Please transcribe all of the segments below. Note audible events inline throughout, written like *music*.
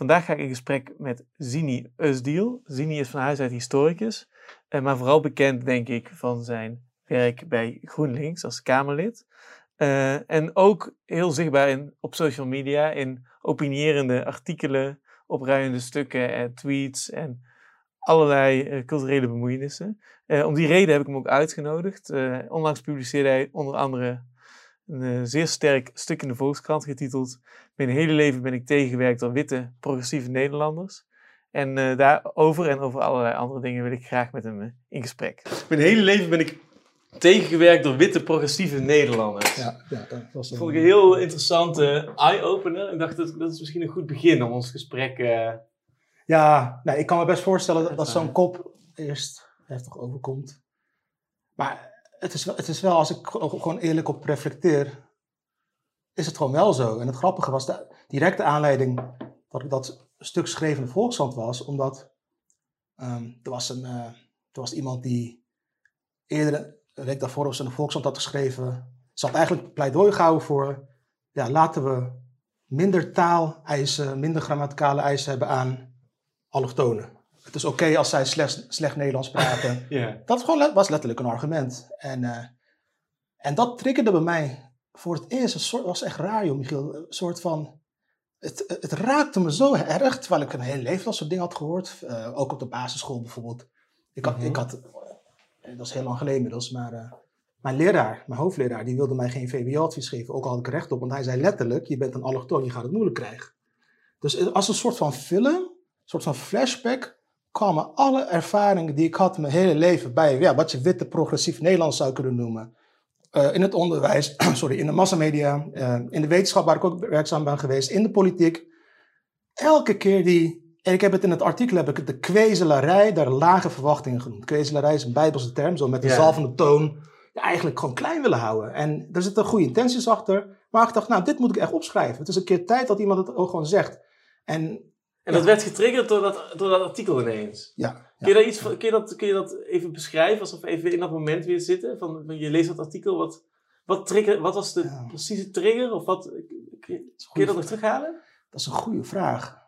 vandaag ga ik in gesprek met Zini Usdiel. Zini is van huis uit historicus, uh, maar vooral bekend, denk ik, van zijn werk bij GroenLinks als Kamerlid. Uh, en ook heel zichtbaar in, op social media, in opinierende artikelen, opruiende stukken en tweets en allerlei uh, culturele bemoeienissen. Om die reden heb ik hem ook uitgenodigd. onlangs publiceerde hij onder andere een zeer sterk stuk in de Volkskrant getiteld Mijn hele leven ben ik tegengewerkt door witte progressieve Nederlanders. En daarover en over allerlei andere dingen wil ik graag met hem in gesprek. Mijn hele leven ben ik tegengewerkt door witte progressieve Nederlanders. Ja, ja dat was een... vond ik een heel interessante eye-opener. Ik dacht, dat, dat is misschien een goed begin om ons gesprek... Uh... Ja, nee, ik kan me best voorstellen dat, dat zo'n kop eerst heftig overkomt. Maar het is, wel, het is wel, als ik gewoon eerlijk op reflecteer, is het gewoon wel zo. En het grappige was, de directe aanleiding dat ik dat stuk schreef in de Volkskrant was, omdat um, er, was een, uh, er was iemand die eerder een week daarvoor of in de Volkskrant had geschreven. Ze had eigenlijk pleidooi gehouden voor, ja, laten we minder taaleisen, minder grammaticale eisen hebben aan allochtonen. Het is oké als zij slecht, slecht Nederlands praten. *laughs* yeah. Dat gewoon, was letterlijk een argument. En, uh, en dat triggerde bij mij voor het eerst. Soort, was echt raar, joh, Michiel. Een soort van. Het, het raakte me zo erg, terwijl ik een hele leven dat soort dingen had gehoord. Uh, ook op de basisschool bijvoorbeeld. Ik had, mm -hmm. ik had dat is heel lang geleden inmiddels, maar uh, mijn leraar, mijn hoofdleraar, die wilde mij geen VWO-advies geven, ook al had ik recht op, want hij zei letterlijk, je bent een allochtoon, je gaat het moeilijk krijgen. Dus als een soort van film, een soort van flashback, kwamen alle ervaringen die ik had mijn hele leven bij, ja, wat je witte progressief Nederlands zou kunnen noemen. Uh, in het onderwijs, *clears throat* sorry, in de massamedia, uh, in de wetenschap waar ik ook werkzaam ben geweest, in de politiek. Elke keer die en ik heb het in het artikel heb ik het de kwezelarij der lage verwachtingen genoemd. Kwezelarij is een bijbelse term, zo met de ja. zalvende toon. Ja, eigenlijk gewoon klein willen houden. En er zitten goede intenties achter. Maar ik dacht, nou, dit moet ik echt opschrijven. Het is een keer tijd dat iemand het ook gewoon zegt. En, en dat werd getriggerd door dat, door dat artikel ineens. Ja. Kun, je daar iets kun, je dat, kun je dat even beschrijven, alsof we even in dat moment weer zitten? Van, je leest dat artikel, wat, wat, trigger, wat was de precieze trigger? Of wat, kun je dat nog terughalen? Dat is een goede vraag.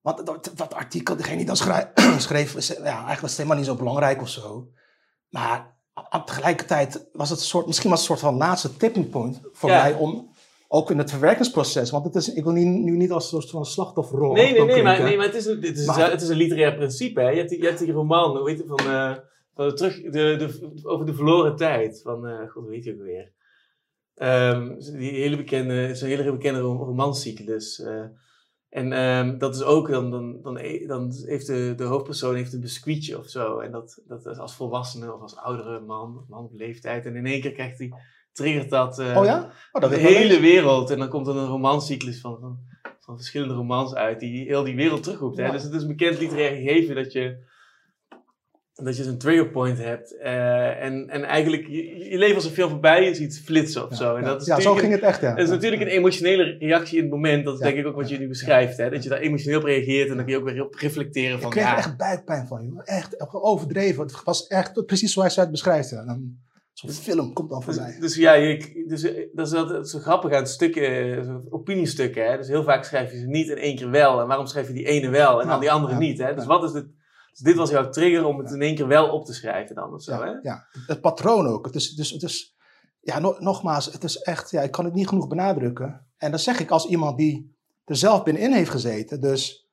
Want dat, dat artikel, degene die dat *clears throat* schreef, ja, eigenlijk was het helemaal niet zo belangrijk of zo. Maar tegelijkertijd was het een soort, misschien was het een soort van laatste tipping point voor mij om ook in het verwerkingsproces. Want het is, ik wil niet, nu niet als een soort van slachtofferrol. Nee, nee, nee, maar, nee, maar het is een, het is, maar, het is een literair principe. Hè? Je, hebt die, je hebt die roman, hoe heet het, van, uh, van terug, de, de, over de verloren tijd. Van, uh, god, hoe heet je ook weer? Um, die hele bekende, een hele bekende romancyclus. Uh, en um, dat is ook, dan, dan, dan, e, dan heeft de, de hoofdpersoon heeft een biscuitje of zo. En dat, dat is als volwassene of als oudere man, man op leeftijd. En in één keer krijgt hij, triggert dat, uh, oh ja? oh, dat de hele wereld. En dan komt er een romancyclus van, van, van, verschillende romans uit die heel die wereld terugroept. Ja. Dus het is bekend literair gegeven dat je dat je een trigger point hebt. Uh, en, en eigenlijk, je, je leven als een film voorbij je ziet flitsen of ja, zo. En ja, dat is ja zo ging het echt, ja. Dat is natuurlijk een emotionele reactie in het moment. Dat is denk ik ook wat je nu beschrijft. Hè? Dat je daar emotioneel op reageert en dan kun je ook weer op reflecteren van... Ik kreeg er echt buikpijn van, joh. Echt overdreven. Het was echt precies zoals hij het beschrijft. Dan, Zo'n film komt dan voorbij. Dus, dus ja, dus, dat is altijd zo grappig aan stukken, opiniestukken. Hè? Dus heel vaak schrijf je ze niet in één keer wel. En waarom schrijf je die ene wel en dan die andere niet? Hè? Dus wat is het dus dit was jouw trigger om het in één keer wel op te schrijven dan of zo, ja, hè? Ja, het patroon ook. Het is, dus, het is, ja, nogmaals, het is echt, ja, ik kan het niet genoeg benadrukken. En dat zeg ik als iemand die er zelf binnenin heeft gezeten. Dus,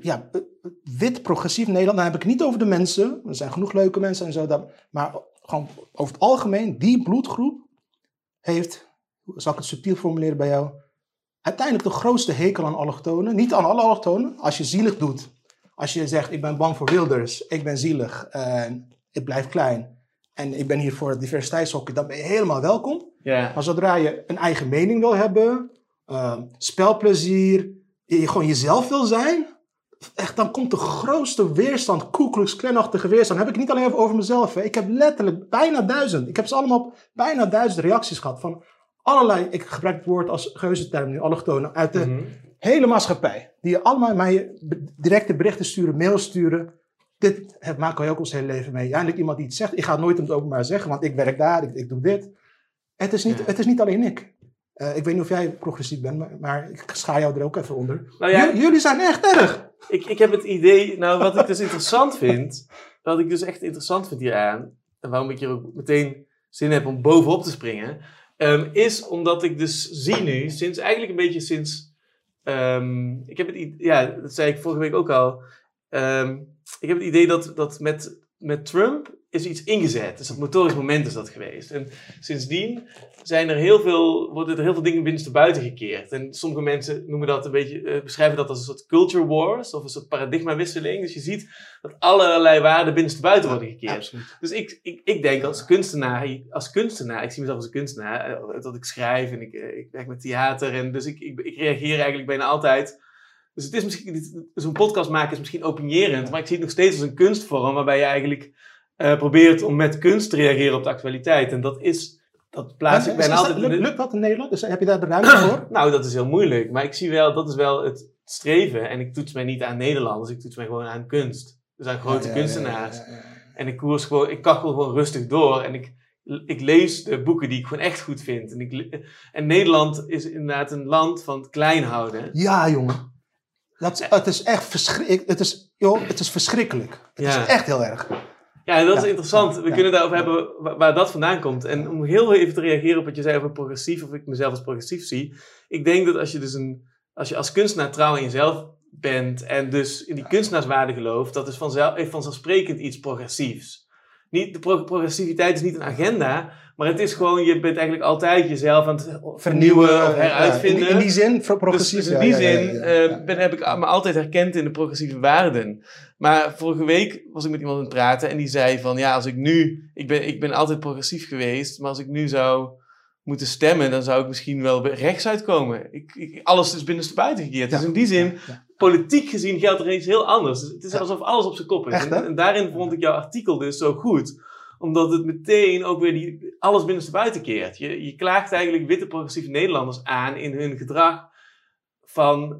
ja, wit progressief Nederland, dan heb ik het niet over de mensen. Er zijn genoeg leuke mensen en zo. Maar gewoon over het algemeen, die bloedgroep heeft, zal ik het subtiel formuleren bij jou, uiteindelijk de grootste hekel aan allochtonen. Niet aan alle allochtonen. Als je zielig doet, als je zegt, ik ben bang voor wilders, ik ben zielig, en ik blijf klein en ik ben hier voor het diversiteitshokje, dan ben je helemaal welkom. Yeah. Maar zodra je een eigen mening wil hebben, uh, spelplezier, je gewoon jezelf wil zijn, echt, dan komt de grootste weerstand, Ku Klux Klanachtige weerstand. Dan heb ik niet alleen over mezelf. Hè. Ik heb letterlijk bijna duizend, ik heb ze allemaal op bijna duizend reacties gehad van allerlei, ik gebruik het woord als geuzenterm nu, allochtonen, uit de mhm hele maatschappij, die je allemaal mij directe berichten sturen, mails sturen. Dit het maken wij ook ons hele leven mee. Eindelijk iemand die iets zegt. Ik ga het nooit in het openbaar zeggen, want ik werk daar, ik, ik doe dit. Het is, niet, het is niet alleen ik. Eh, ik weet niet of jij progressief bent, maar, maar ik schaar jou er ook even onder. Nou ja, jullie zijn echt erg. ik, ik heb het idee, nou wat ik dus interessant vind, wat ik dus echt interessant vind hieraan, en waarom ik hier ook meteen zin heb om bovenop te springen, ehm, is omdat ik dus zie nu, sinds eigenlijk een beetje sinds, ehm, ik heb het, ja, dat zei ik vorige week ook al, ehm, ik heb het idee dat, dat met, met Trump is iets ingezet. Dus dat motorisch moment is dat geweest. En sindsdien zijn er heel veel, worden er heel veel dingen binnenstebuiten gekeerd. En sommige mensen noemen dat een beetje, eh, beschrijven dat als een soort culture wars of een soort paradigmawisseling. Dus je ziet dat allerlei waarden binnenstebuiten worden gekeerd. Dus ik, ik, ik denk als kunstenaar, als kunstenaar, ik zie mezelf als een kunstenaar, eh, dat ik schrijf en ik, eh, ik werk met theater. En dus ik, ik, ik reageer eigenlijk bijna altijd. Dus het is misschien, zo'n podcast maken is misschien opinierend, maar ik zie het nog steeds als een kunstvorm waarbij je eigenlijk eh, probeert om met kunst te reageren op de actualiteit. En dat is, dat plaats ik En bijna altijd in lukt, dat in Nederland? Dus heb je daar de ruimte voor? *clears throat* nou, dat is heel moeilijk. Maar ik zie wel, dat is wel het streven. En ik toets mij niet aan Nederlanders, ik toets mij gewoon aan kunst. Dus aan grote Ja, ja, ja, kunstenaars. ja. En ik koers gewoon, ik kachel gewoon rustig door. En ik, ik lees de boeken die ik gewoon echt goed vind. En, ik, en Nederland is inderdaad een land van het klein houden. Ja, jongen. Dat, het is echt verschrikkelijk. Het is, joh, het is verschrikkelijk. Het Ja. is echt heel erg. Ja, en dat is Ja, interessant. We ja, kunnen daarover hebben waar, waar dat vandaan komt. En om heel even te reageren op wat je zei over progressief, of ik mezelf als progressief zie. Ik denk dat als je dus een, als je als kunstenaar trouw in jezelf bent en dus in die kunstenaarswaarde gelooft, dat is vanzelf, vanzelfsprekend iets progressiefs. Niet, de pro- progressiviteit is niet een agenda, maar het is gewoon, je bent eigenlijk altijd jezelf aan het vernieuwen of heruitvinden. Ja, in, in die zin, pro- progressief. Dus in die zin eh, ben, heb ik me altijd herkend in de progressieve waarden. Maar vorige week was ik met iemand aan het praten en die zei van ja, als ik nu, ik ben, ik ben altijd progressief geweest, maar als ik nu zou moeten stemmen, dan zou ik misschien wel bij rechts uitkomen. Ik, ik, alles is binnenstebuiten gekeerd. Ja. Dus in die zin, politiek gezien geldt er iets heel anders. Dus het is alsof alles op zijn kop is. Echt, hè? en, en daarin vond ik jouw artikel dus zo goed omdat het meteen ook weer die, alles binnenstebuiten keert. Je, je klaagt eigenlijk witte progressieve Nederlanders aan in hun gedrag van,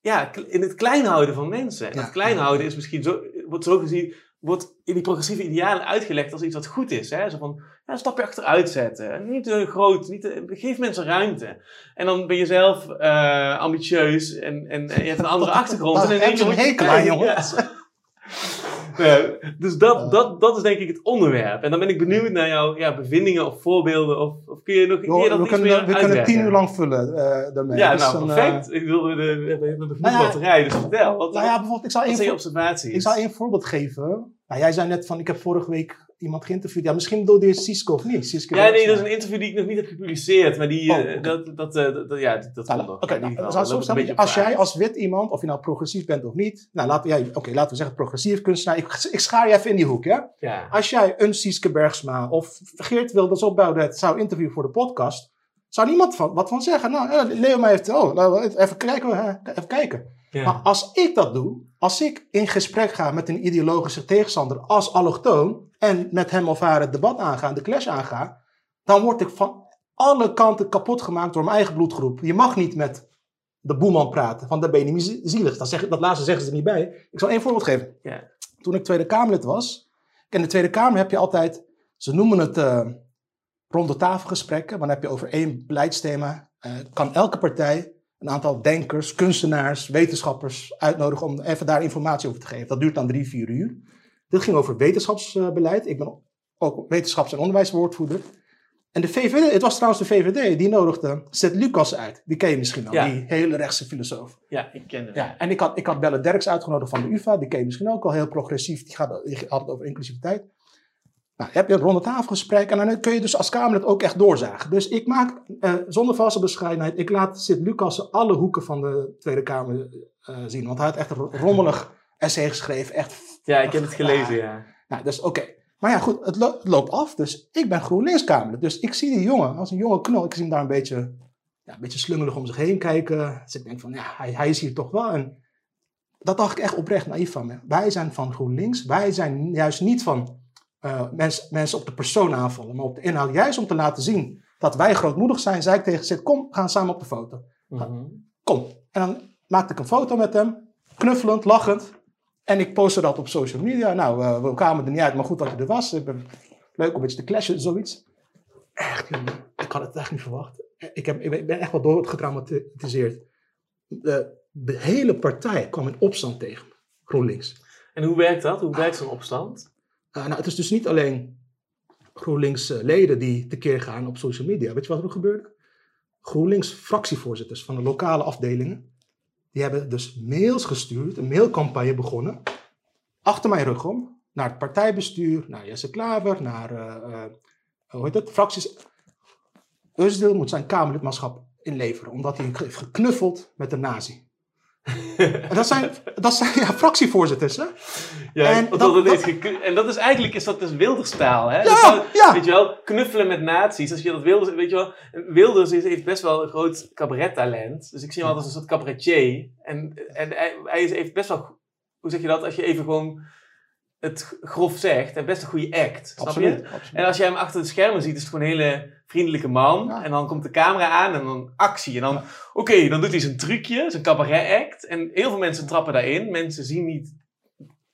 ja, in het klein houden van mensen. En Ja. het klein houden is misschien zo, wordt zo gezien, wordt in die progressieve idealen uitgelegd als iets wat goed is. Hè? Zo van, ja, een stapje achteruit zetten. Niet te groot, niet te, geef mensen ruimte. En dan ben je zelf eh, ambitieus en, en, en je hebt een andere *laughs* achtergrond. En één ze keer een je hekel aan, jongens. *laughs* Ja. Dus dat, dat, dat is denk ik het onderwerp. En dan ben ik benieuwd naar jouw ja, bevindingen of voorbeelden. Of, of kun je nog je Joh, dat we iets kunnen, meer we kunnen tien uur lang vullen eh, daarmee. Ja, Dus nou dan, eh, perfect. ik wilde de, hebben genoeg Nou dus vertel. Wat, nou ja, bijvoorbeeld, ik zal wat één zijn je observaties? Ik zal één voorbeeld geven. Nou, jij zei net van, ik heb vorige week iemand geïnterviewd. Ja, misschien bedoelde je Cisco of niet? Cisco ja, nee, dat is een interview die ik nog niet heb gepubliceerd. Maar die, Oh, eh, dat, dat, eh, dat, dat- ja, dat, Nou, komt nog. Oké, nou, als jij als wit iemand, of je nou progressief bent of niet, nou laten, jij, oké, laten we zeggen progressief kunstenaar, ik, ik schaar je even in die hoek, ja? Ja. Als jij een Sieske Bergsma of Geert Wilders of Baudet zou interviewen voor de podcast, zou niemand van, wat van zeggen? Nou, eh, Leo mij heeft, oh, even kijken, even kijken. Ja. Maar als ik dat doe, als ik in gesprek ga met een ideologische tegenstander als allochtoon en met hem of haar het debat aanga, de clash aanga, dan word ik van alle kanten kapot gemaakt door mijn eigen bloedgroep. Je mag niet met de boeman praten, want dan ben je niet meer zielig. Dat, zeg, dat laatste zeggen ze er niet bij. Ik zal één voorbeeld geven. Ja. Toen ik Tweede Kamerlid was, in de Tweede Kamer heb je altijd, ze noemen het eh ronde tafelgesprekken, maar dan heb je over één beleidsthema. eh, kan elke partij een aantal denkers, kunstenaars, wetenschappers uitnodigen om even daar informatie over te geven. Dat duurt dan drie, vier uur. Dit ging over wetenschapsbeleid. Ik ben ook wetenschaps- en onderwijswoordvoerder. En de VVD, het was trouwens de VVD, die nodigde Seth Lucas uit. Die ken je misschien al, Ja. die hele rechtse filosoof. ja, ik ken hem. Ja, en ik had, ik had Belle Derks uitgenodigd van de UvA. Die ken je misschien ook al, heel progressief. Die, gaat, die had het over inclusiviteit. Nou, heb je een ronde tafelgesprek en dan kun je dus als Kamerlid ook echt doorzagen. Dus ik maak, eh, zonder valse bescheidenheid, ik laat Sid Lucas alle hoeken van de Tweede Kamer eh, zien. Want hij had echt een rommelig essay geschreven. Echt, Ja, ik heb het gelezen, ja. nou, dus oké. Maar ja, goed, het, lo- het loopt af. Dus ik ben GroenLinks Kamerlid. Dus ik zie die jongen als een jonge knul. Ik zie hem daar een beetje, ja, een beetje slungelig om zich heen kijken. Dus ik denk van, ja, hij, hij is hier toch wel. En dat dacht ik echt oprecht naïef van me. Wij zijn van GroenLinks. Wij zijn juist niet van eh, mens, mensen op de persoon aanvallen, maar op de inhoud. Juist om te laten zien dat wij grootmoedig zijn, zei ik tegen Sid, kom, gaan samen op de foto. Mhm. Kom. En dan maakte ik een foto met hem, knuffelend, lachend. En ik postte dat op social media. Nou, eh, we kwamen er niet uit, maar goed dat je er was. Ik ben leuk om beetje te clashen, zoiets. Echt. Ik had het echt niet verwacht. ik, heb, ik ben echt wel doodgetraumatiseerd. De, de hele partij kwam in opstand tegen me, GroenLinks. En hoe werkt dat? Hoe werkt zo'n opstand? Uh, nou, het is dus niet alleen GroenLinks-leden die tekeer gaan op social media. Weet je wat er gebeurde? GroenLinks-fractievoorzitters van de lokale afdelingen, die hebben dus mails gestuurd, een mailcampagne begonnen, achter mijn rug om, naar het partijbestuur, naar Jesse Klaver, naar, uh, uh, hoe heet het, fracties. Özdil moet zijn Kamerlidmaatschap inleveren, omdat hij heeft geknuffeld met de nazi. En dat zijn, dat zijn ja, fractievoorzitters, hè? Ja, en dat, dat, dat, en dat is eigenlijk is dat dus Wilderstaal, hè? Ja, ja. Weet je wel, knuffelen met nazi's. Als je dat Wilders, weet je wel, Wilders heeft best wel een groot cabarettalent. Dus ik zie hem altijd als een soort cabaretier. En, en hij, hij heeft best wel, hoe zeg je dat, als je even gewoon het grof zegt, en best een goede act. Snap absoluut, je? Absoluut. En als jij hem achter de schermen ziet, is het gewoon een hele vriendelijke man. En dan komt de camera aan en dan actie. En dan, oké, dan doet hij zijn trucje, zijn cabaret act. En heel veel mensen trappen daarin. Mensen zien niet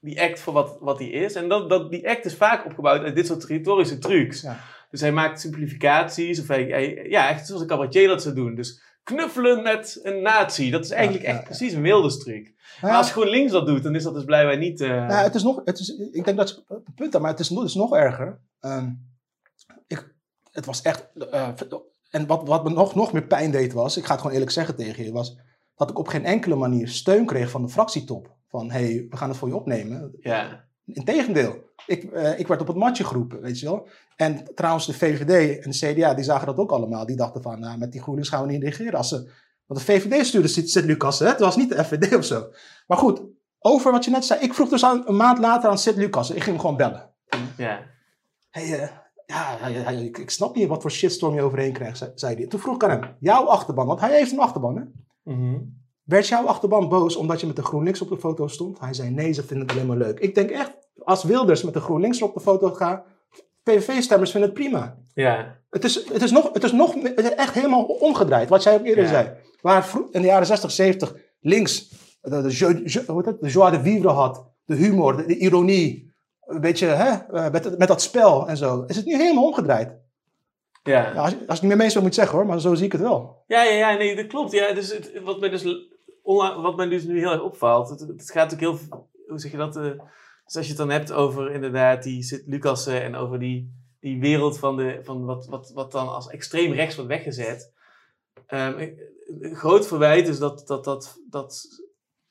die act voor wat, wat die is. En dat, dat, die act is vaak opgebouwd uit dit soort retorische trucs. Ja. Dus hij maakt simplificaties. Of hij, ja, echt zoals een cabaretier dat zou doen. Dus knuffelen met een nazi. Dat is eigenlijk echt precies een wilderstruc. Maar als GroenLinks dat doet, dan is dat dus blijkbaar niet... Uh... Nou, het is nog, het is, ik denk dat je het punt maar het is, het is nog erger. Um, ik, het was echt... Uh, en wat, wat me nog, nog meer pijn deed was, ik ga het gewoon eerlijk zeggen tegen je, was dat ik op geen enkele manier steun kreeg van de fractietop. Van, hé, hey, we gaan het voor je opnemen. Ja. Integendeel, ik, uh, ik werd op het matje geroepen, weet je wel. En trouwens, de VVD en de CDA, die zagen dat ook allemaal. Die dachten van, nou, met die GroenLinks gaan we niet regeren. Als ze, want de VVD stuurde Sint-Lucas, het was niet de FVD of zo. Maar goed, over wat je net zei. Ik vroeg dus aan, een maand later aan Sint-Lucas. Ik ging hem gewoon bellen. Ja. Hey, uh, ja, ik, snap niet wat voor shitstorm je overheen krijgt, zei, hij. Toen vroeg ik aan hem, jouw achterban, want hij heeft een achterban, hè? Mm Werd jouw achterban boos omdat je met de GroenLinks op de foto stond? Hij zei, nee, ze vinden het alleen maar leuk. Ik denk echt, als Wilders met de GroenLinks op de foto gaat, PVV-stemmers vinden het prima. Ja. Het is, het is, nog, het is nog het is echt helemaal omgedraaid, wat jij ook eerder zei. Waar in de jaren 60, 70 links de, de, de, de joie de vivre had, de humor, de, ironie, een beetje hè, eh, met, met dat spel en zo, is het nu helemaal omgedraaid. Ja. ja als, als ik het niet meer mee zou moet zeggen hoor, maar zo zie ik het wel. Ja, ja, ja nee, dat klopt. Ja, dus het, wat, mij dus, wat mij dus nu heel erg opvalt, het, het gaat ook heel, hoe zeg je dat, uh, dus als je het dan hebt over inderdaad die Lucassen en over die, die wereld van, de, van wat, wat, wat dan als extreem rechts wordt weggezet. Um, een groot verwijt is dat, dat, dat, dat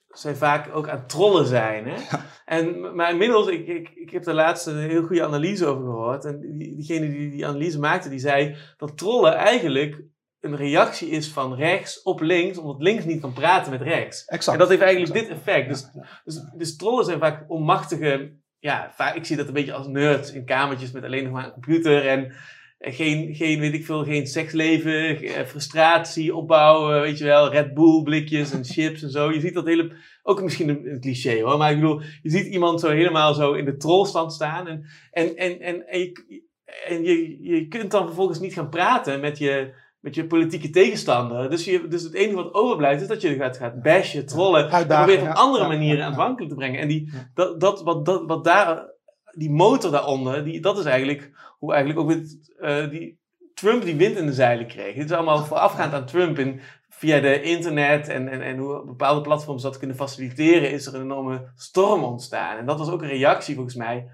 zij vaak ook aan trollen zijn. Hè? En, maar inmiddels, ik, ik, ik heb daar laatst een heel goede analyse over gehoord. En die, diegene die die analyse maakte, die zei dat trollen eigenlijk een reactie is van rechts op links, omdat links niet kan praten met rechts. Exact. En dat heeft eigenlijk dit effect. Dus, dus, dus, trollen zijn vaak onmachtige. Ja, vaak, ik zie dat een beetje als nerds in kamertjes met alleen nog maar een computer en geen, geen, weet ik veel, geen seksleven, eh, frustratie opbouwen, weet je wel, Red Bull blikjes en chips en zo. Je ziet dat hele, ook misschien een, cliché hoor, maar ik bedoel, je ziet iemand zo helemaal zo in de trollstand staan en, en, en, en, en, je, en je, je kunt dan vervolgens niet gaan praten met je, met je politieke tegenstander. Dus, je, dus het enige wat overblijft is dat je gaat, gaat bashen, trollen. en probeert op andere manieren aanvankelijk te brengen. En die, dat, dat, wat, dat, wat daar, die motor daaronder, die, dat is eigenlijk hoe eigenlijk ook met uh, die Trump die wind in de zeilen kreeg. Dit is allemaal voorafgaand aan Trump. En via de internet en, en, en hoe bepaalde platforms dat kunnen faciliteren, is er een enorme storm ontstaan. En dat was ook een reactie volgens mij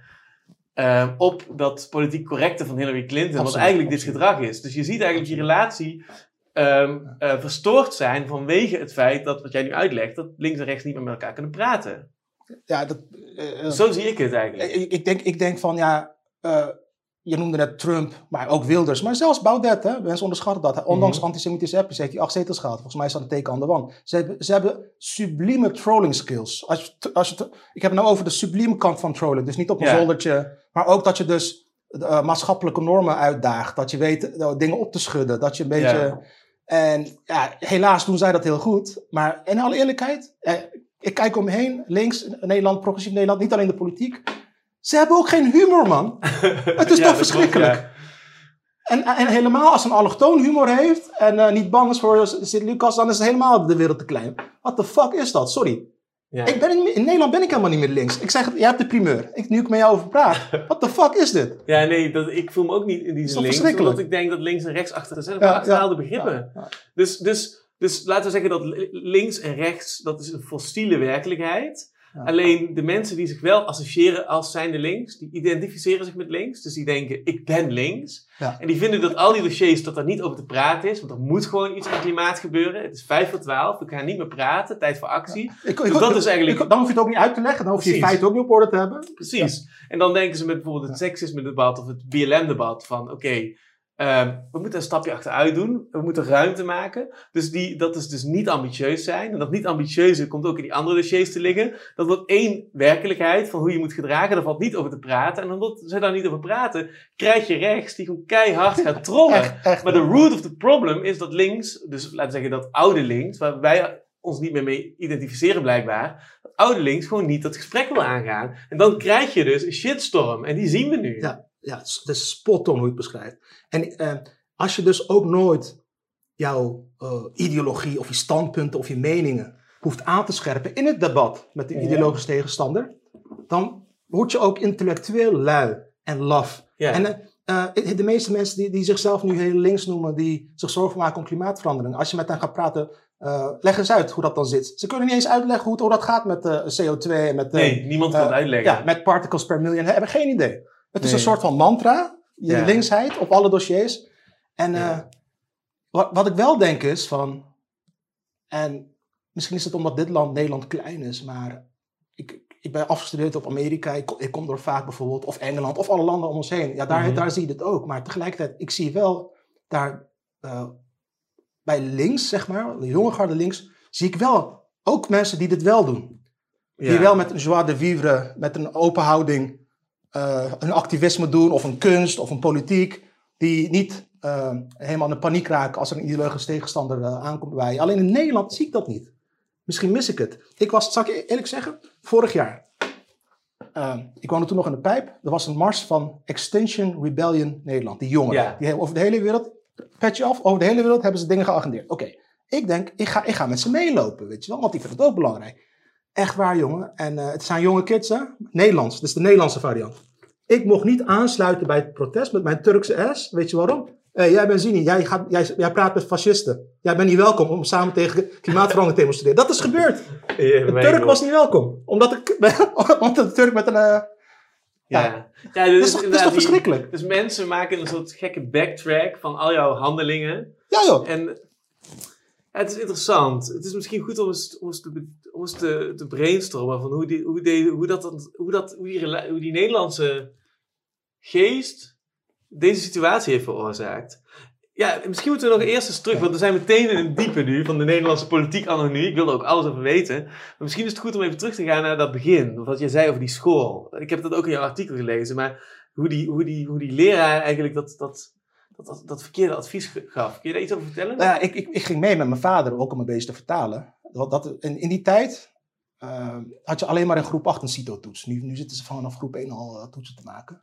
uh, op dat politiek correcte van Hillary Clinton, wat eigenlijk dit gedrag is. Dus je ziet eigenlijk die relatie um, uh, verstoord zijn vanwege het feit dat, wat jij nu uitlegt, dat links en rechts niet meer met elkaar kunnen praten. Ja, dat, uh, Zo zie ik het eigenlijk. Ik, ik, denk, ik denk van ja, je noemde net Trump, maar ook Wilders. Maar zelfs Baudet, hè? mensen onderschatten dat. Ondanks mm antisemitische appjes heeft hij acht zetels gehad. Volgens mij is dat een teken aan de wand. Ze hebben, ze hebben sublieme trolling skills. Als je, als je ik heb het nou over de sublieme kant van trollen. Dus niet op een yeah. zoldertje. Maar ook dat je dus uh, maatschappelijke normen uitdaagt. Dat je weet uh, dingen op te schudden. Dat je een beetje... Yeah. En ja, helaas doen zij dat heel goed. Maar in alle eerlijkheid, eh, ik kijk om me heen. Links, Nederland, progressief Nederland. Niet alleen de politiek. Ze hebben ook geen humor, man. *laughs* Het is ja, toch verschrikkelijk. en, en helemaal als een allochtoon humor heeft en uh, niet bang is voor Sint-Lucas, dan is het helemaal de wereld te klein. What the fuck is dat? Sorry. Ja. Ik ben in, in, Nederland ben ik helemaal niet meer links. Ik zeg, jij hebt de primeur. Ik, nu ik met jou over praat. *laughs* What the fuck is dit? Ja, nee, dat, ik voel me ook niet in die zin links. Omdat ik denk dat links en rechts achter zijn ja, achterhaalde begrippen. Dus, dus, dus laten we zeggen dat links en rechts, dat is een fossiele werkelijkheid. Alleen de mensen die zich wel associëren als zijnde links, die identificeren zich met links. Dus die denken, ik ben links. En die vinden dat al die dossiers, dat er niet over te praten is. Want er moet gewoon iets aan klimaat gebeuren. Het is vijf voor twaalf, we gaan niet meer praten, tijd voor actie. Ik, dus dat is eigenlijk... dan hoef je het ook niet uit te leggen, dan hoef je je feiten ook niet op orde te hebben. Precies. En dan denken ze met bijvoorbeeld het seksisme-debat of het BLM-debat van, oké, Ehm, we moeten een stapje achteruit doen. We moeten ruimte maken. Dus die, dat is dus niet ambitieus zijn. En dat niet ambitieuze komt ook in die andere dossiers te liggen. Dat wordt één werkelijkheid van hoe je moet gedragen. Daar valt niet over te praten. En omdat ze daar niet over praten, krijg je rechts die gewoon keihard *laughs* gaat trollen. maar de root of the problem is dat links, dus laten we zeggen dat oude links, waar wij ons niet meer mee identificeren blijkbaar, dat oude links gewoon niet dat gesprek wil aangaan. En dan krijg je dus een shitstorm. En die zien we nu. Ja ja, het is spot on hoe je het beschrijft. En uh, als je dus ook nooit jouw uh, ideologie of je standpunten of je meningen hoeft aan te scherpen in het debat met de ja. ideologische tegenstander, dan word je ook intellectueel lui en laf. Ja. En uh, de meeste mensen die, die zichzelf nu heel links noemen, die zich zorgen maken om klimaatverandering, als je met hen gaat praten, uh, leg eens uit hoe dat dan zit. Ze kunnen niet eens uitleggen hoe, hoe dat gaat met uh, CO2 en met... nee, niemand kan het uitleggen. Ja, met particles per. Ze hebben geen idee. Het is een soort van mantra, je linksheid op alle dossiers. En uh, wat, wat ik wel denk is van, en misschien is het omdat dit land, Nederland, klein is, maar ik, ik ben afgestudeerd op Amerika, ik, ik kom er vaak bijvoorbeeld, of Engeland, of alle landen om ons heen. Ja, daar, mm -hmm. daar zie je het ook. Maar tegelijkertijd, ik zie wel daar uh, bij links, zeg maar, de jonge garde links, zie ik wel ook mensen die dit wel doen. Ja. Die wel met een joie de vivre, met een open houding uh, een activisme doen of een kunst of een politiek die niet uh, helemaal in paniek raken als er een ideologische tegenstander uh, aankomt bij je. Alleen in Nederland zie ik dat niet. Misschien mis ik het. Ik was, zal ik eerlijk zeggen, vorig jaar. ik woonde toen nog in de pijp. Er was een mars van Extinction Rebellion Nederland. Die jongeren. Ja. Die over de hele wereld, petje af, over de hele wereld hebben ze dingen geagendeerd. Oké, ik denk, ik ga, ik ga met ze meelopen, weet je wel. Want die vinden het ook belangrijk. Echt waar, jongen. En uh, het zijn jonge kids, hè? Nederlands. Dus de Nederlandse variant. Ik mocht niet aansluiten bij het protest met mijn Turkse S. Weet je waarom? Hey, jij bent Zini, jij, gaat, jij, jij praat met fascisten. Jij bent niet welkom om samen tegen klimaatverandering te demonstreren. Dat is gebeurd. *laughs* de Turk was niet welkom. Omdat, ik, *laughs* omdat de Turk met een... Uh, ja, ja. dus, dat is toch, dat is toch verschrikkelijk? Dus mensen maken een soort gekke backtrack van al jouw handelingen. Ja joh. En ja, het is interessant. Het is misschien goed om eens, om eens, te, om eens te, te brainstormen van hoe, die, hoe, die, hoe, dat, hoe, dat, hoe, die, hoe die Nederlandse geest deze situatie heeft veroorzaakt. Ja, misschien moeten we nog eerst eens terug, want we zijn meteen in het diepe nu van de Nederlandse politiek nu. Ik wil ook alles over weten. Maar misschien is het goed om even terug te gaan naar dat begin. Wat je zei over die school. Ik heb dat ook in jouw artikel gelezen, maar hoe die, hoe die, hoe die leraar eigenlijk dat, dat, dat, dat, verkeerde advies gaf. Kun je daar iets over vertellen? Nou ja, ik, ik, ging mee met mijn vader ook om een beetje te vertalen. Dat, dat, in, in die tijd uh, had je alleen maar in groep 8 een CITO-toets. Nu, nu zitten ze vanaf groep 1 al uh, toetsen te maken.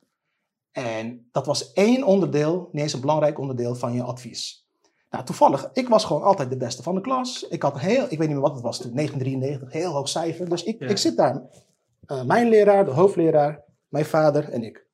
En dat was één onderdeel, niet eens een belangrijk onderdeel van je advies. Nou, toevallig, ik was gewoon altijd de beste van de klas. Ik had een heel, ik weet niet meer wat het was toen, 1993, heel hoog cijfer. Dus ik, ja. ik zit daar. Uh, mijn leraar, de hoofdleraar, mijn vader en ik.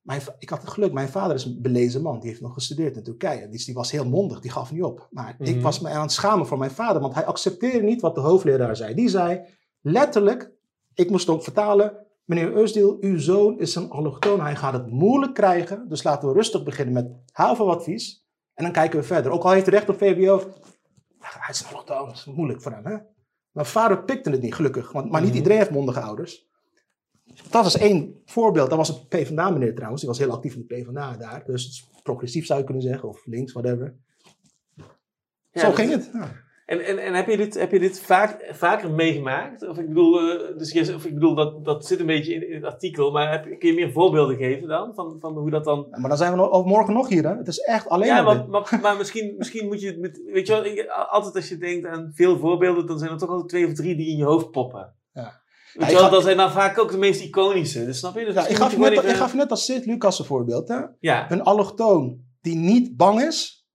Mijn, ik had het geluk, mijn vader is een belezen man. Die heeft nog gestudeerd in Turkije. Dus die was heel mondig, die gaf niet op. Maar mm -hmm. ik mhm. was me aan het schamen voor mijn vader, want hij accepteerde niet wat de hoofdleraar zei. Die zei letterlijk, ik moest ook vertalen, Meneer Eusdeel, uw zoon is een allochtoon. Hij gaat het moeilijk krijgen. Dus laten we rustig beginnen met havenadvies. En dan kijken we verder. Ook al heeft hij recht op VWO. Hij is een allochtoon. Dat is moeilijk voor hem. Hè? Mijn vader pikte het niet, gelukkig. Want, maar niet mhm. iedereen heeft mondige ouders. Dat was één voorbeeld. Dat was een PvdA-meneer trouwens. Die was heel actief in de PvdA daar. Dus progressief zou je kunnen zeggen. Of links, whatever. Ja, Zo ging het. Ja. En, en, en heb je dit, heb je dit vaak, vaker meegemaakt? Of ik bedoel, uh, dus, of ik bedoel dat, dat zit een beetje in, in het artikel, maar heb, kun je meer voorbeelden geven dan? Van, van hoe dat dan... Ja, maar dan zijn we nog, morgen nog hier, hè? Het is echt alleen Ja, maar, maar, maar, misschien, misschien moet je het met... Weet je wel, altijd als je denkt aan veel voorbeelden, dan zijn er toch altijd twee of drie die in je hoofd poppen. Ja. Weet je wel, dat zijn dan vaak ook de meest iconische. Dus snap je? Dus ja, ik, gaf je net, even... ik gaf net als Sint-Lucas een voorbeeld. Hè? Ja. Een allochtoon die niet bang is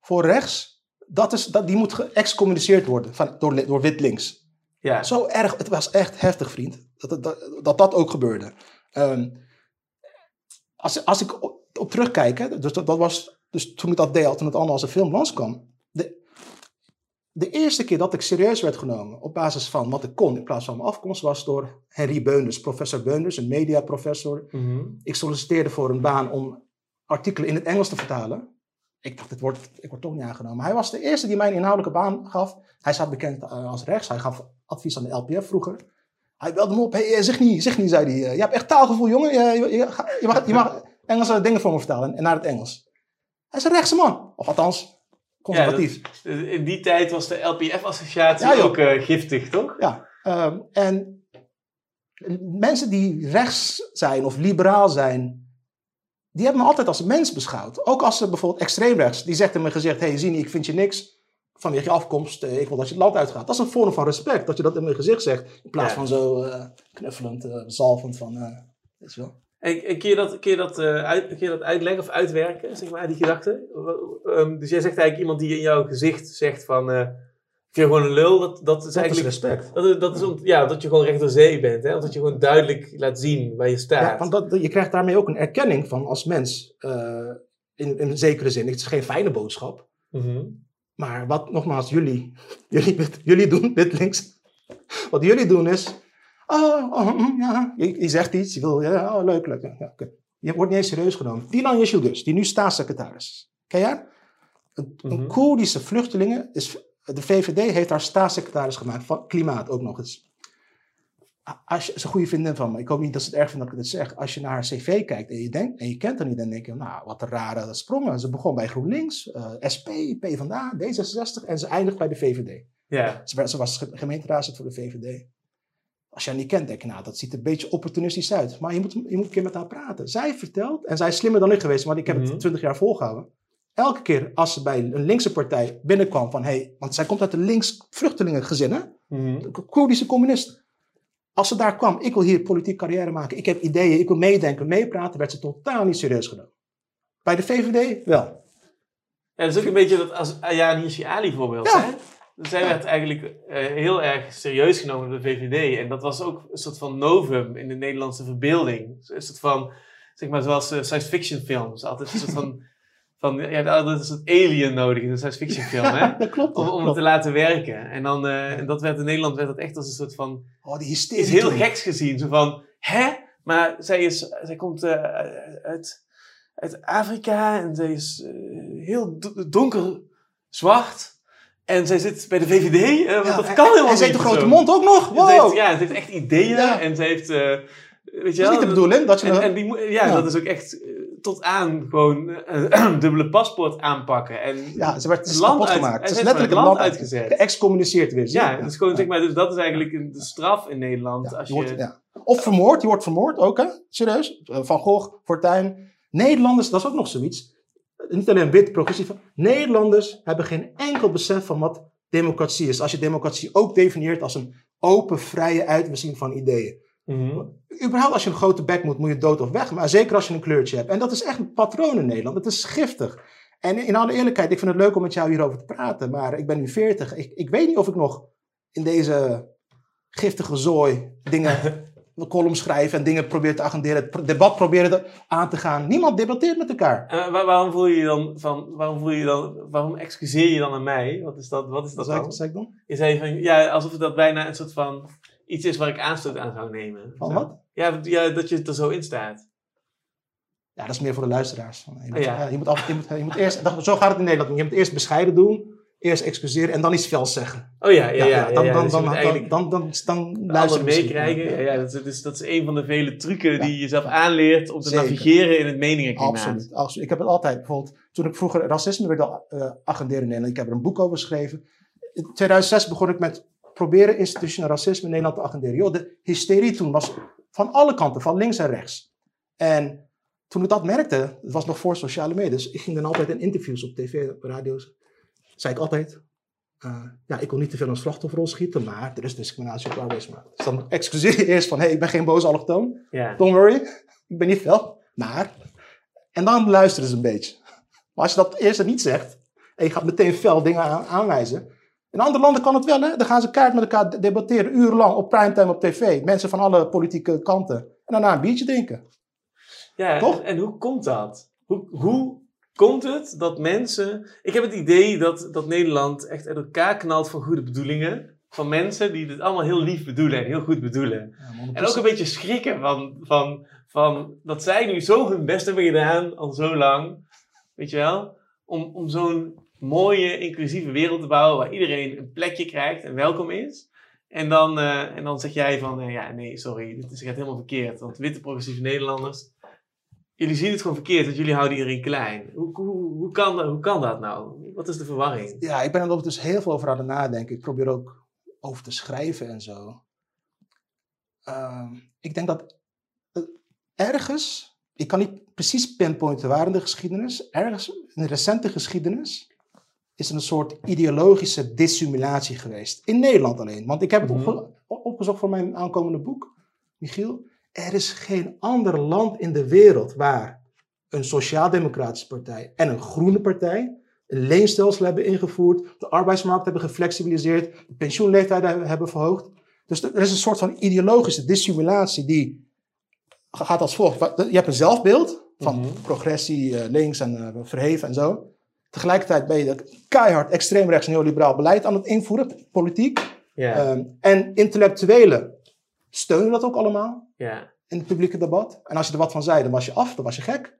voor rechts dat is, dat, die moet geëxcommuniceerd worden van, door, door wit links. Ja. Zo erg, het was echt heftig, vriend. Dat dat, dat, dat ook gebeurde. Ehm, als, als ik op, op terugkijk, hè, dus dat, dat was, dus toen ik dat deed, toen het allemaal als een film langskwam. De, de eerste keer dat ik serieus werd genomen op basis van wat ik kon in plaats van mijn afkomst, was door Henry Beunders, professor Beunders, een mediaprofessor. Mhm. Ik solliciteerde voor een baan om artikelen in het Engels te vertalen. Ik dacht, dit wordt, ik word toch niet aangenomen. Hij was de eerste die mij een inhoudelijke baan gaf. Hij staat bekend eh, als rechts. Hij gaf advies aan de LPF vroeger. Hij belde me op. Hey, eh, zeg niet, zeg niet, zei hij. eh, Je hebt echt taalgevoel, jongen. Je, je, je, je mag, je mag Engelse dingen voor me vertalen en naar het Engels. Hij is een rechtse man. Of althans, conservatief. In die tijd was de LPF-associatie Ja, ook eh, giftig, toch? Ja, ehm, en mensen die rechts zijn of liberaal zijn, die hebben me altijd als mens beschouwd. Ook als ze bijvoorbeeld extreem rechts, die zegt in mijn gezicht, hey Zini, ik vind je niks vanwege je afkomst, eh, ik wil dat je het land uitgaat. Dat is een vorm van respect, dat je dat in mijn gezicht zegt, in plaats Ja. van zo eh, knuffelend, eh, zalvend van, eh, weet je wel. En, en kun, je dat, kun, je dat, uit, kun je dat uitleggen of uitwerken, zeg maar, die gedachte? Ehm, dus jij zegt eigenlijk iemand die in jouw gezicht zegt van... vind je gewoon een lul, dat, dat is Dat is eigenlijk... respect. Dat, dat is ja, dat je gewoon recht door zee bent. Hè? Dat je gewoon duidelijk laat zien waar je staat. Ja, want dat, je krijgt daarmee ook een erkenning van als mens, eh, in, in een zekere zin. Het is geen fijne boodschap. Mhm. Maar wat nogmaals jullie, *laughs* jullie, jullie doen, wit links. Wat jullie doen is. Oh, oh, mm, ja. Je, je zegt iets, je wil, ja, oh, leuk, leuk. Ja. Je wordt niet eens serieus genomen. Dilan Yeshilgus, die nu staatssecretaris is. Ken jij? Een, een Mhm. Koerdische vluchtelingen. Is, de VVD heeft haar staatssecretaris gemaakt. Van klimaat ook nog eens. Als je, is een goede vriendin van me. Ik hoop niet dat ze het erg vindt dat ik dit zeg. Als je naar haar cv kijkt en je, denkt, en je kent haar niet, dan denk je, nou, wat een rare sprongen. Ze begon bij GroenLinks, eh, SP, PvdA, D66 en ze eindigt bij de VVD. Ja. Ze, werd- ze was ge- gemeenteraadslid voor de VVD. Als je haar niet kent, denk je, nou, dat ziet er een beetje opportunistisch uit. Maar je moet, je moet een keer met haar praten. Zij vertelt, en zij is slimmer dan ik geweest, want ik heb Mhm. het twintig jaar volgehouden. Elke keer als ze bij een linkse partij binnenkwam van, hey, want zij komt uit een links vluchtelingengezin, hè? Mhm. Koerdische communist. Als ze daar kwam, ik wil hier politiek carrière maken, ik heb ideeën, ik wil meedenken, meepraten, werd ze totaal niet serieus genomen. Bij de VVD wel. Ja, dat is ook een beetje dat als Ayaan Hirsi Ali voorbeeld. Ja. Hè? Zij werd eigenlijk eh, heel erg serieus genomen door de VVD. En dat was ook een soort van novum in de Nederlandse verbeelding. Een soort van, zeg maar, zoals eh, science fiction films. Altijd een soort van, *laughs* van ja, hebt altijd een soort alien nodig in een science fiction film, hè? *laughs* dat klopt. Om, het te laten werken. En dan, eh, en dat werd in Nederland werd dat echt als een soort van Oh, die hysterie. is heel geks gezien. Zo van, hè? Maar zij, is, zij komt eh, uit, uit Afrika en zij is eh, heel do- donker zwart. En zij zit bij de VVD. want Ja, dat en- kan helemaal En ze niet. heeft een grote mond ook nog. En Wow. Ze heeft, ja, ze heeft echt ideeën. Ja. En ze heeft... eh, weet je dat is wel, niet de bedoeling. Dat je en, en die, ja, Ja. dat is ook echt tot aan gewoon eh, *clears throat* dubbele paspoort aanpakken. En ja, ze werd het kapot land uit- gemaakt. ze is letterlijk het het land land uitgezet. Geëxcommuniceerd weer. ja, dus, gewoon, zeg maar, dus dat is eigenlijk een- de straf in Nederland. Als je je, wordt. Of vermoord, je wordt vermoord ook, hè? Serieus. Eh, Van Gogh, Fortuyn. Nederlanders, dat is ook nog zoiets. Niet alleen wit, progressief. Nederlanders hebben geen enkel besef van wat democratie is. Als je democratie ook definieert als een open, vrije uitwisseling van ideeën. Mhm. Überhaupt als je een grote bek moet, moet je dood of weg. Maar zeker als je een kleurtje hebt. En dat is echt een patroon in Nederland. Het is giftig. En in alle eerlijkheid, ik vind het leuk om met jou hierover te praten. Maar ik ben nu 40. Ik, ik weet niet of ik nog in deze giftige zooi dingen, *laughs* een column schrijven en dingen probeer te agenderen. Het debat proberen te- aan te gaan. Niemand debatteert met elkaar. En waarom voel je je dan van, waarom voel je je dan, waarom excuseer je dan aan mij? Wat is dat, wat is dat Wat ik, dan? wat zou ik doen? Je zei van, ja, alsof dat bijna een soort van iets is waar ik aanstoot aan zou nemen. Van wat? Ja, dat- ja, dat je er zo in staat. Ja, dat is meer voor de luisteraars. Je moet, ja. ja, je moet, af- je moet, je moet eerst, dat- zo gaat het in Nederland. Je moet eerst bescheiden doen, eerst excuseren en dan iets vels zeggen. Oh ja, ja, ja. dan, dan, dus dan, dan, eigenlijk dan, dan, meekrijgen. Ja, dat, is, dat is een van de vele trucken die je jezelf aanleert om te navigeren in het meningenklimaat. Absoluut, absoluut. Ik heb het altijd, bijvoorbeeld, toen ik vroeger racisme wilde uh, agenderen in Nederland, ik heb er een boek over geschreven. In 2006 begon ik met proberen institutioneel racisme in Nederland te agenderen. Joh, de hysterie toen was van alle kanten, van links en rechts. En toen ik dat merkte, het was nog voor sociale media, dus ik ging dan altijd in interviews op tv, radio's, zei ik altijd, uh, ja, ik wil niet te veel een slachtofferrol schieten, maar er is discriminatie op arbeidsmarkt. Dus dan excuseer je eerst van, hé, hey, ik ben geen boze allochtoon, don't worry, ik ben niet fel, maar... En dan luisteren ze een beetje. Maar als je dat eerst niet zegt, en je gaat meteen fel dingen aan, aanwijzen, In andere landen kan het wel, hè? Dan gaan ze kaart met elkaar debatteren, urenlang op primetime op tv. Mensen van alle politieke kanten. En daarna een biertje drinken. Ja, Toch? En, en hoe komt dat? Hoe, hoe komt het dat mensen... Ik heb het idee dat, dat Nederland echt uit elkaar knalt van goede bedoelingen. Van mensen die het allemaal heel lief bedoelen en heel goed bedoelen. En ook een beetje schrikken van, van, van dat zij nu zo hun best hebben gedaan, al zo lang. Weet je wel? Om, om zo'n mooie, inclusieve wereld te bouwen waar iedereen een plekje krijgt en welkom is. En dan, eh, en dan zeg jij van, eh, ja nee, sorry, dit is, gaat helemaal verkeerd. Want witte progressieve Nederlanders, jullie zien het gewoon verkeerd, want jullie houden iedereen klein. Hoe, hoe, hoe, kan, hoe kan dat nou? Wat is de verwarring? Ja, ik ben er dus heel veel over aan het nadenken. Ik probeer ook over te schrijven en zo. Ehm, ik denk dat eh, ergens, ik kan niet precies pinpointen waar in de geschiedenis, ergens in de recente geschiedenis is er een soort ideologische dissimulatie geweest. In Nederland alleen. Want ik heb het Mhm. opge- opgezocht voor mijn aankomende boek, Michiel. Er is geen ander land in de wereld waar een sociaal-democratische partij en een groene partij een leenstelsel hebben ingevoerd, de arbeidsmarkt hebben geflexibiliseerd, de pensioenleeftijd hebben- verhoogd. Dus er is een soort van ideologische dissimulatie die gaat als volgt. Je hebt een zelfbeeld van Mhm. progressie, eh, links en eh, verheven en zo. Tegelijkertijd ben je keihard extreemrechts neoliberaal beleid aan het invoeren, politiek. Ja, Ehm, en intellectuelen steunen dat ook allemaal ja, in het publieke debat. En als je er wat van zei, dan was je af, dan was je gek.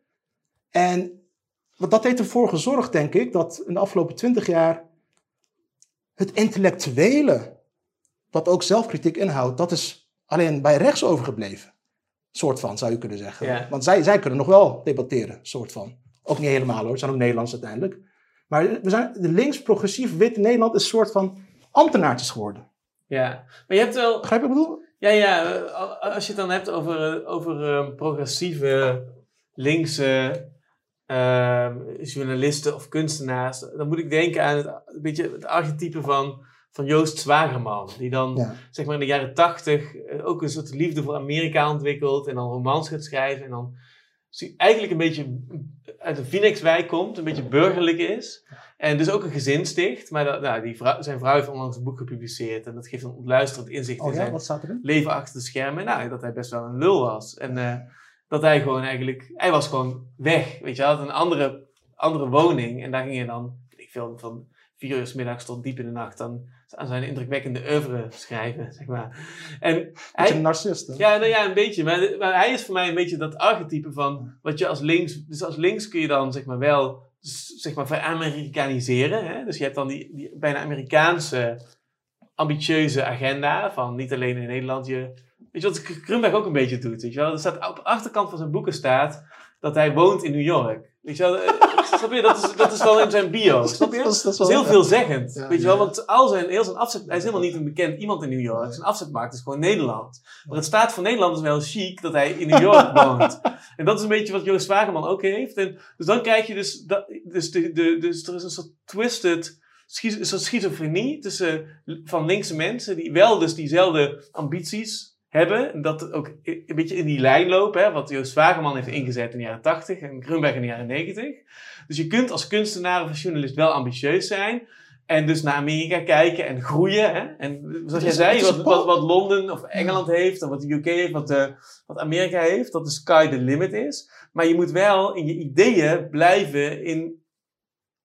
En wat dat heeft ervoor gezorgd, denk ik, dat in de afgelopen twintig jaar het intellectuele, wat ook zelfkritiek inhoudt, dat is alleen bij rechts overgebleven. Soort van, zou je kunnen zeggen. Ja. Want zij, zij kunnen nog wel debatteren, soort van. Ook niet helemaal hoor, het zijn ook Nederlands uiteindelijk. Maar we zijn, de links-progressief wit Nederland is een soort van ambtenaartjes geworden. ja. Maar je hebt wel... Begrijp je wat ik bedoel? Ja, ja, al- als je het dan hebt over, eh, over eh, progressieve, linkse eh, journalisten of kunstenaars, dan moet ik denken aan het, een beetje het archetype van, van Joost Zwagerman. Die dan, Ja. zeg maar in de jaren tachtig, eh, ook een soort liefde voor Amerika ontwikkelt en dan romans gaat schrijven. En dan eigenlijk een beetje uit de Phoenixwijk komt, een beetje burgerlijk is. En dus ook een gezin sticht. Maar dat, nou, die vrouw, zijn vrouw heeft onlangs een boek gepubliceerd. En dat geeft een ontluisterend inzicht in Oh ja, zijn leven achter de schermen. Nou, dat hij best wel een lul was. En eh, dat hij gewoon eigenlijk... Hij was gewoon weg, weet je. Hij had een andere, andere woning. En daar ging hij dan, ik veel, van vier uur 's middags tot diep in de nacht... dan aan zijn indrukwekkende oeuvre schrijven, zeg maar. En Beetje hij, een narcist. hè? ja, nou ja, een beetje. Maar, maar hij is voor mij een beetje dat archetype van wat je als links. Dus als links kun je dan zeg maar wel zeg maar veramerikaniseren. Hè? Dus je hebt dan die, die bijna Amerikaanse ambitieuze agenda van niet alleen in Nederland. Je, weet je wat Krumberg ook een beetje doet? Weet je wel? Er staat op de achterkant van zijn boeken staat dat hij woont in New York. Weet je wel? Eh, Snap je? Dat is, dat is dan in zijn bio. *laughs* Snap je? Dat is- dat is Dat is wel- heel veelzeggend. Ja, weet je wel, ja. want al zijn, heel zijn afzet, hij is helemaal niet een bekend iemand in New York. Zijn afzetmarkt is gewoon Nederland. Maar het staat voor Nederlanders wel chic dat hij in New York *laughs* woont. En dat is een beetje wat Joost Wageman ook heeft. En, dus dan krijg je dus, dat, dus, de, de, dus er is een soort twisted, een soort schizofrenie tussen van linkse mensen die wel dus diezelfde ambities hebben. En dat ook een beetje in die lijn lopen, hè, wat Joost Wageman heeft ingezet in de jaren 80 en Grunberg in de jaren 90. Dus je kunt als kunstenaar of als journalist wel ambitieus zijn. En dus naar Amerika kijken en groeien. Hè? En zoals jij zei, wat, wat, wat Londen of Engeland heeft, of wat de UK heeft, wat, de, wat Amerika heeft, dat de sky the limit is. Maar je moet wel in je ideeën blijven in,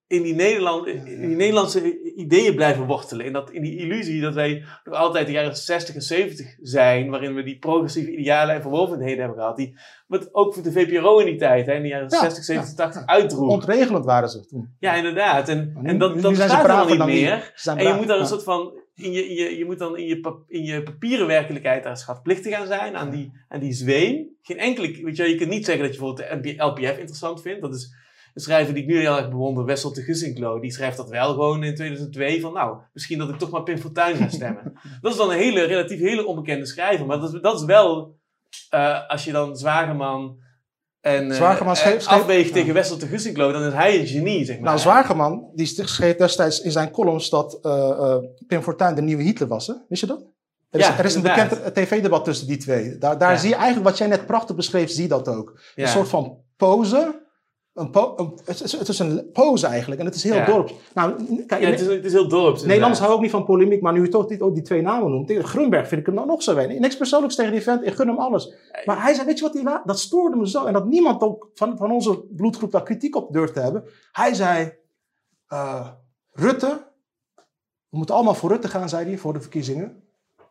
in, die, Nederland, in die Nederlandse ideeën blijven wortelen. In, dat, in die illusie dat wij nog altijd de jaren 60 en 70 zijn, waarin we die progressieve idealen en verworvenheden hebben gehad. Die, wat ook voor de VPRO in die tijd, hè, in de jaren Ja, 60, 70, ja, 80 uitdroeg. Ontregelend waren ze toen. Ja, inderdaad. En, en dat, nu dat zijn staat er dan niet dan meer. En je moet daar een soort van, in je, in je, je moet dan in je, in je papieren werkelijkheid daar schatplichtig aan zijn, aan die, aan die zweem. Geen enkele, weet je, je kunt niet zeggen dat je bijvoorbeeld de LPF interessant vindt. Dat is een schrijver die ik nu heel erg bewonder, Wessel de Gussinklo. Die schrijft dat wel gewoon in 2002 van, nou, misschien dat ik toch maar Pim Fortuyn ga stemmen. *laughs* dat is dan een hele, relatief hele onbekende schrijver. Maar dat is, dat is wel, eh, als je dan Zwageman en eh, Zwageman schreef- eh, schreef- afweegt ja. tegen Wessel de Gussinklo, dan is hij een genie, zeg maar. Nou, Zwageman, die schreef destijds in zijn columns dat eh, Pim Fortuyn de nieuwe Hitler was. Hè? Wist je dat? Er is, Ja, er is een bekend tv-debat tussen die twee. Daar, daar Ja. zie je eigenlijk wat jij net prachtig beschreef, zie je dat ook. Een soort van pose een, po- een- het, is, het is een pose eigenlijk. En het is heel Ja. dorps. Nou, kijk, Ja, het, is, het is heel dorps. Nederlanders houden ook niet van polemiek, maar nu je toch die, ook die twee namen noemt. Grunberg vind ik hem nou nog zo weinig. Niks persoonlijks tegen die vent, ik gun hem alles. Maar hij zei, weet je wat, hij la- dat stoorde me zo. En dat niemand ook van, van onze bloedgroep daar kritiek op durft te hebben. Hij zei, eh, Rutte, we moeten allemaal voor Rutte gaan, zei hij, voor de verkiezingen.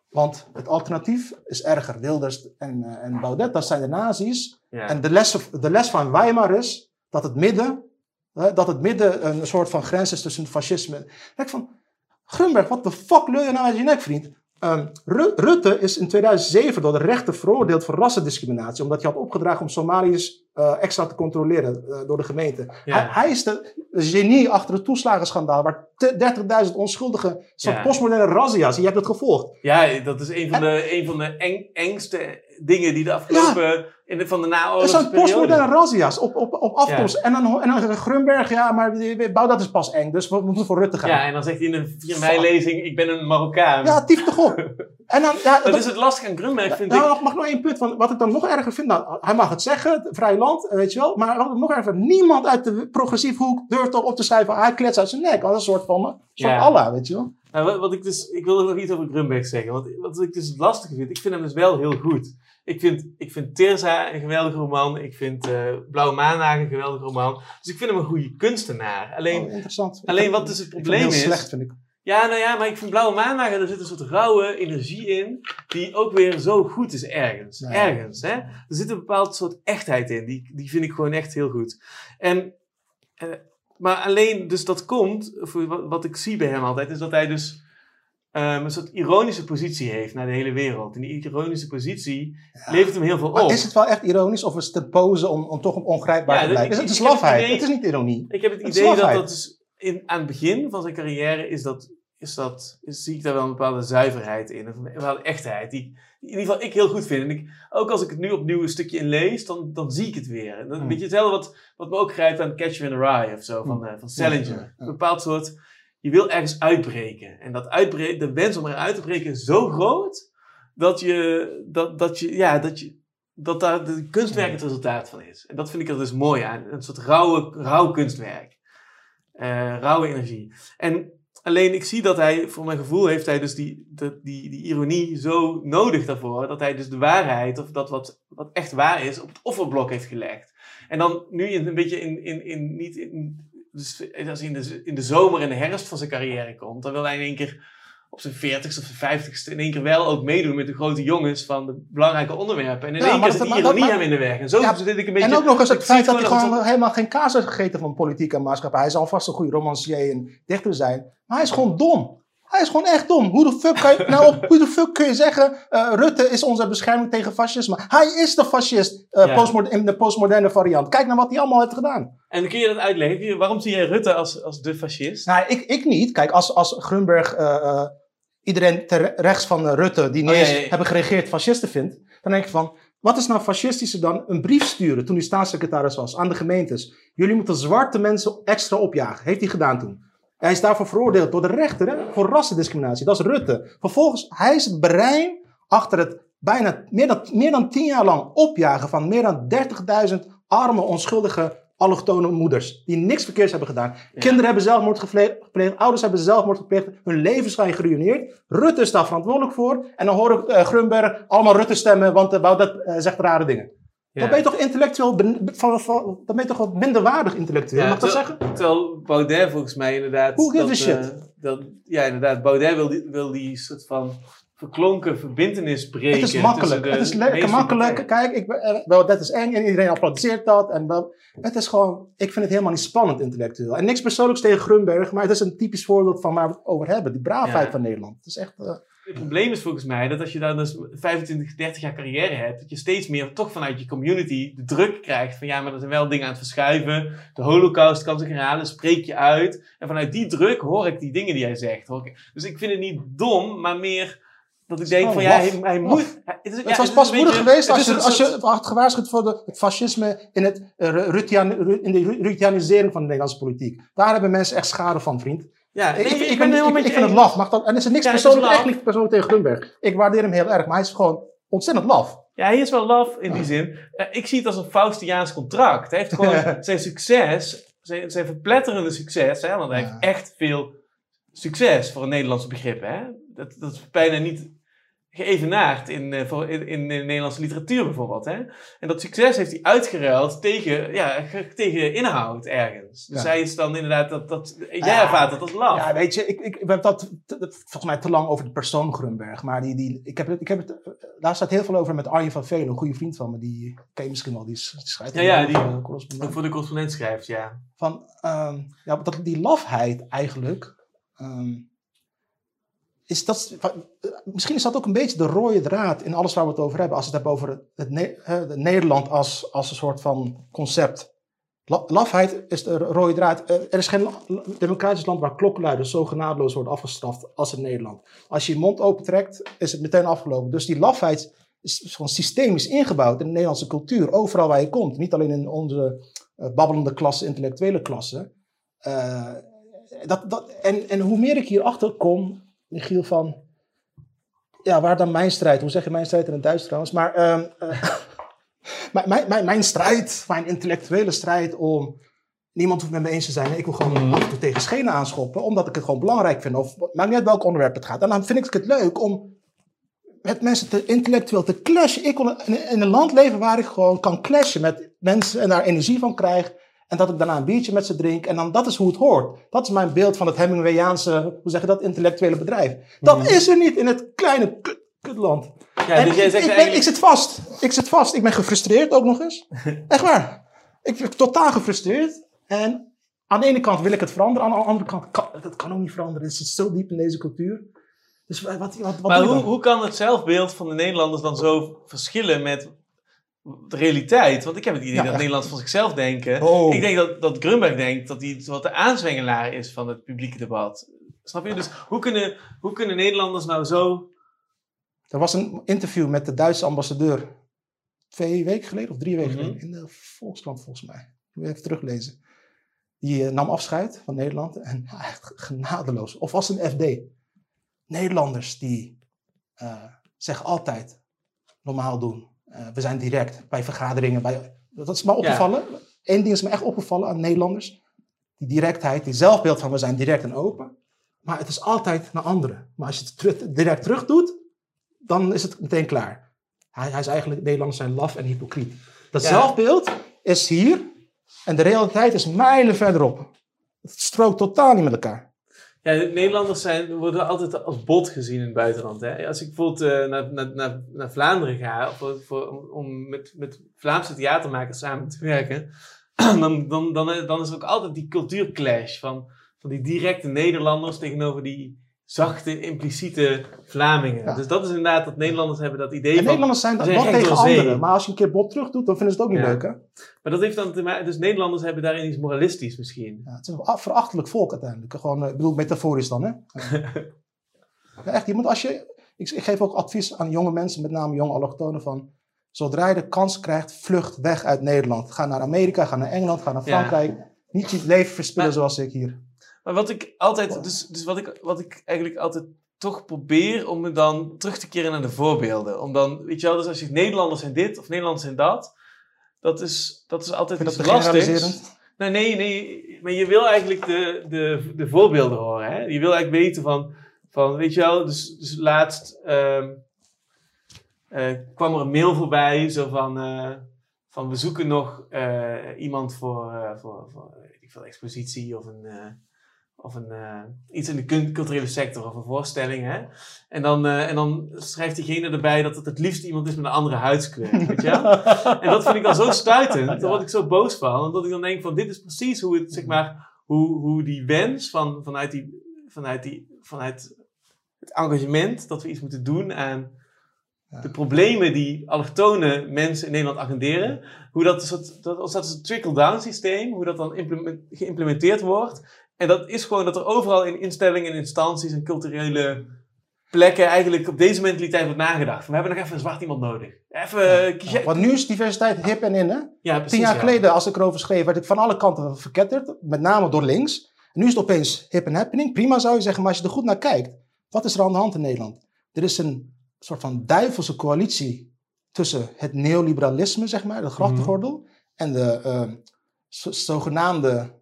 Want het alternatief is erger. Wilders en, eh, en Baudet, dat zijn de nazi's. Ja. En de les, de les van Weimar is dat het midden, dat het midden een soort van grens is tussen fascisme. Ik denk van, Grunberg, wat de fuck lul je nou uit je nek, vriend? Ehm, Ru- Rutte is in 2007 door de rechter veroordeeld voor rassendiscriminatie, omdat hij had opgedragen om Somaliërs eh, extra te controleren eh, door de gemeente. Ja. Hij, hij is de genie achter het toeslagenschandaal, waar te- 30.000 onschuldige, soort Ja. postmoderne razzia's, je hebt het gevolgd. Ja, dat is een van de, een van de eng, engste dingen die de afgelopen... In de, van de Er naoorlogse zijn postmoderne razzia's op, op, op afkomst. En, dan, en dan zegt Grunberg, ja, maar bouw dat is pas eng, dus we moeten voor Rutte gaan. Ja, en dan zegt hij in een 4 mei-lezing, ik ben een Marokkaan. Ja, tief toch op. *laughs* En dan, ja, dat is het lastige aan Grunberg, vind nou, ik. nog- mag nog één punt. Van, wat ik dan nog erger vind, nou, hij mag het zeggen, vrij land, weet je wel. Maar wat ik nog erger vind, niemand uit de progressieve hoek durft op, op te schrijven, hij klets uit zijn nek. Als een soort van, een soort Ja. Allah, weet je wel. Nou, wat, wat ik dus, ik wil nog iets over Grunberg zeggen. Want wat ik dus het lastige vind, ik vind hem dus wel heel goed. Ik vind, ik vind Tirza een geweldige roman. Ik vind eh, Blauwe Maandagen een geweldige roman. Dus ik vind hem een goede kunstenaar. Alleen, Oh, interessant. Alleen wat dus het ik vind probleem heel is... slecht, vind ik. Ja, nou ja, maar ik vind Blauwe Maandagen, er zit een soort rauwe energie in, die ook weer zo goed is ergens. Ja. Ergens, hè. Er zit een bepaald soort echtheid in, die, die vind ik gewoon echt heel goed. En, eh, maar alleen, dus dat komt, of wat, ik zie bij hem altijd, is dat hij dus ehm, een soort ironische positie heeft naar de hele wereld. En die ironische positie levert hem heel veel Maar op. is het wel echt ironisch of is het een pose om, om toch ongrijpbaar Ja, te blijven? Is het een het slafheid? Het is niet ironie. Ik heb het Het is idee dat dat dus in, aan het begin van zijn carrière is dat, is dat, is, zie ik daar wel een bepaalde zuiverheid in, een bepaalde echtheid, die, die in ieder geval ik heel goed vind. En ik, ook als ik het nu opnieuw een stukje in lees, dan, dan zie ik het weer. En dan, Hmm. Weet je, hetzelfde wat, wat me ook grijpt aan Catcher in the Rye of zo, van, eh, van Salinger. Een bepaald soort, je wil ergens uitbreken. En dat uitbreken, de wens om eruit te breken is zo groot, dat je, dat, dat je, ja, dat je, dat daar de kunstwerk het resultaat van is. En dat vind ik er dus mooi aan. Een soort rauwe, rauw kunstwerk. Eh, rauwe energie. En alleen ik zie dat hij, voor mijn gevoel heeft hij dus die, de, die, die ironie zo nodig daarvoor. Dat hij dus de waarheid, of dat wat, wat echt waar is, op het offerblok heeft gelegd. En dan nu een beetje in, in, in niet in, dus als hij in de, in de zomer en de herfst van zijn carrière komt, dan wil hij in één keer op zijn 40ste of zijn 50ste in één keer wel ook meedoen met de grote jongens van de belangrijke onderwerpen. En in Ja, één keer zit die ironie hem in de weg. En zo Ja, zit ik een beetje... En ook nog eens het feit dat hij gewoon helemaal geen kaas heeft gegeten van politiek en maatschappij. Hij zal vast een goede romancier en dichter zijn. Maar hij is gewoon dom. Hij is gewoon echt dom. Hoe de fuck, kan je, *laughs* nou, op, hoe de fuck kun je zeggen, eh, Rutte is onze bescherming tegen fascisme. Hij is de fascist Ja. postmod- in de postmoderne variant. Kijk naar wat hij allemaal heeft gedaan. En kun je dat uitleggen? Waarom zie jij Rutte als, als de fascist? Nou, ik, ik niet. Kijk, als, als Grunberg eh, iedereen ter rechts van eh, Rutte die niet Oh, ja, eens ja, ja. hebben geregeerd fascisten vindt, dan denk ik van, wat is nou fascistischer dan een brief sturen toen hij staatssecretaris was aan de gemeentes? Jullie moeten zwarte mensen extra opjagen. Heeft hij gedaan toen. Hij is daarvoor veroordeeld door de rechter hè, voor rassendiscriminatie. Dat is Rutte. Vervolgens, hij is het brein achter het bijna meer dan, meer dan tien jaar lang opjagen van meer dan 30.000 arme, onschuldige allochtone moeders. Die niks verkeerds hebben gedaan. Kinderen hebben zelfmoord gepleegd, ouders hebben zelfmoord gepleegd, hun levens zijn geruineerd. Rutte is daar verantwoordelijk voor. En dan hoor ik eh, Grunberg allemaal Rutte stemmen, want uh, Baudet uh, zegt rare dingen. Ja. Dan ben je toch intellectueel, van, van, dan ben je toch wat minderwaardig intellectueel, Ja, mag ik dat zeggen? Terwijl Baudet volgens mij inderdaad... Who gives dat, a shit? eh, dat, ja, inderdaad. Baudet wil die, wil die soort van verklonken verbindenis breken. Het is makkelijk. Het is lekker makkelijk. partijen. Kijk, ik, ben- eh, wel, dat is eng en iedereen applaudisseert dat. En wel, het is gewoon, ik vind het helemaal niet spannend intellectueel. En niks persoonlijks tegen Grunberg, maar het is een typisch voorbeeld van waar we het over hebben. Die braafheid Ja. van Nederland. Het is echt... eh, Het probleem is volgens mij dat als je dan dus 25, 30 jaar carrière hebt, dat je steeds meer toch vanuit je community de druk krijgt van ja, maar er zijn wel dingen aan het verschuiven. De holocaust kan zich herhalen, spreek je uit. En vanuit die druk hoor ik die dingen die hij zegt. Hoor ik. Dus ik vind het niet dom, maar meer dat ik denk van ja, hij, hij moet... hij- Het, is, ja, het was pas moedig geweest als je, als je soort- had gewaarschuwd voor de, het fascisme in, het, Rutian, in de Rutianisering van de Nederlandse politiek. Daar hebben mensen echt schade van, vriend. Ja, Ik, nee, ik, ik, ben ben, helemaal ik, met ik je vind het laf. Mag dat, en er is niks Ja, het is persoonlijk, echt niet persoonlijk tegen Grunberg. Ik waardeer hem heel erg, maar hij is gewoon ontzettend laf. Ja, hij is wel laf in die zin. Eh, ik zie het als een Faustiaans contract. Hij heeft gewoon *laughs* zijn succes, zijn, zijn verpletterende succes, hè, want hij heeft echt veel succes voor een Nederlandse begrip. Hè? Dat, dat is bijna niet geëvenaard in, eh, in, in de Nederlandse literatuur bijvoorbeeld. Hè? En dat succes heeft hij uitgeruild tegen, ja, ge- tegen inhoud ergens. Dus Ja. hij is dan inderdaad, dat, dat, jij Ja. ervaart dat als laf. Ja, weet je, ik, ik, ik heb dat te- volgens mij te lang over de persoon Grunberg. Maar die, die, ik heb het, ik heb het, eh, daar staat heel veel over met Arjen van Velen, een goede vriend van me. Die ken je misschien wel, die, schrijft Ja, ja, die- eh, voor de correspondent schrijft, ja. van ehm, ja, dat, die lafheid eigenlijk. ehm, is dat, misschien is dat ook een beetje de rode draad in alles waar we het over hebben. Als we het hebben over het, Nederland als, als een soort van concept. La- lafheid is de rode draad. Eh, Er is geen democratisch land waar klokkenluiders zo genadeloos worden afgestraft als in Nederland. Als je je mond opentrekt, is het meteen afgelopen. Dus die lafheid is gewoon systemisch ingebouwd in de Nederlandse cultuur. Overal waar je komt. Niet alleen in onze eh, babbelende klasse, intellectuele klasse. Eh, dat, dat, en, en hoe meer ik hierachter kom, Michiel, van... Ja, waar dan mijn strijd? Hoe zeg je mijn strijd in het Duits trouwens? Maar ehm, eh, *laughs* mijn, mijn, mijn, mijn strijd, mijn intellectuele strijd om... Niemand hoeft met me eens te zijn. Ik wil gewoon af en toe tegen schenen aanschoppen, omdat ik het gewoon belangrijk vind. Of maakt niet uit welk onderwerp het gaat. En dan vind ik het leuk om met mensen te intellectueel te clashen. Ik wil in, in een land leven waar ik gewoon kan clashen met mensen en daar energie van krijg. En dat ik daarna een biertje met ze drink. En dan dat is hoe het hoort. Dat is mijn beeld van het Hemingwayaanse, hoe zeg je dat, intellectuele bedrijf. Dat Mhm. is er niet in het kleine kut- kutland. ja en dus jij ik, zegt ik, ben- eigenlijk... ik zit vast. Ik zit vast. Ik ben gefrustreerd ook nog eens. *laughs* Echt waar. Ik ben totaal gefrustreerd. En aan de ene kant wil ik het veranderen. Aan de andere kant, kan, dat kan ook niet veranderen. Het zit zo diep in deze cultuur. Dus wat, wat, wat, Maar hoe, hoe kan het zelfbeeld van de Nederlanders dan zo verschillen met de realiteit? Want ik heb het idee Ja, dat. Nederlanders van zichzelf denken. Oh. Ik denk dat, dat Grunberg denkt dat hij wat de aanzwengelaar is van het publieke debat. Snap je? Dus hoe kunnen, hoe kunnen Nederlanders nou zo... Er was een interview met de Duitse ambassadeur. Twee weken geleden of drie weken Mhm. geleden. In de Volkskrant volgens mij. Moet even teruglezen. Die eh, nam afscheid van Nederland. En *laughs* ja, echt genadeloos. Of was een FD. Nederlanders die eh, zeggen altijd normaal doen. Eh, we zijn direct bij vergaderingen. Bij, dat is me opgevallen. Eén ding is me echt opgevallen aan Nederlanders. Die directheid, die zelfbeeld van we zijn direct en open. Maar het is altijd naar anderen. Maar als je het terug- direct terug doet, dan is het meteen klaar. Hij, hij is eigenlijk, Nederlanders zijn laf en hypocriet. Dat Ja. zelfbeeld is hier en de realiteit is mijlen verderop. Het strookt totaal niet met elkaar. Ja, de Nederlanders zijn, worden altijd als bot gezien in het buitenland. Hè? Als ik bijvoorbeeld eh, naar, naar, naar, naar Vlaanderen ga, voor, voor, om, om met, met Vlaamse theatermakers samen te werken, *clears throat* dan, dan, dan, dan is er ook altijd die cultuurclash van, van die directe Nederlanders tegenover die zachte, impliciete Vlamingen. Ja. Dus dat is inderdaad dat Nederlanders hebben dat idee En van... Nederlanders zijn dat recht tegen anderen. Maar als je een keer bot terug doet, dan vinden ze het ook niet Ja. leuk. Hè? Maar dat heeft dan te maken... Dus Nederlanders hebben daarin iets moralistisch misschien. Ja, het is een verachtelijk volk uiteindelijk. Gewoon, eh, ik bedoel, metaforisch dan. Hè? *laughs* ja, echt, moet als je, ik, ik geef ook advies aan jonge mensen, met name jonge allochtonen, van zodra je de kans krijgt, vlucht weg uit Nederland. Ga naar Amerika, ga naar Engeland, ga naar. Frankrijk. Niet je leven verspillen Maar- zoals ik hier. Maar wat ik altijd, dus, dus wat, ik, wat ik eigenlijk altijd toch probeer om me dan terug te keren naar de voorbeelden. Om dan, weet je wel, dus als je Nederlanders zijn dit of Nederlanders zijn dat, dat is, dat is altijd iets lastigs. generaliserend. Nee, nee, nee, maar je wil eigenlijk de, de, de voorbeelden horen. Hè? Je wil eigenlijk weten van, van weet je wel, dus, dus laatst ehm, eh, kwam er een mail voorbij, zo van, eh, van we zoeken nog eh, iemand voor, voor, voor ik veel, expositie of een, of een, eh, iets in de culturele sector of een voorstelling. Hè? En, dan, eh, en dan schrijft diegene erbij dat het het liefst iemand is met een andere huidskleur. Weet je? En dat vind ik dan zo *laughs* stuitend. Daar word ik zo boos van. Omdat ik dan denk van dit is precies hoe het, zeg maar, hoe, hoe die wens van, vanuit, die, vanuit, die, vanuit het engagement dat we iets moeten doen aan de problemen die allochtone mensen in Nederland agenderen. Hoe dat, soort, dat, als dat is een trickle-down systeem, hoe dat dan geïmplementeerd wordt. En dat is gewoon dat er overal in instellingen en instanties en culturele plekken eigenlijk op deze mentaliteit wordt nagedacht. We hebben nog even een zwart iemand nodig. Even, eh, kies Ja, want nu is diversiteit hip en in, hè? ja, precies. Tien jaar ja. geleden, als ik erover schreef, werd ik van alle kanten verketterd. Met name door links. En nu is het opeens hip en happening. Prima zou je zeggen, maar als je er goed naar kijkt. Wat is er aan de hand in Nederland? Er is een soort van duivelse coalitie tussen het neoliberalisme, zeg maar, de grachtengordel, en de uh, zogenaamde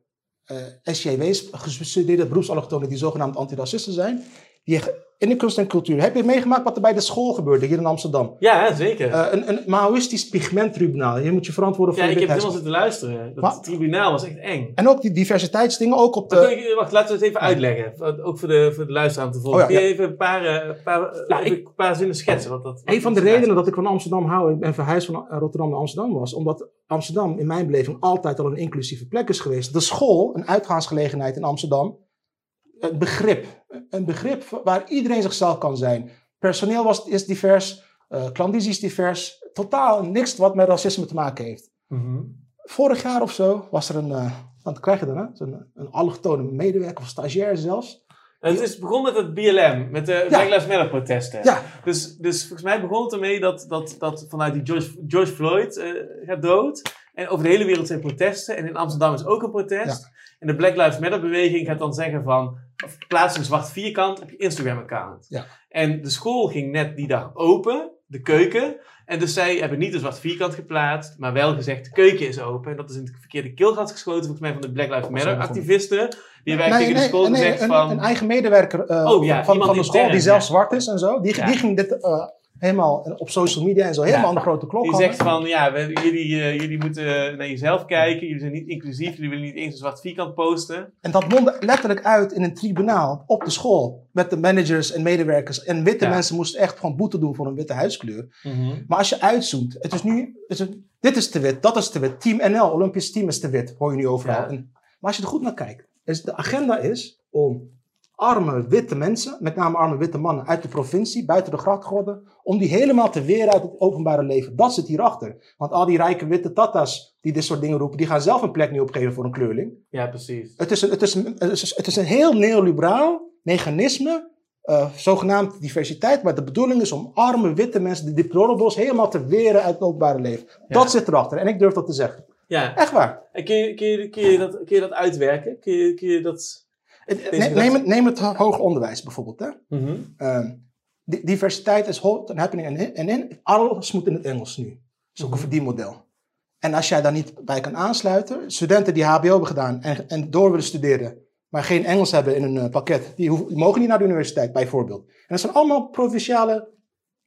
SJW's, gestudeerde beroepsallochtonen die zogenaamd antiracisten zijn, die in de kunst en cultuur. Heb je meegemaakt wat er bij de school gebeurde hier in Amsterdam? Ja, zeker. Uh, een, een Maoïstisch pigmenttribunaal. Je moet je verantwoorden voor Ja, je ik heb helemaal zitten luisteren. Dat Maar- tribunaal was echt eng. En ook die diversiteitsdingen, ook op de... wacht, laten we het even uitleggen. Ook voor de, voor de luisteraar om te volgen. Oh ja, ja. even een paar, eh, een paar, Nou, een paar zinnen schetsen? Wat dat, wat Een van de redenen dat ik van Amsterdam hou en verhuisd van Rotterdam naar Amsterdam was, omdat Amsterdam in mijn beleving altijd al een inclusieve plek is geweest. De school, een uitgaansgelegenheid in Amsterdam, een begrip. Een begrip waar iedereen zichzelf kan zijn. Personeel was, is divers, eh klandizie is divers. Totaal niks wat met racisme te maken heeft. Mhm. Vorig jaar of zo was er een, eh, wat krijg je dan? Hè? Een allochtone medewerker of stagiair zelfs. En Het is begon met het BLM, met de Black Lives Matter protesten. Ja, Dus, dus volgens mij begon het ermee dat, dat, dat vanuit die George, George Floyd gaat dood. En over de hele wereld zijn protesten. En in Amsterdam is ook een protest. En de Black Lives Matter beweging gaat dan zeggen van... of Plaats een zwart vierkant op je Instagram-account. Ja. En de school ging net die dag open, de keuken. En dus zij hebben niet een zwart vierkant geplaatst, maar wel gezegd de keuken is open. En dat is in het verkeerde keelgat geschoten, volgens mij van de Black Lives Matter activisten. Die hebben eigenlijk tegen de school nee, gezegd een, van... een eigen medewerker eh, Oh, ja, van, van de school die zelf ja. zwart is en zo. Die, die ging dit eh, helemaal op social media en zo helemaal Ja. aan de grote klok Die zegt van, ja, we- jullie, eh, jullie moeten naar jezelf kijken. Jullie zijn niet inclusief. Jullie willen niet eens een zwart vierkant posten. En dat mondde letterlijk uit in een tribunaal op de school. Met de managers en medewerkers. En witte Ja. mensen moesten echt gewoon boete doen voor een witte huidskleur. Maar als je uitzoomt, het is nu, het is, dit is te wit, dat is te wit. Team NL, Olympisch team is te wit, hoor je nu overal. Ja. En- maar als je er goed naar kijkt, is de agenda is om arme witte mensen, met name arme witte mannen uit de provincie, buiten de grachtgordel, om die helemaal te weren uit het openbare leven. Dat zit hierachter. Want al die rijke witte tatas die dit soort dingen roepen, die gaan zelf een plek niet opgeven voor een kleurling. Ja, precies. Het is een, het is een, het is, het is een heel neoliberaal mechanisme, eh, zogenaamd diversiteit, maar de bedoeling is om arme witte mensen, de deplorables, helemaal te weren uit het openbare leven. Ja. Dat zit erachter en ik durf dat te zeggen. Ja, Echt waar. en kun je, kun je, kun je, dat, kun je dat uitwerken? Kun je, kun je dat... Neem, het, neem het hoger onderwijs bijvoorbeeld. Hè? Ehm, di- diversiteit is hot and happening en in. Alles moet in het Engels nu. Dat is ook een Mhm. verdienmodel. En als jij daar niet bij kan aansluiten, studenten die HBO hebben gedaan en, en door willen studeren, maar geen Engels hebben in een eh, pakket, die, hoeven- die mogen niet naar de universiteit bijvoorbeeld. En dat zijn allemaal provinciale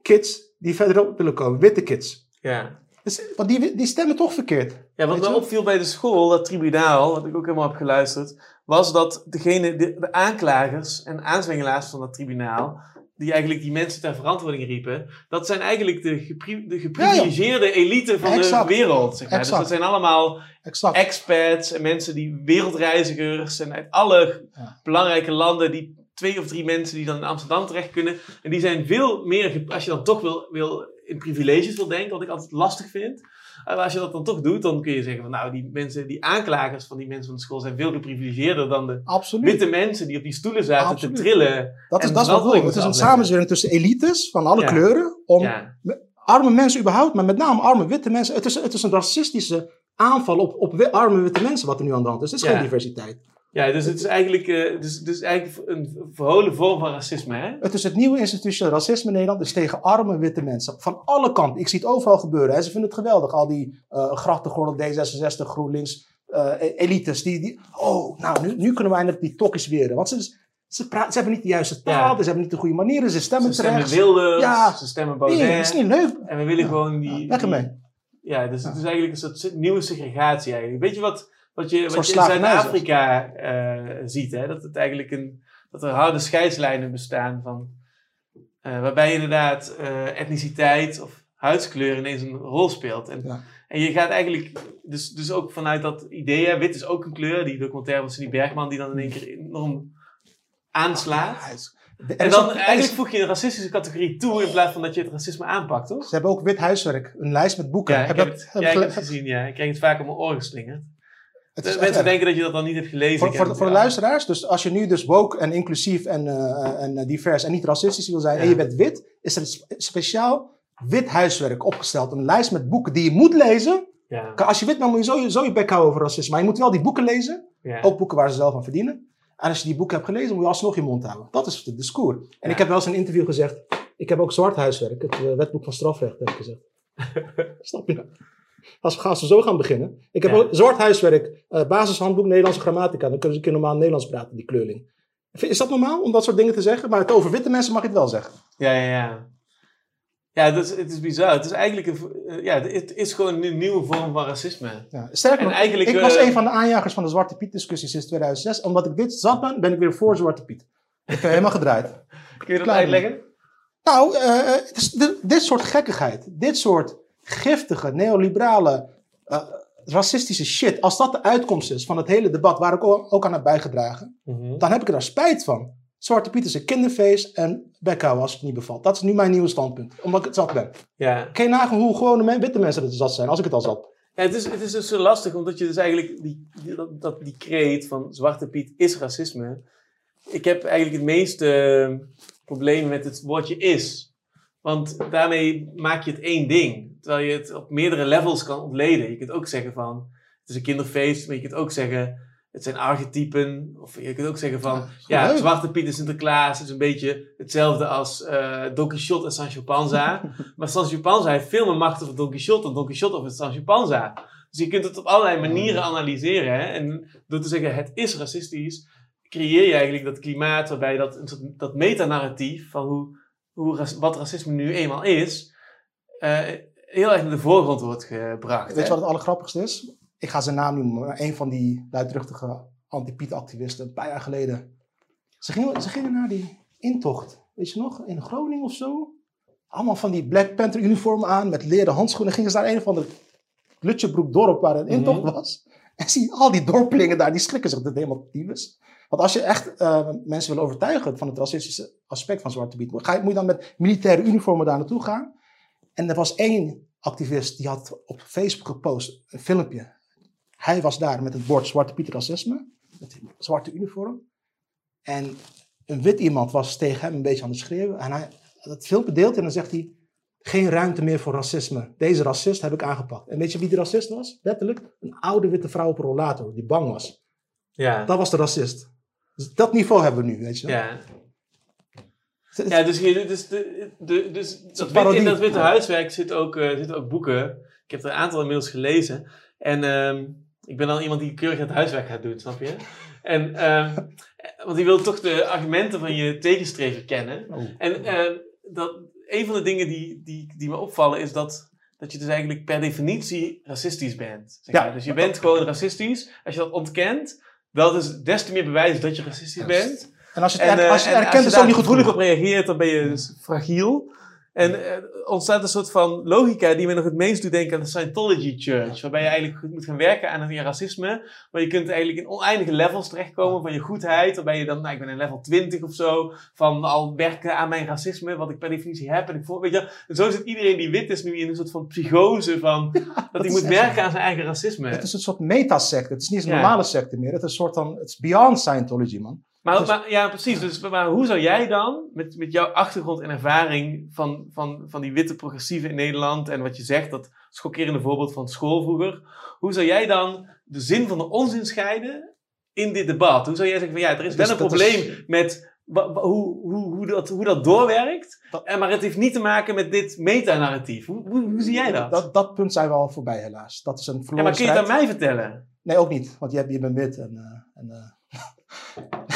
kids die verderop willen komen, witte kids. Ja. Dus, want die, die stemmen toch verkeerd. Ja, wat me opviel bij de school, dat tribunaal, wat ik ook helemaal heb geluisterd, was dat degene, de, de aanklagers en aanzwengelaars van dat tribunaal, die eigenlijk die mensen ter verantwoording riepen, dat zijn eigenlijk de, gepri- de geprivilegeerde elite van Exact. de wereld. Zeg maar. Dus dat zijn allemaal Exact. expats en mensen die wereldreizigers en uit alle Ja. belangrijke landen, die twee of drie mensen die dan in Amsterdam terecht kunnen. En die zijn veel meer, als je dan toch wil, wil in privileges wil denken, wat ik altijd lastig vind. eh, Maar als je dat dan toch doet, dan kun je zeggen van nou, die mensen, die aanklagers van die mensen van de school zijn veel geprivilegeerder dan de Absoluut. witte mensen die op die stoelen zaten Absoluut. te trillen. dat is, dat is wat. Het is een samenzwering tussen elites van alle Ja. kleuren om Ja, arme mensen überhaupt, maar met name arme witte mensen. Het is, het is een racistische aanval op, op arme witte mensen wat er nu aan de hand is. Het is Ja. geen diversiteit. Ja dus het is eigenlijk, dus, dus eigenlijk een verholen vorm van racisme. Hè? Het is het nieuwe institutioneel racisme in Nederland. is tegen arme witte mensen. Van alle kanten. Ik zie het overal gebeuren. Hè. Ze vinden het geweldig. Al die uh, grachtengordel, D66, GroenLinks, eh, elites. Die, die, oh, nou, nu, nu kunnen we eindelijk die tokkies weren. Want ze, ze, praten, ze hebben niet de juiste taal. Ja. Ze hebben niet de goede manieren. Ze stemmen Ze stemmen terecht. Wilders, Ja. ze stemmen Nee, Baudet. dat is niet leuk. En we willen Ja. gewoon die... Ja, weg ermee. Ja, dus het is eigenlijk een soort nieuwe segregatie eigenlijk. Weet je wat, wat je, wat je in Zuid-Afrika eh, ziet? Hè? Dat het eigenlijk een... Dat er harde scheidslijnen bestaan van... eh, waarbij inderdaad eh, etniciteit of huidskleur ineens een rol speelt. En, Ja. en je gaat eigenlijk... Dus, dus ook vanuit dat idee, hè, wit is ook een kleur. Die documentaire van Cindy Bergman die dan in één keer enorm aanslaat. En dan eigenlijk voeg je een racistische categorie toe in plaats van dat je het racisme aanpakt, toch? Ze hebben ook wit huiswerk. Een lijst met boeken. Ja, ik Heb het, heb ja, ik je- heb het gezien, ja. Ik krijg het vaak op mijn oren geslingerd. Mensen erg. denken dat je dat dan niet hebt gelezen. Voor, voor, heb voor de het- luisteraars, dus als je nu dus woke en inclusief en, eh, en eh, divers en niet racistisch wil zijn en je bent wit, is er spe- speciaal wit huiswerk opgesteld. Een lijst met boeken die je moet lezen. Ja, Als je wit bent moet je zo, je zo je bek houden over racisme. Maar je moet wel die boeken lezen. ja. Ook boeken waar ze zelf aan verdienen. En als je die boeken hebt gelezen, moet je alsnog je mond houden. Dat is de discours. En ik heb wel eens in een interview gezegd, Ik heb ook zwart huiswerk, het uh, wetboek van strafrecht, heb ik gezegd. *laughs* Snap je? Als we, als we zo gaan beginnen. Ik heb Ja. zwart huiswerk, eh, basishandboek Nederlandse grammatica. Dan kunnen ze een keer normaal Nederlands praten, die kleurling. Is dat normaal om dat soort dingen te zeggen? Maar het over witte mensen mag je het wel zeggen. Ja, ja, ja. Ja, dat is, het is bizar. Het is eigenlijk een, eh, ja, het is gewoon een nieuwe vorm van racisme. Ja. Sterker nog, eigenlijk, ik was eh, een van de aanjagers van de Zwarte Piet discussie sinds 2006. Omdat ik dit zat ben, ben ik weer voor Zwarte Piet. Ik ben helemaal gedraaid. *laughs* Kun je dat uitleggen? Nou, het is dit, dit soort gekkigheid, dit soort giftige, neoliberale, eh, racistische shit, als dat de uitkomst is van het hele debat waar ik ook aan heb bijgedragen, dan heb ik er daar spijt van. Zwarte Piet is een kinderfeest en bekhouden als het niet bevalt. Dat is nu mijn nieuwe standpunt, omdat ik het zat ben. Ja. Kun je nagaan hoe gewone men- witte mensen het zat zijn, als ik het al zat. Ja, het, is, het is dus zo lastig, omdat je dus eigenlijk die, die, dat, dat, die kreet van Zwarte Piet is racisme. Ik heb eigenlijk het meeste eh, probleem met het woordje is. Want daarmee maak je het één ding. Terwijl je het op meerdere levels kan ontleden. Je kunt ook zeggen van, het is een kinderfeest, maar je kunt ook zeggen, het zijn archetypen. Of je kunt ook zeggen van, Ja. Zwarte Piet en Sinterklaas is een beetje hetzelfde als eh Don Quixote en Sancho Panza. *laughs* maar Sancho Panza heeft veel meer macht over Don Quixote dan Don Quixote over Sancho Panza. Dus je kunt het op allerlei manieren analyseren. Hè? En door te zeggen het is racistisch, creëer je eigenlijk dat klimaat waarbij dat, dat metanarratief van hoe, hoe, wat racisme nu eenmaal is, eh, heel erg naar de voorgrond wordt gebracht. Weet je wat het allergrappigste is? Ik ga zijn naam noemen, maar een van die luidruchtige anti-Piet-activisten, een paar jaar geleden. Ze gingen, ze gingen naar die intocht, weet je nog, in Groningen of zo. Allemaal van die Black Panther uniformen aan, met leren handschoenen. Gingen ze naar een of andere Lutjebroek dorp waar een intocht Mhm. was. En zie al die dorpelingen daar, die schrikken zich dat helemaal. Want als je echt eh, mensen wil overtuigen van het racistische aspect van Zwarte Piet, moet je dan met militaire uniformen daar naartoe gaan. En er was één activist die had op Facebook gepost een filmpje. Hij was daar met het bord Zwarte Piet racisme, met een zwarte uniform. En een wit iemand was tegen hem een beetje aan het schreeuwen. En hij dat filmpje deelt en dan zegt hij, geen ruimte meer voor racisme. Deze racist heb ik aangepakt. En weet je wie die racist was? Letterlijk, een oude witte vrouw op een rollator die bang was. ja. Dat was de racist. Dus dat niveau hebben we nu, weet je. Ja. Ja, dus, je, dus, de, de, dus dat wit- in dat witte huiswerk zitten ook, eh, zitten ook boeken. Ik heb er een aantal inmiddels gelezen. En ehm, ik ben dan iemand die keurig het huiswerk gaat doen, snap je? En, ehm, *laughs* want die wil toch de argumenten van je tegenstrever kennen. Oh. En ehm, dat, een van de dingen die, die, die me opvallen is dat, dat je dus eigenlijk per definitie racistisch bent. Zeg Ja. maar. Dus je bent gewoon racistisch. Als je dat ontkent, dat is des te meer bewijs dat je racistisch bent. En als je En, het, er- eh, als je het en erkent, is het daar ook niet goed genoeg. op reageert, dan ben je dus fragiel. En er ontstaat een soort van logica die me nog het meest doet denken aan de Scientology Church. Waarbij je eigenlijk moet gaan werken aan je racisme. Maar je kunt eigenlijk in oneindige levels terechtkomen van je goedheid. Waarbij je dan, nou ik ben in level 20 of zo, van al werken aan mijn racisme, wat ik per definitie heb. En ik voel, weet je, en zo zit iedereen die wit is nu in een soort van psychose van, dat hij is moet werken aan zijn eigen racisme. Het is een soort metasecte. Het is niet eens een Ja. normale secte meer. Het is een soort van, het is beyond Scientology, man. Maar, Dus- maar- ja, precies. Dus, maar hoe zou jij dan, met, met jouw achtergrond en ervaring van, van, van die witte progressieven in Nederland en wat je zegt, dat schokkerende voorbeeld van school vroeger, hoe zou jij dan de zin van de onzin scheiden in dit debat? Hoe zou jij zeggen van ja, er is Dus wel een is- probleem met hoe, hoe, hoe, dat, hoe dat doorwerkt, Dat- en, maar het heeft niet te maken met dit metanarratief. Hoe, hoe, hoe zie jij dat? Dat, dat punt zijn we al voorbij, helaas. Dat is een ja, verloren maar kun je het aan mij vertellen? Nee, ook niet. Want je, hebt, je bent wit. En, eh, en, eh, *laughs*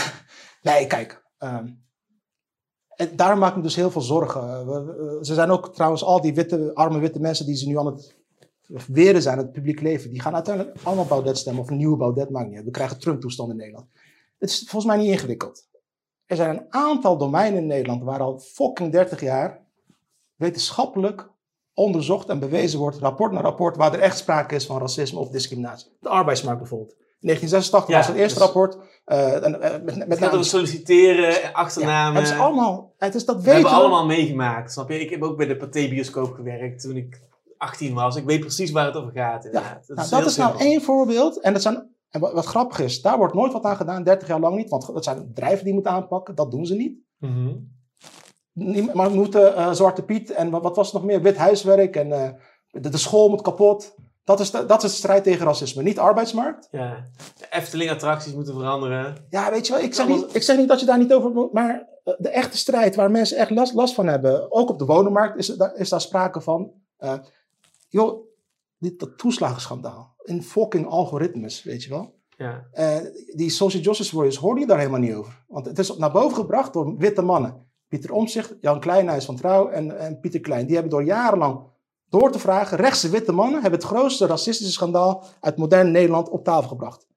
nee, kijk. ehm, en daarom maak ik me dus heel veel zorgen. Eh, ze zijn ook trouwens al die witte, arme witte mensen die ze nu aan het weren zijn, het publiek leven. Die gaan uiteindelijk allemaal Baudet stemmen. Of een nieuwe Baudet, maakt niet. We krijgen Trump-toestand in Nederland. Het is volgens mij niet ingewikkeld. Er zijn een aantal domeinen in Nederland waar al fucking 30 jaar wetenschappelijk onderzocht en bewezen wordt, rapport na rapport, waar er echt sprake is van racisme of discriminatie. De arbeidsmarkt bijvoorbeeld. In 1986 Ja, was het eerste dus- rapport. eh, en, eh, met, met Het over solliciteren, ja, achternamen. het is allemaal, het is dat We weten hebben we. allemaal meegemaakt, snap je? Ik heb ook bij de Pathé-bioscoop gewerkt toen ik 18 was. Ik weet precies waar het over gaat, inderdaad. Nou, dat heel is nou één voorbeeld. En, dat zijn, en wat, wat grappig is, daar wordt nooit wat aan gedaan, 30 jaar lang niet. Want dat zijn bedrijven die moeten aanpakken, dat doen ze niet. Mhm. Maar we moeten eh, Zwarte Piet en wat, wat was het nog meer? Wit huiswerk en de, de school moet kapot. Dat is, de, dat is de strijd tegen racisme. Niet de arbeidsmarkt. Ja. De Efteling-attracties moeten veranderen. Ja, weet je wel, ik zeg, niet, ik zeg niet dat je daar niet over moet, maar eh, de echte strijd waar mensen echt last, last van hebben, ook op de wonenmarkt is, daar- is daar sprake van. Eh, joh, dit dat toeslagenschandaal in fucking algoritmes, weet je wel. Ja. Eh, die social justice warriors hoorde je daar helemaal niet over. Want het is naar boven gebracht door witte mannen. Pieter Omtzigt, Jan Kleinhuis van Trouw en, en Pieter Klein. Die hebben door jarenlang door te vragen, rechtse witte mannen hebben het grootste racistische schandaal uit modern Nederland op tafel gebracht.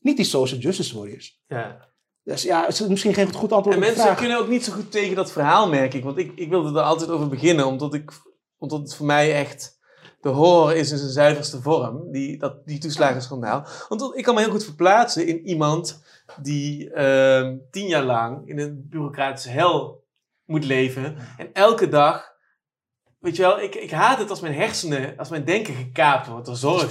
Niet die social justice warriors. ja. Dus ja, het is misschien geen goed antwoord En op de mensen kunnen ook niet zo goed tegen dat verhaal, merk ik. Want ik, ik wilde er altijd over beginnen, omdat, ik, omdat het voor mij echt... De horror is in zijn zuiverste vorm, die, dat, die toeslagenschandaal. Want ik kan me heel goed verplaatsen in iemand die ehm, tien jaar lang in een bureaucratische hel moet leven. En elke dag... Weet je wel, ik, ik haat het als mijn hersenen, als mijn denken gekaapt wordt door zorgen.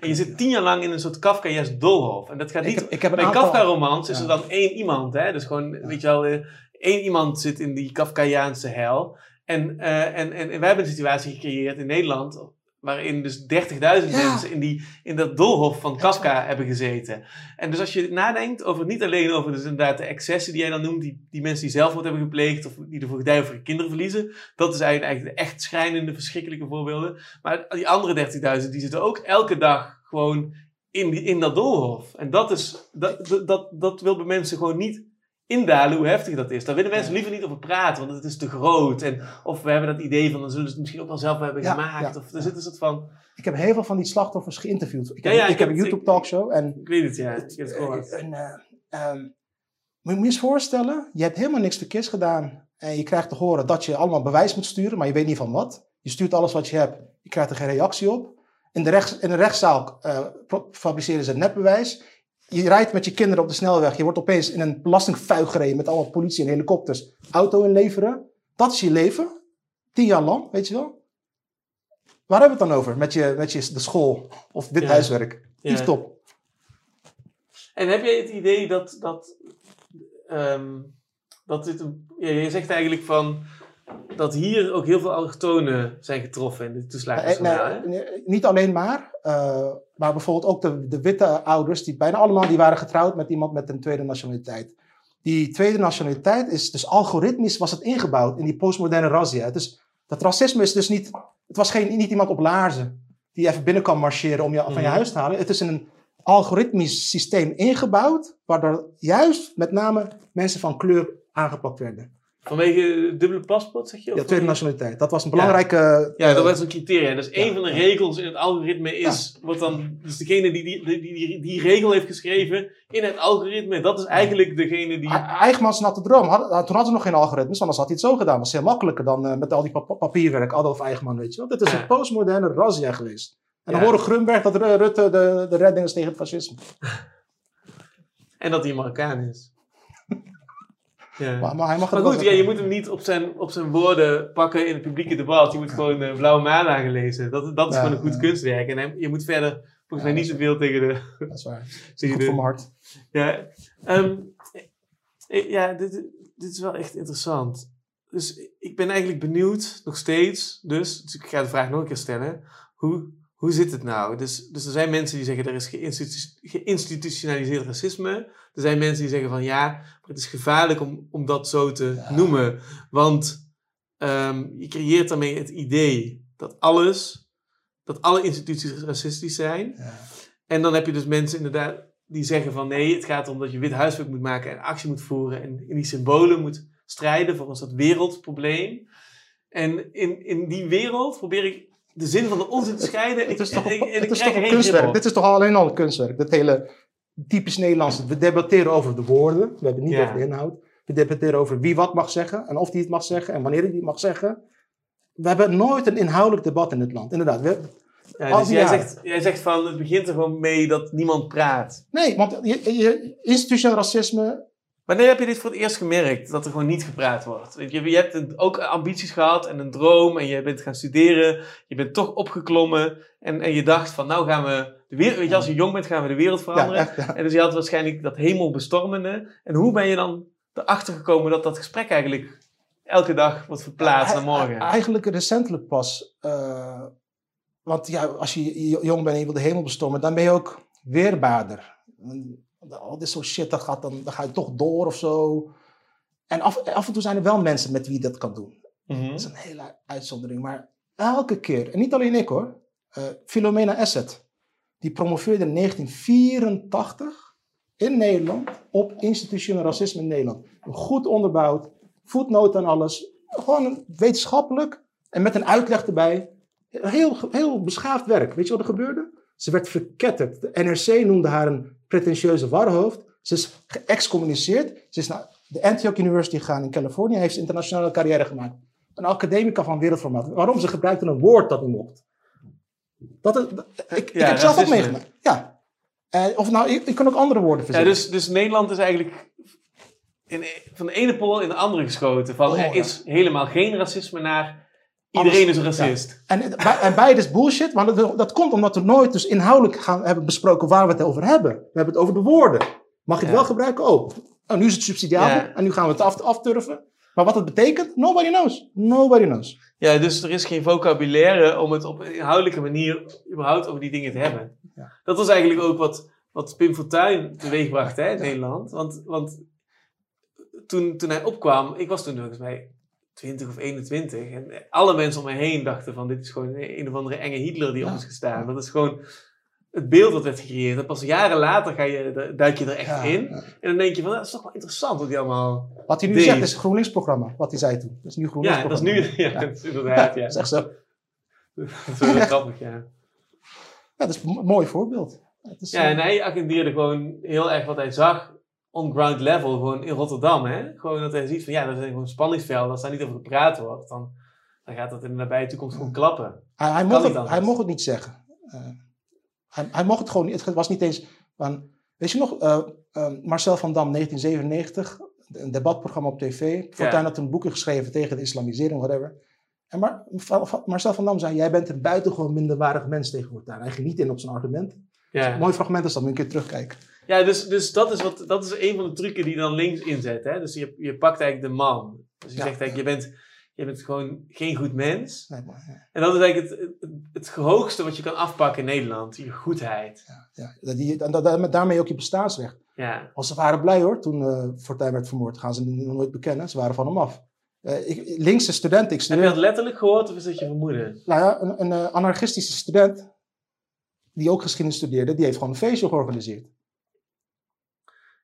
En je zit tien jaar lang in een soort Kafkaïs doolhof. En dat gaat Ik niet heb- ik heb een bij aantal- Kafka-romans is er dan één iemand, hè? Dus gewoon, weet je wel, eh, één iemand zit in die Kafkaiaanse hel. En, eh, en, en, en wij hebben een situatie gecreëerd in Nederland, waarin dus 30.000 Ja. mensen in, die, in dat doolhof van Kafka hebben gezeten. En dus als je nadenkt over, niet alleen over dus inderdaad de excessen die jij dan noemt, die, die mensen die zelfmoord hebben gepleegd, of die de voogdij over kinderen verliezen, dat is eigenlijk, de echt schrijnende, verschrikkelijke voorbeelden. Maar die andere 30.000, die zitten ook elke dag gewoon in, die, in dat doolhof. En dat, is, dat, dat- dat, dat wil bij mensen gewoon niet indalen hoe heftig dat is. Daar willen mensen liever niet over praten, want het is te groot. En, of we hebben dat idee van, dan zullen ze het misschien ook wel zelf hebben Ja, gemaakt. ja, of er zit een soort van, Ik heb heel veel van die slachtoffers geïnterviewd. Ik heb, Ja, ja, ik ik heb een het- YouTube talkshow en ik weet het ja, ik heb het gehoord. En, eh, ehm, moet je je eens voorstellen, je hebt helemaal niks verkeers gedaan. En je krijgt te horen dat je allemaal bewijs moet sturen, maar je weet niet van wat. Je stuurt alles wat je hebt, je krijgt er geen reactie op. In de, rechts, in de rechtszaal eh, pro- fabriceren ze netbewijs. Je rijdt met je kinderen op de snelweg, je wordt opeens in een belastingfuik gereden met allemaal politie en helikopters. Auto inleveren. Dat is je leven. Tien jaar lang, weet je wel. Waar hebben we het dan over? Met, je, met je, de school of dit Ja. huiswerk. Ja. Lief top. En heb jij het idee dat, dat, ehm, dat dit een, ja, je zegt eigenlijk van, dat hier ook heel veel allochtonen zijn getroffen in de toeslagenschandaal, nee, nee, niet alleen maar, eh, maar bijvoorbeeld ook de, de witte ouders, die bijna allemaal die waren getrouwd met iemand met een tweede nationaliteit. Die tweede nationaliteit is dus algoritmisch was het ingebouwd in die postmoderne razzia. Het is, dat racisme is dus niet, het was geen, niet iemand op laarzen die even binnen kan marcheren om je van je Mhm. huis te halen. Het is in een algoritmisch systeem ingebouwd, waardoor juist met name mensen van kleur aangepakt werden. Vanwege dubbele paspoort, zeg je? Of Ja, tweede nationaliteit. Dat was een belangrijke... Ja, dat eh, was een criteria. Dus één Ja, van de regels in het algoritme is, wordt dan, dus degene die die, die, die die regel heeft geschreven in het algoritme, dat is eigenlijk degene die... E- Eichmanns natte droom. Had, toen hadden ze nog geen algoritmes, anders had hij het zo gedaan. Dat was heel makkelijker dan eh, met al die pa- papierwerk. Adolf Eichmann, weet je wel. Dit is een postmoderne razzia geweest. En dan horen Grunberg dat Ru- Rutte de, de redding is tegen het fascisme. En dat hij Marokkaan is. Ja. Maar, maar hij mag Maar het wel goed, ja, je moet hem niet op zijn, op zijn woorden pakken in het publieke debat. Je moet gewoon eh, Blauwe Maan gelezen. Dat, dat is Ja, gewoon een goed ja. kunstwerk. En hij- je moet verder volgens mij Ja, niet zoveel tegen de... Dat is waar. *laughs* tegen Goed de- voor mijn hart. Ja, ehm, eh, ja dit, dit is wel echt interessant. Dus ik ben eigenlijk benieuwd, nog steeds, dus, dus ik ga de vraag nog een keer stellen. Hoe, hoe zit het nou? Dus, dus er zijn mensen die zeggen er is geïnstitu- geïnstitutionaliseerd racisme. Er zijn mensen die zeggen van ja, maar het is gevaarlijk om, om dat zo te Ja. noemen. Want ehm, je creëert daarmee het idee dat alles, dat alle instituties racistisch zijn. Ja. En dan heb je dus mensen inderdaad die zeggen van nee, het gaat erom dat je wit huiswerk moet maken en actie moet voeren en in die symbolen moet strijden voor een soort wereldprobleem. En in, in die wereld probeer ik de zin van de onzin te scheiden. Het is toch ik het is krijg toch een kunstwerk. Dit is toch al alleen al een kunstwerk. Dat hele typisch Nederlandse. We debatteren over de woorden. We hebben het niet Ja. over de inhoud. We debatteren over wie wat mag zeggen. En of die het mag zeggen. En wanneer hij het mag zeggen. We hebben nooit een inhoudelijk debat in dit land. Inderdaad. We, Ja, dus die jij zegt, jij zegt van het begint er gewoon mee dat niemand praat. nee, want je, je, institutioneel racisme Wanneer heb je dit voor het eerst gemerkt dat er gewoon niet gepraat wordt? Je, je hebt ook ambities gehad en een droom en je bent gaan studeren. Je bent toch opgeklommen en, en je dacht van nou gaan we de wereld, weet je, als je jong bent gaan we de wereld Ja, veranderen. echt. Ja. En dus je had waarschijnlijk dat hemelbestormende. En hoe ben je dan erachter gekomen dat dat gesprek eigenlijk elke dag wordt verplaatst naar morgen? E- Eigenlijk recentelijk pas. eh, want ja, als je jong bent en je wil de hemel bestormen, dan ben je ook weerbaarder. Al dit soort shit, dat gaat dan, dan ga je toch door of zo. En af, af en toe zijn er wel mensen met wie dat kan doen. Mhm. Dat is een hele uitzondering. Maar elke keer, en niet alleen ik hoor, uh, Philomena Asset, die promoveerde in 1984 in Nederland op institutioneel racisme in Nederland. Goed onderbouwd, voetnoot en alles. Gewoon wetenschappelijk en met een uitleg erbij. Heel, heel beschaafd werk. Weet je wat er gebeurde? Ze werd verketterd. De NRC noemde haar een pretentieuze warhoofd. Ze is geëxcommuniceerd. Ze is naar de Antioch University gegaan in Californië. Heeft ze internationale carrière gemaakt. Een academica van wereldformaat. Waarom? Ze gebruikte een woord dat niet mocht. Dat, is, ik, ik heb zelf ook meegemaakt. Ja. Uh, of nou, ik, ik, kan ook andere woorden verzinnen. Ja, dus, dus Nederland is eigenlijk in, van de ene pol in de andere geschoten. Van, Oh, er is helemaal geen racisme naar iedereen is een racist. En, en beide is bullshit, maar dat, dat, komt omdat we nooit dus inhoudelijk gaan, hebben besproken waar we het over hebben. We hebben het over de woorden. Mag je het wel gebruiken? Oh, oh, nu is het subsidiabel Ja. en nu gaan we het af, afturven. Maar wat het betekent, nobody knows. Nobody knows. Ja, dus er is geen vocabulaire om het op een inhoudelijke manier überhaupt over die dingen te hebben. Ja. Dat was eigenlijk ook wat, wat Pim Fortuyn teweegbracht hè, in Nederland. Want, want toen, toen hij opkwam, ik was toen volgens mij 20 of 21. En alle mensen om me heen dachten van dit is gewoon een of andere enge Hitler die op Ja. is gestaan. Dat is gewoon het beeld dat werd gecreëerd. En pas jaren later ga je, duik je er echt Ja, in. ja. En dan denk je van, dat is toch wel interessant wat die allemaal... Wat hij nu Deed. zegt is het GroenLinks-programma, wat hij zei toen. Dat is nu GroenLinks Ja, dat is nu... Ja, dat is inderdaad, ja. *laughs* Dat is echt zo. Dat is wel grappig, ja. dat is een mooi voorbeeld. Is, Ja, en hij agendeerde gewoon heel erg wat hij zag on ground level, gewoon in Rotterdam. Hè? Gewoon dat hij ziet van ja, dat zijn gewoon spanningsvelden. Als daar niet over gepraat wordt, dan, dan gaat dat in de nabije toekomst gewoon klappen. Hij, mocht het, hij mocht het niet zeggen. Eh, hij, hij mocht het gewoon niet. Het was niet eens. Van, weet je nog, eh, eh, Marcel van Dam, 1997, een debatprogramma op tv. Fortuyn had een boekje geschreven tegen de islamisering, whatever. En Mar, Marcel van Dam zei: Jij bent een buitengewoon minderwaardig mens tegen Fortuyn. Hij ging niet in op zijn argument. Ja, Mooi fragment is dat, moet je een keer terugkijken. Ja dus, dus dat, is wat, dat is een van de trucken die dan links inzet. Hè? Dus je, je pakt eigenlijk de man. Dus je Ja. zegt eigenlijk, je bent, je bent gewoon geen goed mens. Nee, maar, ja, En dat is eigenlijk het, het, het hoogste wat je kan afpakken in Nederland. Je goedheid. ja, dat die, en dat- dat- daarmee ook je bestaansrecht. Ja, Want ze waren blij hoor, toen eh Fortuyn werd vermoord. Gaan ze nog nooit bekennen. Ze waren van hem af. Eh, ik, linkse student, ik Heb studeer... je dat letterlijk gehoord of is dat je vermoeden? Nou ja, een, een eh, anarchistische student, die ook geschiedenis studeerde, die heeft gewoon een feestje georganiseerd.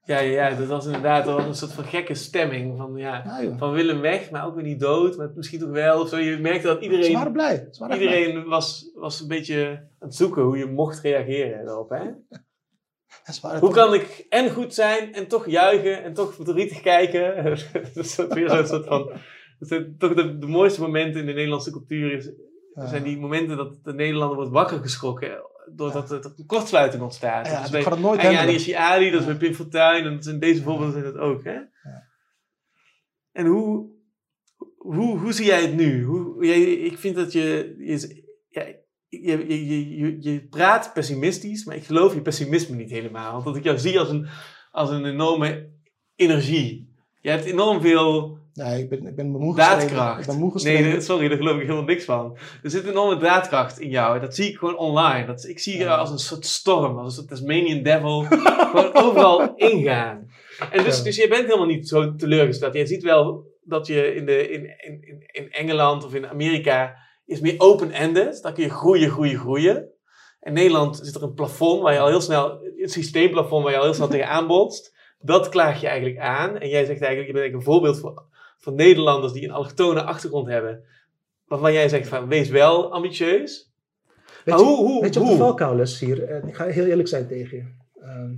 Ja, ja, dat was inderdaad dat was een soort van gekke stemming. Van, ja, joh. van Willem weg, maar ook weer niet dood, maar misschien toch wel. Of zo. Je merkte dat Ze waren iedereen, blij. Ze waren echt blij. iedereen was, was een beetje aan het zoeken hoe je mocht reageren daarop. Hè? *laughs* Hoe kan ik en goed zijn en toch juichen en toch verdrietig kijken? *laughs* dat is weer zo'n soort van... Toch de, de mooiste momenten in de Nederlandse cultuur. Is, zijn die momenten dat de Nederlander wordt wakker geschrokken. Doordat er een kortsluiting ontstaat. Ja, Dus ik bij- ga dat nooit en ja, handelen. die is die Ali, dat is bij Pim Fortuyn. En zijn deze voorbeelden zijn dat ook, hè? En hoe, hoe, hoe zie jij het nu? Hoe, jij, ik vind dat je... je ja, je, je, je, je, je praat pessimistisch, maar ik geloof je pessimisme niet helemaal. Want dat ik jou zie als een, als een enorme energie. Je hebt enorm veel Nee, ik ben, ik ben moe daadkracht. Ik ben moe Nee, sorry, daar geloof ik helemaal niks van. Er zit een enorme daadkracht in jou. Dat zie ik gewoon online. Dat, ik zie je Ja. als een soort storm, als een soort Tasmanian devil. *laughs* gewoon overal ingaan. En dus, Ja. dus je bent helemaal niet zo teleurgesteld. Je ziet wel dat je in, de, in, in, in, in Engeland of in Amerika is meer open-ended. Dan kun je groeien, groeien, groeien. In Nederland zit er een plafond waar je al heel snel, een systeemplafond waar je al heel snel tegenaan botst. Dat klaag je eigenlijk aan. En jij zegt eigenlijk, je bent eigenlijk een voorbeeld voor, voor Nederlanders die een allochtone achtergrond hebben. Waarvan jij zegt van, wees wel ambitieus. Weet maar je, hoe, hoe, weet je wat hoe? de valkuil is hier? En ik ga heel eerlijk zijn tegen je. Ehm,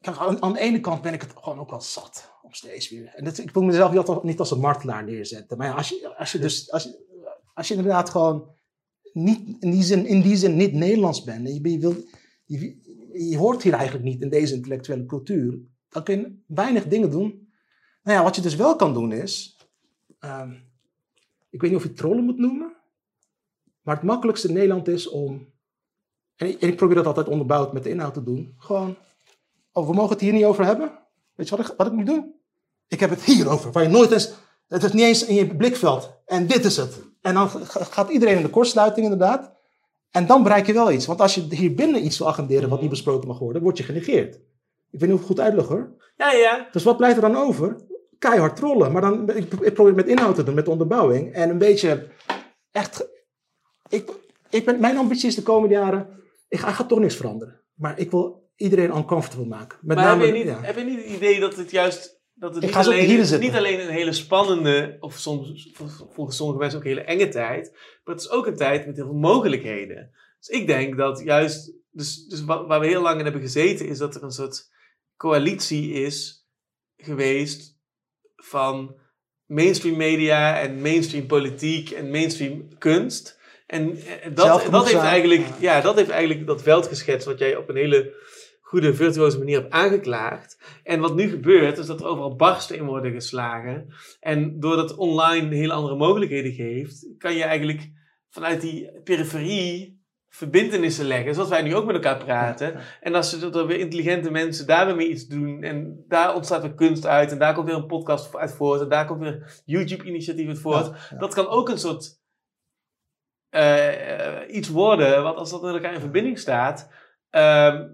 kijk, aan, aan de ene kant ben ik het gewoon ook wel zat om steeds weer. En dat, ik wil mezelf niet, altijd- niet als een martelaar neerzetten. Maar ja, als je, als je dus, als je, als je inderdaad gewoon niet, in die zin, in die zin niet Nederlands bent. En je, je, wil, je, je hoort hier eigenlijk niet in deze intellectuele cultuur. Dan kun je weinig dingen doen. Nou ja, wat je dus wel kan doen is. ehm, ik weet niet of je trollen moet noemen. Maar het makkelijkste in Nederland is om. En ik, en ik probeer dat altijd onderbouwd met de inhoud te doen. Gewoon. Oh, we mogen het hier niet over hebben. Weet je wat ik, wat ik moet doen? Ik heb het hierover. Waar je nooit eens. Het is niet eens in je blikveld. En dit is het. En dan gaat iedereen in de kortsluiting inderdaad. En dan bereik je wel iets. Want als je hier binnen iets wil agenderen wat niet besproken mag worden, word je genegeerd. Ik weet niet of ik het goed uitleg hoor. Ja, ja. Dus wat blijft er dan over? Keihard trollen. Maar dan, ik, ik probeer het met inhoud te doen, met onderbouwing. En een beetje echt... Ik, ik ben, mijn ambitie is de komende jaren... Ik ga, ik ga toch niks veranderen. Maar ik wil iedereen uncomfortable maken. Met maar name, heb, je niet, ja. heb je niet het idee dat het juist... Dat het Ik niet alleen, niet alleen een hele spannende, of soms volgens sommige mensen ook een hele enge tijd, maar het is ook een tijd met heel veel mogelijkheden. Dus ik denk dat juist, dus, dus wa- waar we heel lang in hebben gezeten, is dat er een soort coalitie is geweest van mainstream media en mainstream politiek en mainstream kunst. En eh, dat, dat, heeft eigenlijk, ja, dat heeft eigenlijk dat veld geschetst wat jij op een hele goede virtuoze manier hebt aangeklaagd. En wat nu gebeurt, is dat er overal barsten in worden geslagen. En doordat online hele andere mogelijkheden geeft, kan je eigenlijk vanuit die periferie verbindenissen leggen. Zoals wij nu ook met elkaar praten. En als er er weer intelligente mensen daar weer mee iets doen. En daar ontstaat weer kunst uit. En daar komt weer een podcast uit voort. En daar komt weer YouTube-initiatief uit voort. Ja, ja. Dat kan ook een soort eh, eh, iets worden. Wat als dat met elkaar in verbinding staat. ehm,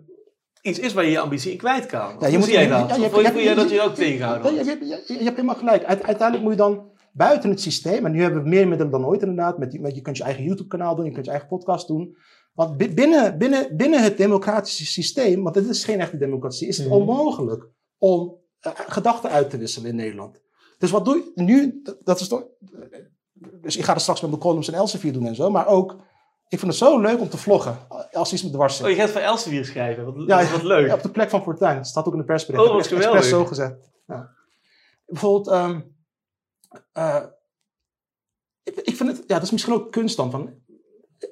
iets is waar je je ambitie in kwijt kan. Ja, je moet- zie jij je- dat? ja, je je jij dat je ook wordt? je, je, hebt helemaal gelijk. Uite- uiteindelijk moet je dan buiten het systeem, en nu hebben we meer middelen dan ooit inderdaad, met, met, je kunt je eigen YouTube-kanaal doen, je kunt je eigen podcast doen. Want bi- binnen, binnen, binnen het democratische systeem, want dit is geen echte democratie, is het Mhm. onmogelijk om eh, gedachten uit te wisselen in Nederland. Dus wat doe je nu? Dat- Dat is toch. Dus ik ga er straks met mijn columns en Elsevier doen en zo, maar ook. Ik vind het zo leuk om te vloggen als iets me dwars zit. Oh, je gaat voor Elsevier schrijven. Wat, Ja, wat leuk. Ja, op de plek van Fortuyn. Het staat ook in de persbericht. Oh, Ik heb geweldig. zo gezet. Ja. Bijvoorbeeld, ehm, eh, ik, vind het, ja, dat is misschien ook kunst dan. Van,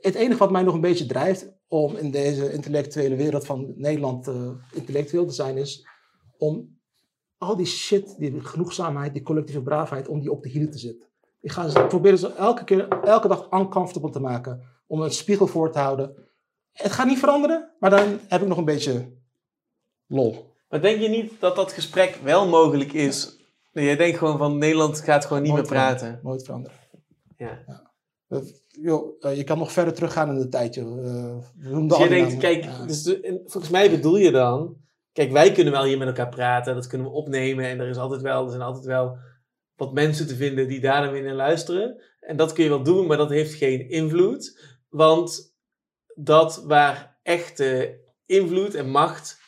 het enige wat mij nog een beetje drijft om in deze intellectuele wereld van Nederland eh, intellectueel te zijn, is om al die shit, die genoegzaamheid, die collectieve braafheid, om die op de hielen te zetten. Ik ga ze proberen ze elke keer, elke dag uncomfortable te maken, om een spiegel voor te houden. Het gaat niet veranderen, maar dan heb ik nog een beetje lol. Maar denk je niet dat dat gesprek wel mogelijk is? Nee, jij denkt gewoon van Nederland gaat gewoon niet Nooit meer praten. Nooit veranderen. Ja. Joh, eh, je kan nog verder teruggaan in de tijd, joh. Noemden Dus jij denkt, kijk, Ja. dus volgens mij bedoel je dan... Kijk, wij kunnen wel hier met elkaar praten, dat kunnen we opnemen. En er, is altijd wel, er zijn altijd wel wat mensen te vinden die daar dan weer naar luisteren. En dat kun je wel doen, maar dat heeft geen invloed. Want dat waar echte invloed en macht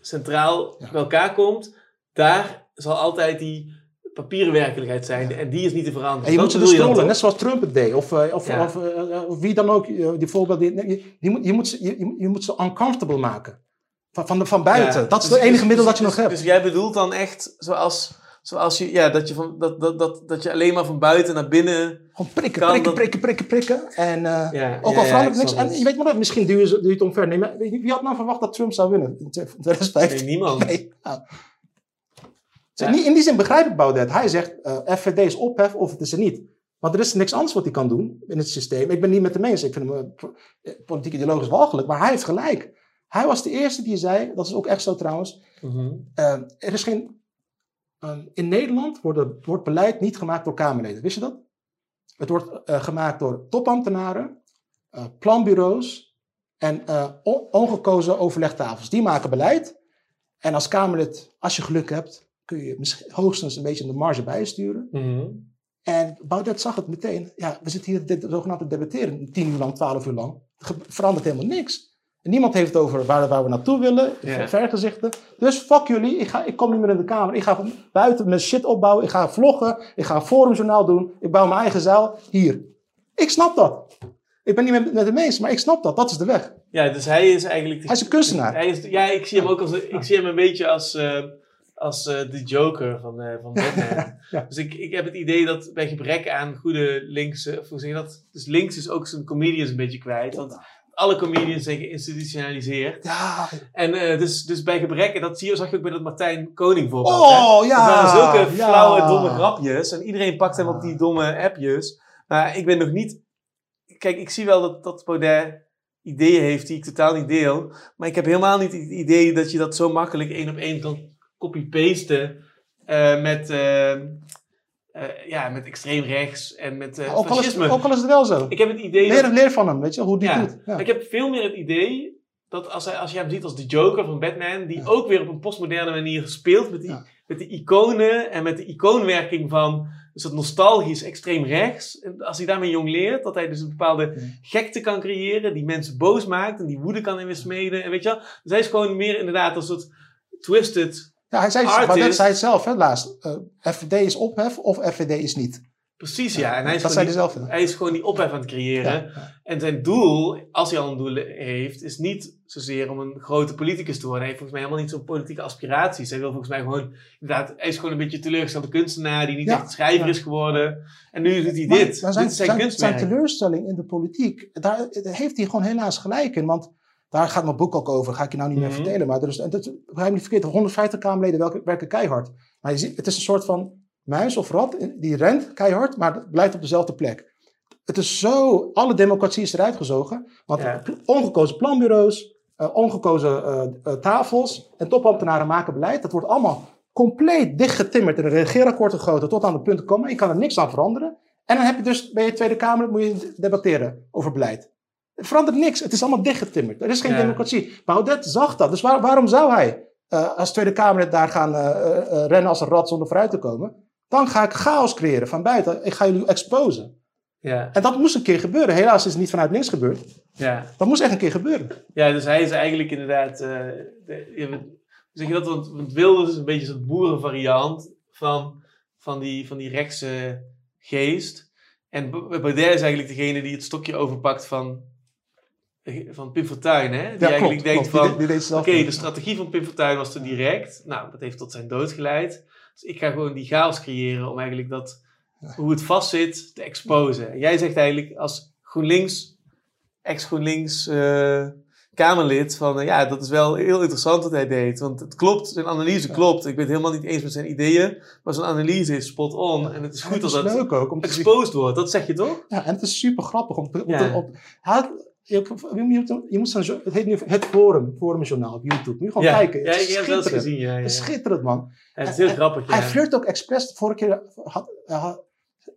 centraal Ja. bij elkaar komt, daar zal altijd die papieren werkelijkheid zijn. En die is niet te veranderen. En je Dat moet ze dus net zoals Trump het deed. Of, eh, of, Ja. of, eh, eh, of wie dan ook, die voorbeeld. Je, je, moet, je, moet ze, je, je- moet ze uncomfortable maken. Van, van, de, van buiten. Ja, dat is dus- het enige dus- middel dus- dat je nog dus- hebt. Dus jij bedoelt dan echt zoals, zoals je, ja, dat je, van, dat, dat, dat, dat je alleen maar van buiten naar binnen. Gewoon prikken, kan prikken, dat- prikken, prikken, prikken. En ook al verandert ik niks. En je weet maar, dat, misschien je het omver. Nee, maar wie wie had nou verwacht dat Trump zou winnen in 2015? Nee, niemand. Nee. *laughs* nou. Dus Ja. In die zin begrijp ik Baudet. Hij zegt, eh FVD is ophef of het is er niet. Want er is niks anders wat hij kan doen in het systeem. Ik ben niet met de eens. Ik vind hem eh, politiek ideologisch walgelijk. Maar hij heeft gelijk. Hij was de eerste die zei, dat is ook echt zo trouwens. Mhm. eh, er is geen... eh, in Nederland wordt, wordt beleid niet gemaakt door Kamerleden. Wist je dat? Het wordt gemaakt door topambtenaren, planbureaus en on- ongekozen overlegtafels. Die maken beleid. En als Kamerlid, als je geluk hebt, kun je misschien hoogstens een beetje in de marge bijsturen. Mhm. En Baudet zag het meteen. Ja, we zitten hier dit, zogenaamd te debatteren, tien uur lang, twaalf uur lang. Er verandert helemaal niks. En niemand heeft het over waar, waar we naartoe willen, vergezichten. Dus fuck jullie, ik, ga, ik kom niet meer in de Kamer. Ik ga buiten mijn shit opbouwen, ik ga vloggen, ik ga een forumjournaal doen, ik bouw mijn eigen zaal. Hier. Ik snap dat. Ik ben niet met, met hem eens, maar ik snap dat. Dat is de weg. Ja, dus hij is eigenlijk... de- Hij is een kunstenaar. Hij is, ja, ik zie hem ook als... Ik zie hem een beetje als... eh, als eh, de Joker van, eh van Batman. *laughs* Ja. Dus ik, ik heb het idee dat bij gebrek aan goede linkse... Of hoe zeg je dat? Dus links is ook zijn comedians een beetje kwijt. Want alle comedians zijn geïnstitutionaliseerd. Ja. En eh, dus, dus bij gebrek, en dat zie je, zag je ook bij dat Martijn Koning voorbeeld. hè? Oh, ja. Het waren zulke ja. flauwe, domme grapjes. En iedereen pakt hem op die domme appjes. Maar ik ben nog niet... Kijk, ik zie wel dat, dat Baudet ideeën heeft die ik totaal niet deel. Maar ik heb helemaal niet het idee dat je dat zo makkelijk één op één kan copy-pasten. eh, met, eh, eh, ja, met extreem rechts en met eh, ook, al is, fascisme. ook al is het wel zo. Ik heb het idee Leer, dat... leer van hem, weet je, hoe die Ja. doet. Ja. Ik heb veel meer het idee dat als, hij, als je hem ziet als de Joker van Batman, die Ja. ook weer op een postmoderne manier speelt met die, met de iconen en met de icoonwerking van dus dat nostalgisch extreem rechts. En als hij daarmee jong leert, dat hij dus een bepaalde gekte kan creëren, die mensen boos maakt en die woede kan in weer smeden. En weet je wel, dus hij is gewoon meer inderdaad als soort twisted. Ja, hij zei, Artist. Baudet zei het zelf, hè, laatst. eh, FVD is ophef of FVD is niet. Precies, ja. En hij is, dat gewoon zei hij die, zelf. hij is gewoon die ophef aan het creëren. Ja. En zijn doel, als hij al een doel heeft, is niet zozeer om een grote politicus te worden. Hij heeft volgens mij helemaal niet zo'n politieke aspiraties. Hij wil volgens mij gewoon, inderdaad, hij is gewoon een beetje teleurgestelde kunstenaar die niet Ja, echt schrijver is geworden. En nu doet hij Maar- dit. maar zijn, dit is zijn, zijn, zijn teleurstelling in de politiek, daar heeft hij gewoon helaas gelijk in. Want daar gaat mijn boek ook over, ga ik je nou niet meer Mhm. vertellen. Maar er is, en dat, begrijp niet verkeerd, 150 Kamerleden werken keihard. Maar je ziet, het is een soort van muis of rat, die rent keihard, maar het blijft op dezelfde plek. Het is zo, alle democratie is eruit gezogen. Want Ja. ongekozen planbureaus, eh, ongekozen eh, eh, tafels en topambtenaren maken beleid. Dat wordt allemaal compleet dichtgetimmerd en een regeerakkoord gegoten tot aan de punten komen. Je kan er niks aan veranderen. En dan heb je dus bij je Tweede Kamer moet je debatteren over beleid. Het verandert niks. Het is allemaal dichtgetimmerd. Er is geen Ja. democratie. Baudet zag dat. Dus waar- waarom zou hij eh, als Tweede Kamerlid daar gaan eh, eh, rennen als een rat zonder vooruit te komen? Dan ga ik chaos creëren van buiten. Ik ga jullie exposen. Ja, En dat moest een keer gebeuren. Helaas is het niet vanuit links gebeurd. ja. Dat moest echt een keer gebeuren. ja, dus hij is eigenlijk inderdaad... eh, de, zeg je dat? Want, want Wilders is een beetje zo'n boerenvariant van, van, die, van die rechtse geest. En Baudet is eigenlijk degene die het stokje overpakt van, van Pim Fortuyn, hè? Die eigenlijk denkt van... Oké, de strategie van Pim Fortuyn was te direct. Nou, dat heeft tot zijn dood geleid. Dus ik ga gewoon die chaos creëren om eigenlijk dat, hoe het vastzit, te exposen. En jij zegt eigenlijk als GroenLinks, ex-GroenLinks eh, Kamerlid, van eh, ja, dat is wel heel interessant wat hij deed. Want het klopt, zijn analyse klopt. Ik ben het helemaal niet eens met zijn ideeën, maar zijn analyse is spot on. En het is goed het dat is dat leuk ook om te zien. exposed wordt. Dat zeg je toch? Ja, en het is super grappig. Om, te- om Ja. te- op, hij je, je moet, zo'n het heet nu het Forum, Forumjournaal op YouTube. Je gewoon ja, kijken. ja, Het is ik heb schitterend. gezien. Ja, ja, Het ja. schitterend, man. Ja, het is heel Hij- grappig. Ja. Hij flirt ook expres. De vorige keer had, hij had-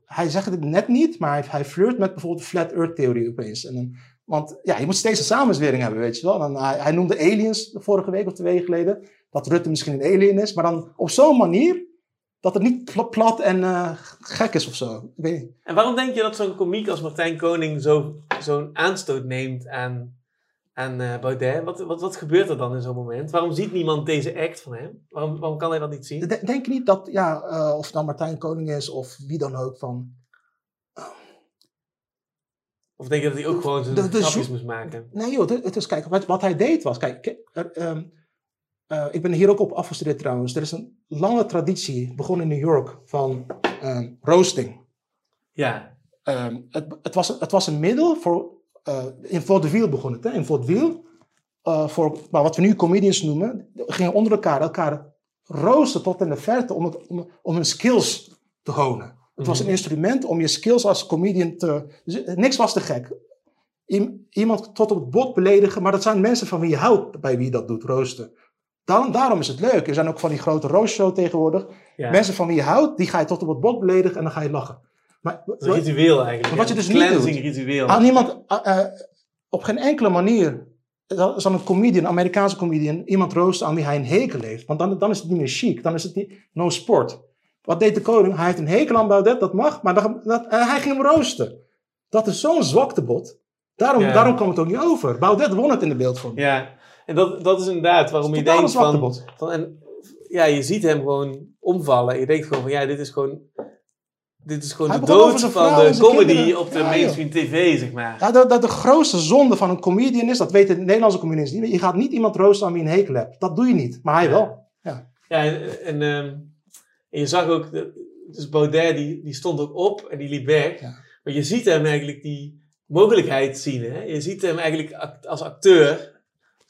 hij zegt het net niet, maar hij, hij flirt met bijvoorbeeld de Flat Earth theorie opeens. En dan, want ja, je moet steeds een samenzwering hebben, weet je wel. En dan, hij, hij noemde aliens de vorige week of twee weken geleden. Dat Rutte misschien een alien is, maar dan op zo'n manier dat het niet pla- plat en eh, gek is of zo. Ik weet niet. En waarom denk je dat zo'n komiek als Martijn Koning zo- zo'n aanstoot neemt aan, aan eh, Baudet? Wat, wat, wat gebeurt er dan in zo'n moment? Waarom ziet niemand deze act van hem? Waarom, waarom kan hij dat niet zien? De- Denk je niet dat, ja, eh, of het nou Martijn Koning is of wie dan ook, van Of denk je dat hij ook gewoon zijn grapjes moest maken? Nee joh, het is, kijk, wat, wat hij deed was, kijk, er, ehm, eh, ik ben hier ook op afgestudeerd trouwens. Er is een lange traditie, begonnen in New York, van ehm, roasting. Ja, Ehm, het, het, was, het was een middel voor, eh, in vaudeville begon het, hè, in vaudeville. eh, voor maar wat we nu comedians noemen, gingen onder elkaar elkaar roosten tot in de verte om, het, om, om hun skills te honen. Het was een Mhm. instrument om je skills als comedian te... Dus niks was te gek. Iem- iemand tot op het bot beledigen, maar dat zijn mensen van wie je houdt bij wie je dat doet, roosten. Daarom, daarom is het leuk. Er zijn ook van die grote roostshow tegenwoordig. ja. Mensen van wie je houdt, die ga je tot op het bot beledigen en dan ga je lachen. Maar een ritueel eigenlijk. Maar wat je dus niet doet- ritueel. aan niemand, ah, eh, op geen enkele manier zal zal een comedian, een Amerikaanse comedian, iemand roosten aan wie hij een hekel heeft. Want dan, dan is het niet meer chic, dan is het niet, no sport. Wat deed de koning? Hij heeft een hekel aan Baudet, dat mag, maar dan, dat, hij ging hem roosten. Dat is zo'n zwaktebod. Daarom, Ja. daarom kwam het ook niet over. Baudet won het in de beeldvorming. Ja, en dat, dat is inderdaad waarom je denkt van, van... En, ja, je ziet hem gewoon omvallen. Je denkt gewoon van, ja, dit is gewoon... Dit is gewoon Hij de dood van de comedy kinderen. op de Ja, joh. mainstream tv, zeg maar. Ja, dat, dat de grootste zonde van een comedian is, dat weten de Nederlandse comedians niet. Je gaat niet iemand roosten aan wie een hekel hebt. Dat doe je niet, maar hij Ja. wel. Ja, en, en, ehm, en je zag ook, dus Baudet die, die stond ook op en die liep weg. Ja. Maar je ziet hem eigenlijk die mogelijkheid zien. Hè? Je ziet hem eigenlijk als acteur,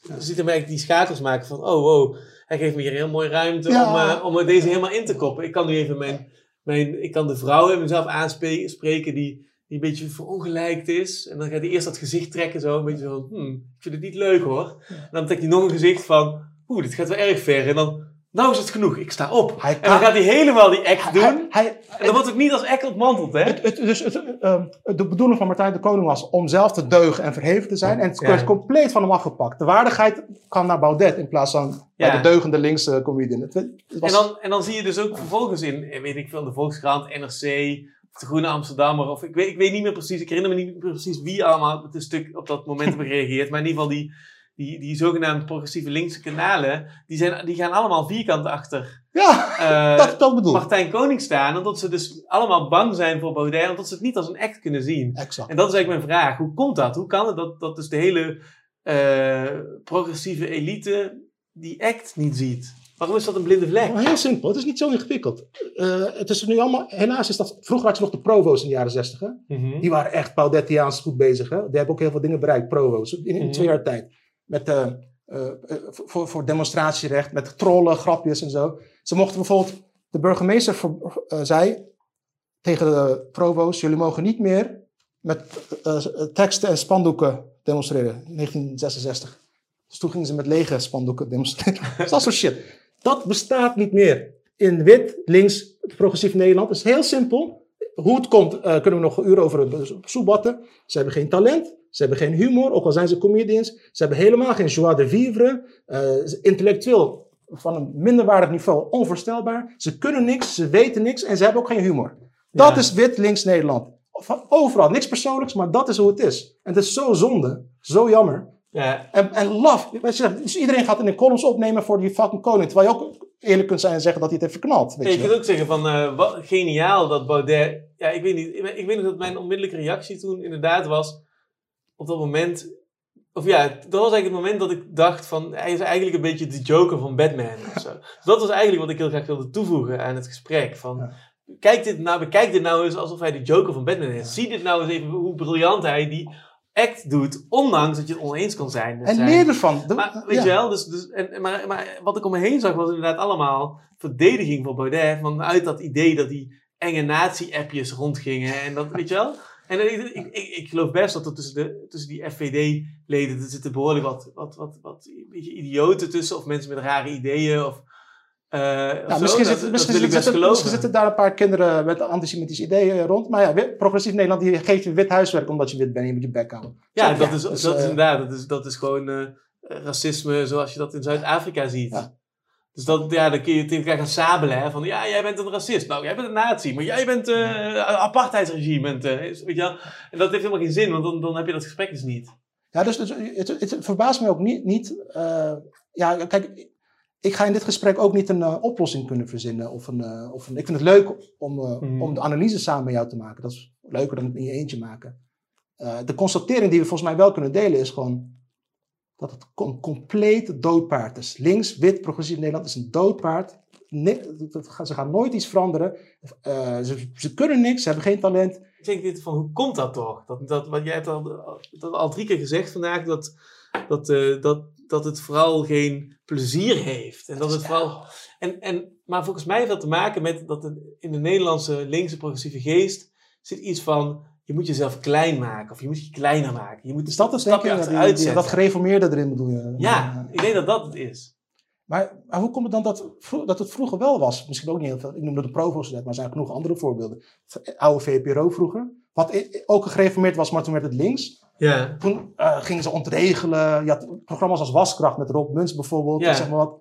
je ziet hem eigenlijk die schakels maken van, oh wow, hij geeft me hier heel mooi ruimte Ja. om, eh, om er deze helemaal in te koppen. Ik kan nu even mijn, mijn ik kan de vrouw in mezelf aanspreken die, die een beetje verongelijkt is. En dan gaat hij eerst dat gezicht trekken zo, een beetje zo, hmm, ik vind het niet leuk hoor. En dan trekt hij nog een gezicht van, oeh, dit gaat wel erg ver. En dan nou is het genoeg, ik sta op. Hij en dan gaat hij helemaal die act doen. Hij, hij, en dat wordt ook niet als act ontmanteld, hè? het, het, dus het, ehm, de bedoeling van Martijn de Koning was om zelf te deugen en verheven te zijn. En het Ja. werd compleet van hem afgepakt. De waardigheid kwam naar Baudet in plaats van bij de deugende linkse comedian. Het, het was, En dan, en dan zie je dus ook vervolgens in, eh, weet ik veel, de Volkskrant, NRC, of de Groene Amsterdammer, of ik weet, ik weet niet meer precies, ik herinner me niet meer precies wie allemaal op het stuk op dat moment *laughs* hebben gereageerd, maar in ieder geval die, die, die zogenaamde progressieve linkse kanalen, die, zijn, die gaan allemaal vierkant achter ja, eh, dat, dat bedoel ik. Martijn Koning staan, omdat ze dus allemaal bang zijn voor Baudet, omdat ze het niet als een act kunnen zien. Exact. En dat is eigenlijk mijn vraag. Hoe komt dat? Hoe kan het dat, dat dus de hele eh, progressieve elite die act niet ziet? Waarom is dat een blinde vlek? Maar heel simpel, het is niet zo ingewikkeld. Eh, het is nu allemaal, helaas is dat, vroeger had je nog de provo's in de jaren 60. Hè? Mhm. Die waren echt Baudettiaans goed bezig. Hè? Die hebben ook heel veel dingen bereikt, provo's, in, in Mhm. twee jaar tijd. Met, eh, eh, eh, voor, voor demonstratierecht, met trollen, grapjes en zo. Ze mochten bijvoorbeeld, de burgemeester voor, zei tegen de provo's, jullie mogen niet meer met teksten en spandoeken demonstreren. In 1966. Dus toen gingen ze met lege spandoeken demonstreren. *laughs* dat soort shit. Dat bestaat niet meer. In wit, links, progressief Nederland. Het is heel simpel. Hoe het komt, eh, kunnen we nog uren over soebatten. Ze hebben geen talent. Ze hebben geen humor, ook al zijn ze comedians. Ze hebben helemaal geen joie de vivre. Eh, intellectueel van een minderwaardig niveau onvoorstelbaar. Ze kunnen niks, ze weten niks en ze hebben ook geen humor. Dat Ja. is wit links Nederland. Overal, niks persoonlijks, maar dat is hoe het is. En het is zo zonde, zo jammer. Ja, En, en je, dus iedereen gaat in de columns opnemen voor die fucking koning. Terwijl je ook eerlijk kunt zijn en zeggen dat hij het heeft verknald. Weet je kunt ook zeggen van, eh, wat geniaal dat Baudet... Ja, ik weet niet. Ik, ik weet nog dat mijn onmiddellijke reactie toen inderdaad was... Op dat moment... Of ja, dat was eigenlijk het moment dat ik dacht van... Hij is eigenlijk een beetje de Joker van Batman of zo. Dus *laughs* dat was eigenlijk wat ik heel graag wilde toevoegen aan het gesprek. Van, Ja. kijk dit nou, bekijk dit nou eens alsof hij de Joker van Batman is. Zie dit nou eens even hoe briljant hij die act doet. Ondanks dat je het oneens kan zijn. En zijn- leer ervan. De- maar weet ja. je wel, dus, dus, en, maar, maar wat ik om me heen zag was inderdaad allemaal verdediging van Baudet. Vanuit dat idee dat die enge nazi-appjes rondgingen. En dat, weet je wel? En ik, ik, ik, ik geloof best dat er tussen, de, tussen die FVD-leden er zitten behoorlijk wat, wat, wat, wat een beetje idioten tussen. Of mensen met rare ideeën. Of, eh, zo. misschien, dat, zitten, dat misschien, wil ik best zitten, geloven. misschien zitten daar een paar kinderen met antisemitische ideeën rond. Maar ja, progressief Nederland die geeft je wit huiswerk omdat je wit bent en je moet je bek houden. Ja, Zo, dat, is, dus, dat is eh, inderdaad, dat is, dat is gewoon eh, racisme zoals je dat in Zuid-Afrika ziet. Ja. Dus dat, ja, dan kun je tegen elkaar gaan sabelen. Hè, van ja, jij bent een racist. Nou, jij bent een nazi. Maar jij bent een apartheidsregime. Eh, weet je wel? En dat heeft helemaal geen zin, want dan, dan heb je dat gesprek dus niet. Ja, dus, dus het, het, verbaast me ook niet. niet ja, kijk, ik ga in dit gesprek ook niet een eh, oplossing kunnen verzinnen. Of een, eh, of een, ik vind het leuk om, eh, Mhm. om de analyse samen met jou te maken. Dat is leuker dan het in je eentje maken. Eh, de constatering die we volgens mij wel kunnen delen is gewoon dat het een compleet doodpaard is. Links, wit, progressief Nederland is een doodpaard. Ne- dat- dat gaat- ze gaan nooit iets veranderen. Eh, ze, ze kunnen niks, ze hebben geen talent. Ik denk dit van, hoe komt dat toch? Dat, dat, want jij hebt al, dat al drie keer gezegd vandaag, dat, dat, eh, dat, dat het vooral geen plezier heeft. En dat het vooral... En, en, maar volgens mij heeft dat te maken met dat het in de Nederlandse linkse progressieve geest zit iets van, je moet jezelf klein maken. Of je moet je kleiner maken. Je moet Is dat een stapje achteruit zetten. dat gereformeerde erin bedoel je? Ja, ik denk dat dat het is. Maar, maar hoe komt het dan dat, vro- dat het vroeger wel was? Misschien ook niet heel veel. Ik noemde de Provo's net, maar er zijn genoeg andere voorbeelden. Oude VPRO vroeger. Wat ook gereformeerd was, maar toen werd het links. Ja. Toen eh, gingen ze ontregelen. Je had programma's als Waskracht met Rob Muns bijvoorbeeld. Ja. Zeg maar wat.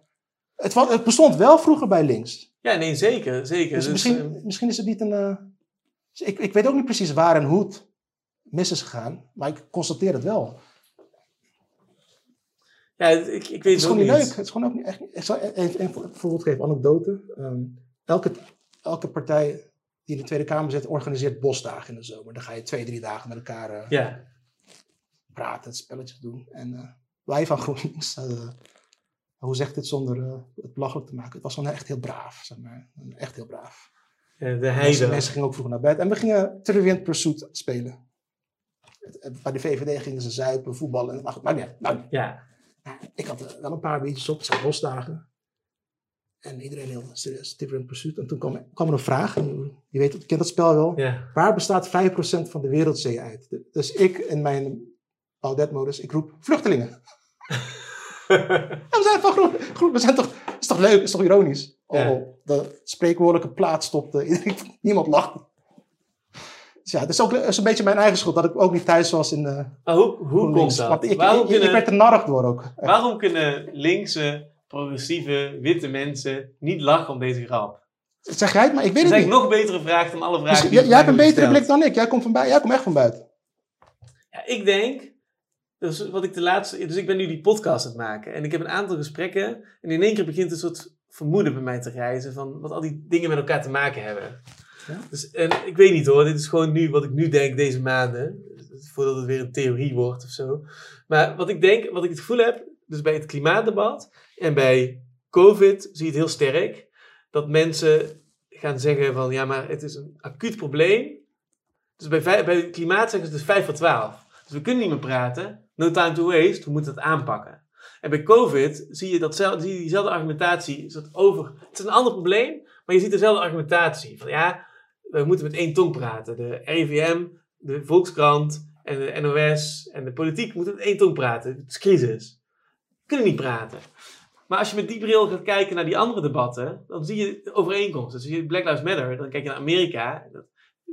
Het, het bestond wel vroeger bij links. Ja, nee, zeker. zeker. Dus, Dus, misschien, eh, misschien is het niet een... eh, ik, ik weet ook niet precies waar en hoe het mis is gegaan. Maar ik constateer het wel. ja, ik, ik weet Het het is gewoon niet leuk. Het is gewoon ook niet echt. Ik zal even een voorbeeld geven, anekdote. Ehm, elke, elke partij die in de Tweede Kamer zit, organiseert bosdagen in de zomer. Dan ga je twee, drie dagen met elkaar Ja. Praten, spelletjes doen. En eh, wij van GroenLinks, *laughs* eh, hoe zeg ik dit zonder eh, het belachelijk te maken? Het was gewoon echt heel braaf, zeg maar. Echt heel braaf. Ja, de heide. mensen gingen ook vroeg naar bed. En we gingen Triviant Pursuit spelen. Bij de VVD gingen ze zuipen, voetballen. Maar goed, niet uit. Nou, Ja. ik had wel een paar biertjes op, het zijn bosdagen. En iedereen heel serieus, Triviant Pursuit. En toen kwam, kwam er een vraag, en je weet, je kent dat spel wel. Ja. Waar bestaat 5% van de wereldzee uit? Dus ik in mijn Baudet-modus, ik roep vluchtelingen. En we zijn van groep, groep, we zijn toch is toch leuk, is toch ironisch? Ja. Oh, de spreekwoordelijke plaat stopte, *laughs* niemand lacht. Dus ja, het is ook het is een beetje mijn eigen schuld dat ik ook niet thuis was in eh Maar hoe, komt dat? Want ik, waarom, ik, ik, kunnen, werd er narrig door ook. Waarom kunnen linkse, progressieve, witte mensen niet lachen om deze grap? Zeg jij het, maar ik weet Dat is het niet. eigenlijk nog betere vraag dan alle vragen Dus die jij, jij hebt een betere blik dan ik. Jij komt, van jij komt echt van buiten. Ja, ik denk, dus wat ik de laatste, dus ik ben nu die podcast aan het maken en ik heb een aantal gesprekken en in één keer begint een soort vermoeden bij mij te reizen van wat al die dingen met elkaar te maken hebben. Ja? Dus, en ik weet niet hoor, dit is gewoon nu wat ik nu denk deze maanden, voordat het weer een theorie wordt of zo. Maar wat ik denk, wat ik het gevoel heb, dus bij het klimaatdebat en bij COVID zie je het heel sterk, dat mensen gaan zeggen van ja, maar het is een acuut probleem. Dus bij, bij het klimaat zeggen ze is 5 voor 12. Dus we kunnen niet meer praten. No time to waste. We moeten het aanpakken. En bij COVID zie je, je diezelfde argumentatie. Is dat over, het is een ander probleem, maar je ziet dezelfde argumentatie. Van ja, we moeten met één tong praten. De RIVM, de Volkskrant en de NOS en de politiek moeten met één tong praten. Het is crisis. We kunnen niet praten. Maar als je met die bril gaat kijken naar die andere debatten, dan zie je overeenkomsten. Dus zie je Black Lives Matter, dan kijk je naar Amerika. Dat-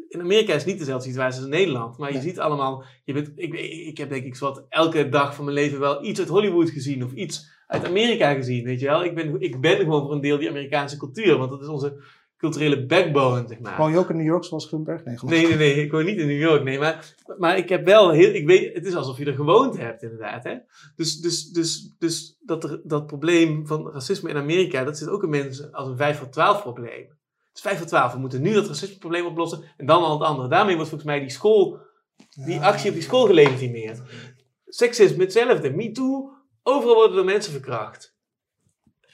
In Amerika is het niet dezelfde situatie als in Nederland. Maar je Nee. ziet allemaal, je bent, ik, ik heb denk ik zowat elke dag van mijn leven wel iets uit Hollywood gezien of iets uit Amerika gezien, weet je wel. Ik ben, ik ben gewoon voor een deel die Amerikaanse cultuur, want dat is onze culturele backbone, zeg maar. Woon je ook in New York zoals Grunberg? Nee, nee, nee, ik woon niet in New York, nee, maar, maar ik heb wel heel, ik weet, het is alsof je er gewoond hebt, inderdaad, hè. Dus, dus, dus, dus dat, er, dat probleem van racisme in Amerika, dat zit ook in mensen als een 5 voor 12 probleem. Het is 5 voor 12, we moeten nu dat racismeprobleem oplossen en dan al het andere. Daarmee wordt volgens mij die school, die actie op die school gelegitimeerd. Seksisme hetzelfde, MeToo, overal worden er mensen verkracht.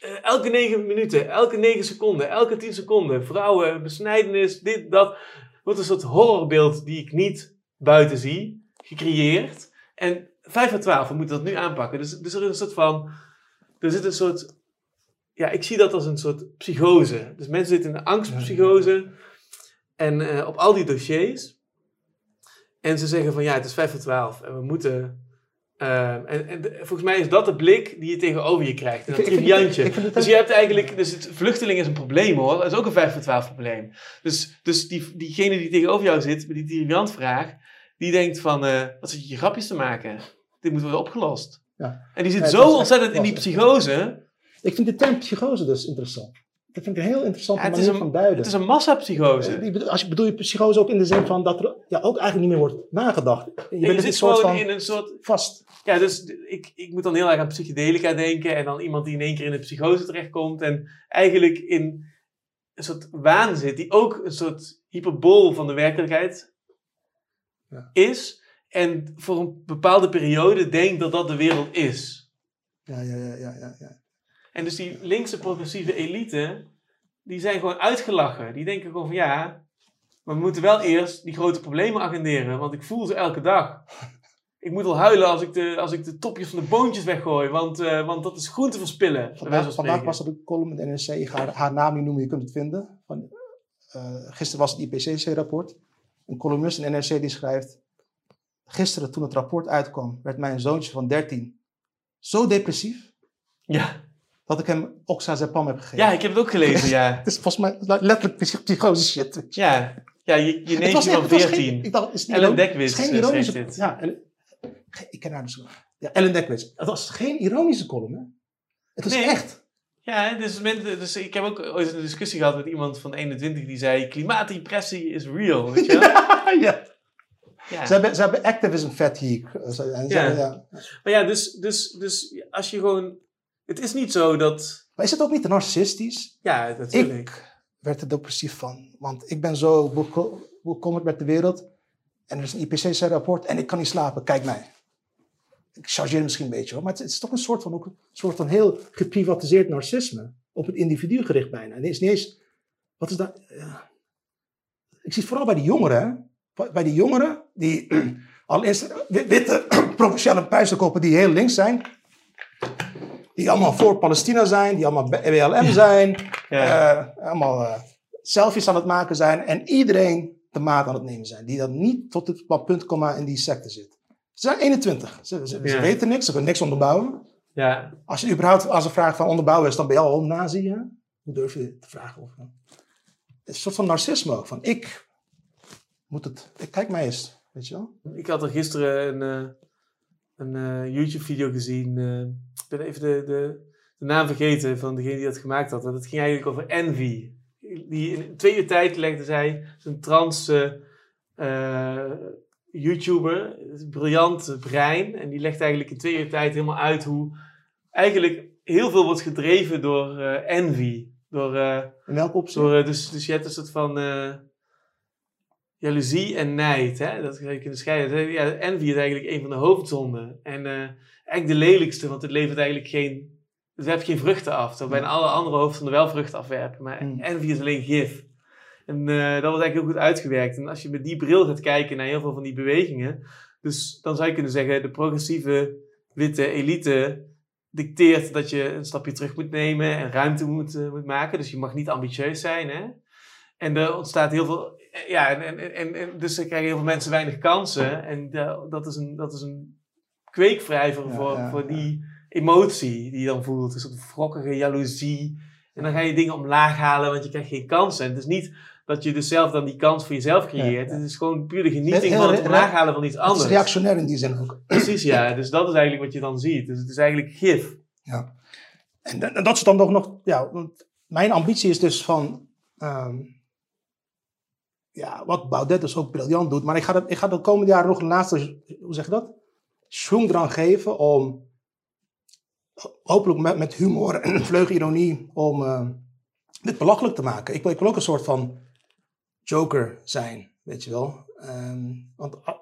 Eh, elke negen minuten, elke negen seconden, elke tien seconden, vrouwen, besnijdenis, dit, dat. Wordt een soort horrorbeeld die ik niet buiten zie, gecreëerd. En 5 voor 12, we moeten dat nu aanpakken. Dus, dus er is een soort van, er zit een soort, ja, ik zie dat als een soort psychose. Dus mensen zitten in een angstpsychose. En eh, op al die dossiers. En ze zeggen van ja, het is 5 voor 12 en we moeten. eh, en, volgens mij is dat de blik die je tegenover je krijgt. En dat triviantje. Dus je hebt eigenlijk, dus het, vluchteling is een probleem hoor. Dat is ook een 5 voor 12 probleem. Dus, dus die, diegene die tegenover jou zit met die triviant vraag, die denkt van, eh, wat zit je grapjes te maken? Dit moet worden opgelost. Ja. En die zit Ja, zo ontzettend in die psychose. Ik vind de term psychose dus interessant. Dat vind ik een heel interessante Ja, manier een- van duiden. Het is een massapsychose. Als je bedoel je psychose ook in de zin van dat er ja, ook eigenlijk niet meer wordt nagedacht. Je En bent je een zit soort gewoon van in een soort vast. Ja, dus ik, ik moet dan heel erg aan psychedelica denken. En dan iemand die in één keer in een psychose terechtkomt. En eigenlijk in een soort waan zit. Die ook een soort hyperbool van de werkelijkheid Ja. is. En voor een bepaalde periode denkt dat dat de wereld is. Ja, ja, ja, ja, ja, ja. En dus die linkse progressieve elite. Die zijn gewoon uitgelachen. Die denken gewoon van ja. Maar we moeten wel eerst die grote problemen agenderen. Want ik voel ze elke dag. Ik moet al huilen als ik de, als ik de topjes van de boontjes weggooi. Want, eh, want dat is groente verspillen. Vandaag, was er een column in de NRC. Ik ga haar, haar naam niet noemen, je kunt het vinden. Van, eh, gisteren was het IPCC-rapport. Een columnist in NRC die schrijft... Gisteren toen het rapport uitkwam, werd mijn zoontje van 13 zo depressief... Ja. Dat ik hem oxazepam heb gegeven. ja, ik heb het ook gelezen, *laughs* ja. Het is volgens mij letterlijk psych- psychose shit. Ja, ja je, je neemt was je van het was geen- 14. ik dacht, is het Ellen? Dekwits, geen eh, ironische... dit. Ja, Ellen- ik ken haar dus. Ja, Ellen Dekwits. Het was geen ironische column, hè? Het is Nee. echt. Ja, dus, men- dus ik heb ook ooit een discussie gehad met iemand van 21 die zei: klimaatdepressie is real. Weet je wel? *laughs* ja. Ja. Ze, hebben, ze hebben activism fatigue. Ze- en ze- Ja. ja. Maar ja, dus, dus, dus als je gewoon. Het is niet zo dat. Maar is het ook niet narcistisch? Ja, natuurlijk. Ik werd er depressief van. Want ik ben zo beko- bekommerd met de wereld. En er is een IPCC-rapport en ik kan niet slapen. Kijk mij. Ik chargeer misschien een beetje hoor. Maar het, het is toch een soort van, ook een soort van heel geprivatiseerd narcisme. Op het individu gericht bijna. En het is niet eens... Wat is dat? Ja. Ik zie het vooral bij die jongeren. hè. Bij- die jongeren die al eens wit- witte *clears throat* provinciale puizenkoppen die heel links zijn. Die allemaal voor Palestina zijn. Die allemaal BLM zijn. Ja. Eh, allemaal eh, selfies aan het maken zijn en iedereen de maat aan het nemen zijn. Die dan niet tot het punt, komma in die secte zit. Ze zijn 21. Ze, ze, ze Ja. weten niks, ze kunnen niks onderbouwen. Ja. Als je überhaupt als een vraag van onderbouwen is, dan ben je al een nazi. Hè? Hoe durf je te vragen? Of, het is een soort van narcisme ook. Van ik moet het, ik, kijk mij eens. Weet je wel? Ik had er gisteren een, uh, een uh, YouTube-video gezien. Uh, ik ben even de, de, de, naam vergeten van degene die dat gemaakt had. Dat ging eigenlijk over Envy. Die in twee uur tijd legde zij zijn trans YouTuber, briljant brein. En die legt eigenlijk in twee uur tijd helemaal uit hoe eigenlijk heel veel wordt gedreven door envy. Door, in welk opzicht? Door, dus, dus je hebt een soort van jaloezie en nijd. Hè? Dat ga je kunnen scheiden. Ja, envy is eigenlijk een van de hoofdzonden. En uh, eigenlijk de lelijkste, want het levert eigenlijk geen... Het werpt geen vruchten af. Terwijl bijna alle andere hoofdzonden wel vruchten afwerpen. Maar mm. envy is alleen gif. En uh, dat was eigenlijk heel goed uitgewerkt. En als je met die bril gaat kijken naar heel veel van die bewegingen... Dus dan zou je kunnen zeggen, de progressieve witte elite dicteert dat je een stapje terug moet nemen en ruimte moet, uh, moet maken. Dus je mag niet ambitieus zijn. Hè? En er ontstaat heel veel ja, en, en, en, en, dus dan krijgen heel veel mensen weinig kansen. En dat, is een, dat is een kweekvrijver voor, voor die emotie die je dan voelt. Een soort wrokkige jaloezie. En dan ga je dingen omlaag halen, want je krijgt geen kansen. En het is niet dat je dus zelf dan die kans voor jezelf creëert. Het is gewoon puur de genieting van het omlaag halen van iets anders. Het is reactionair in die zin ook. Precies, ja. Dus dat is eigenlijk wat je dan ziet. Dus het is eigenlijk gif. Ja. En, dat is dan nog, nog ja, mijn ambitie is dus van... Ehm, ja, wat Baudet dus ook briljant doet. Maar ik ga, dat, ik ga de komende jaren nog een laatste, hoe zeg je dat? Schwung eraan geven om, hopelijk met, met humor en *clears throat* vleugironie, om uh, dit belachelijk te maken. Ik ik wil ook een soort van joker zijn, weet je wel. Um, want uh,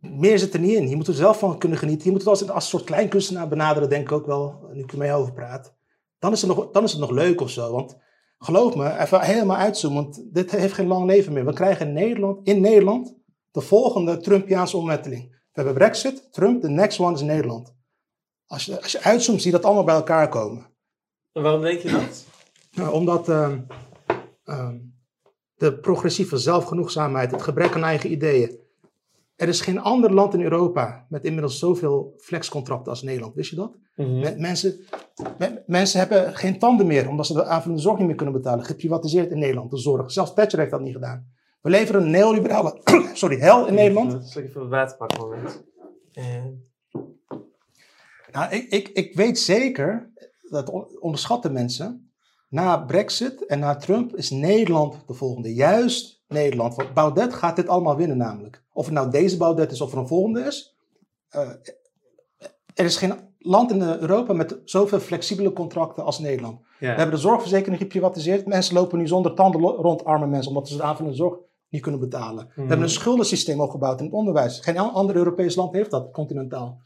meer zit er niet in. Je moet er zelf van kunnen genieten. Je moet het als, als een soort kleinkunstenaar benaderen, denk ik ook wel, nu ik ermee over praat. Dan is, het nog, dan is het nog leuk of zo. Want geloof me, even helemaal uitzoomen, want dit heeft geen lang leven meer. We krijgen in Nederland, in Nederland de volgende Trumpiaanse omwenteling. We hebben Brexit, Trump, de next one is Nederland. Als je, als je uitzoomt, zie je dat allemaal bij elkaar komen. En waarom denk je dat? Nou, omdat uh, uh, de progressieve zelfgenoegzaamheid, het gebrek aan eigen ideeën. Er is geen ander land in Europa met inmiddels zoveel flexcontracten als Nederland. Wist je dat? Mhm. mensen, mensen hebben geen tanden meer, omdat ze de aanvullende zorg niet meer kunnen betalen. Geprivatiseerd in Nederland, de zorg. Zelfs Thatcher heeft dat niet gedaan. We leveren een neoliberale *clears throat* sorry, hel in Nederland. Dat is even een waterpakmoment. Nou, ik, ik, ik weet zeker, dat onderschatten mensen, na Brexit en na Trump is Nederland de volgende. Juist Nederland. Want Baudet gaat dit allemaal winnen namelijk. Of het nou deze Baudet is of er een volgende is. Uh, er is geen land in Europa met zoveel flexibele contracten als Nederland. We hebben de zorgverzekering geprivatiseerd. Mensen lopen nu zonder tanden rond, arme mensen, omdat ze de aanvullende zorg niet kunnen betalen. We hebben een mhm. schuldensysteem opgebouwd in het onderwijs. Geen ander Europees land heeft dat, continentaal.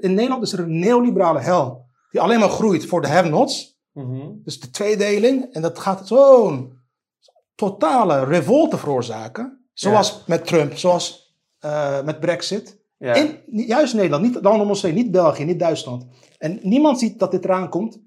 In Nederland is er een neoliberale hel, die alleen maar groeit voor de have-nots. Mhm. Dus de tweedeling. En dat gaat zo'n totale revolte veroorzaken. Zoals met Trump, zoals uh, met Brexit. Ja. In, juist Nederland, niet de andere niet België, niet Duitsland. En niemand ziet dat dit eraan komt.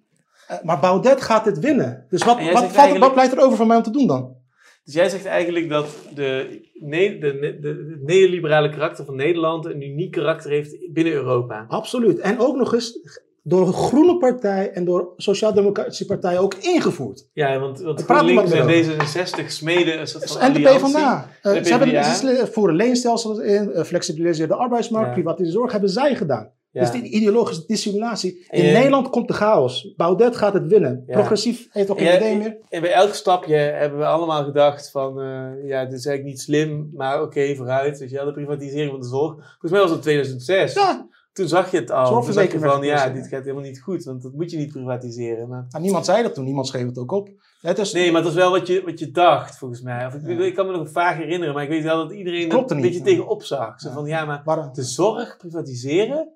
Uh, maar Baudet gaat dit winnen. Dus wat, wat, valt, eigenlijk... wat blijft er over van mij om te doen dan? Dus jij zegt eigenlijk dat de, de, de, de, neoliberale karakter van Nederland een uniek karakter heeft binnen Europa. Absoluut. En ook nog eens door de Groene Partij en door Sociaal-Democratische Partij ook ingevoerd. Ja, want, want GroenLinks en D66 smeden een soort van En de PvdA. Uh, ze, hebben, ze voeren leenstelsels in, uh, flexibiliseer de arbeidsmarkt, ja. privatiseren zorg, hebben zij gedaan. Ja. Dus die ideologische dissimulatie. In Nederland komt de chaos. Baudet gaat het winnen. Progressief heeft ook geen idee meer. En bij elk stapje hebben we allemaal gedacht van... Uh, ja, dit is eigenlijk niet slim, maar oké, vooruit. Dus ja, de privatisering van de zorg. Volgens mij was het 2006. Ja toen zag je het al. Toen zag je van, ja, dit gaat helemaal niet goed, want dat moet je niet privatiseren. Maar... Nou, niemand zei dat toen, niemand schreef het ook op. Het is... Nee, maar dat is wel wat je, wat je dacht, volgens mij. Of ik, ik, kan me nog vaag herinneren, maar ik weet wel dat iedereen er een beetje tegenop zag. Zo van, ja, maar Waarom? de zorg privatiseren,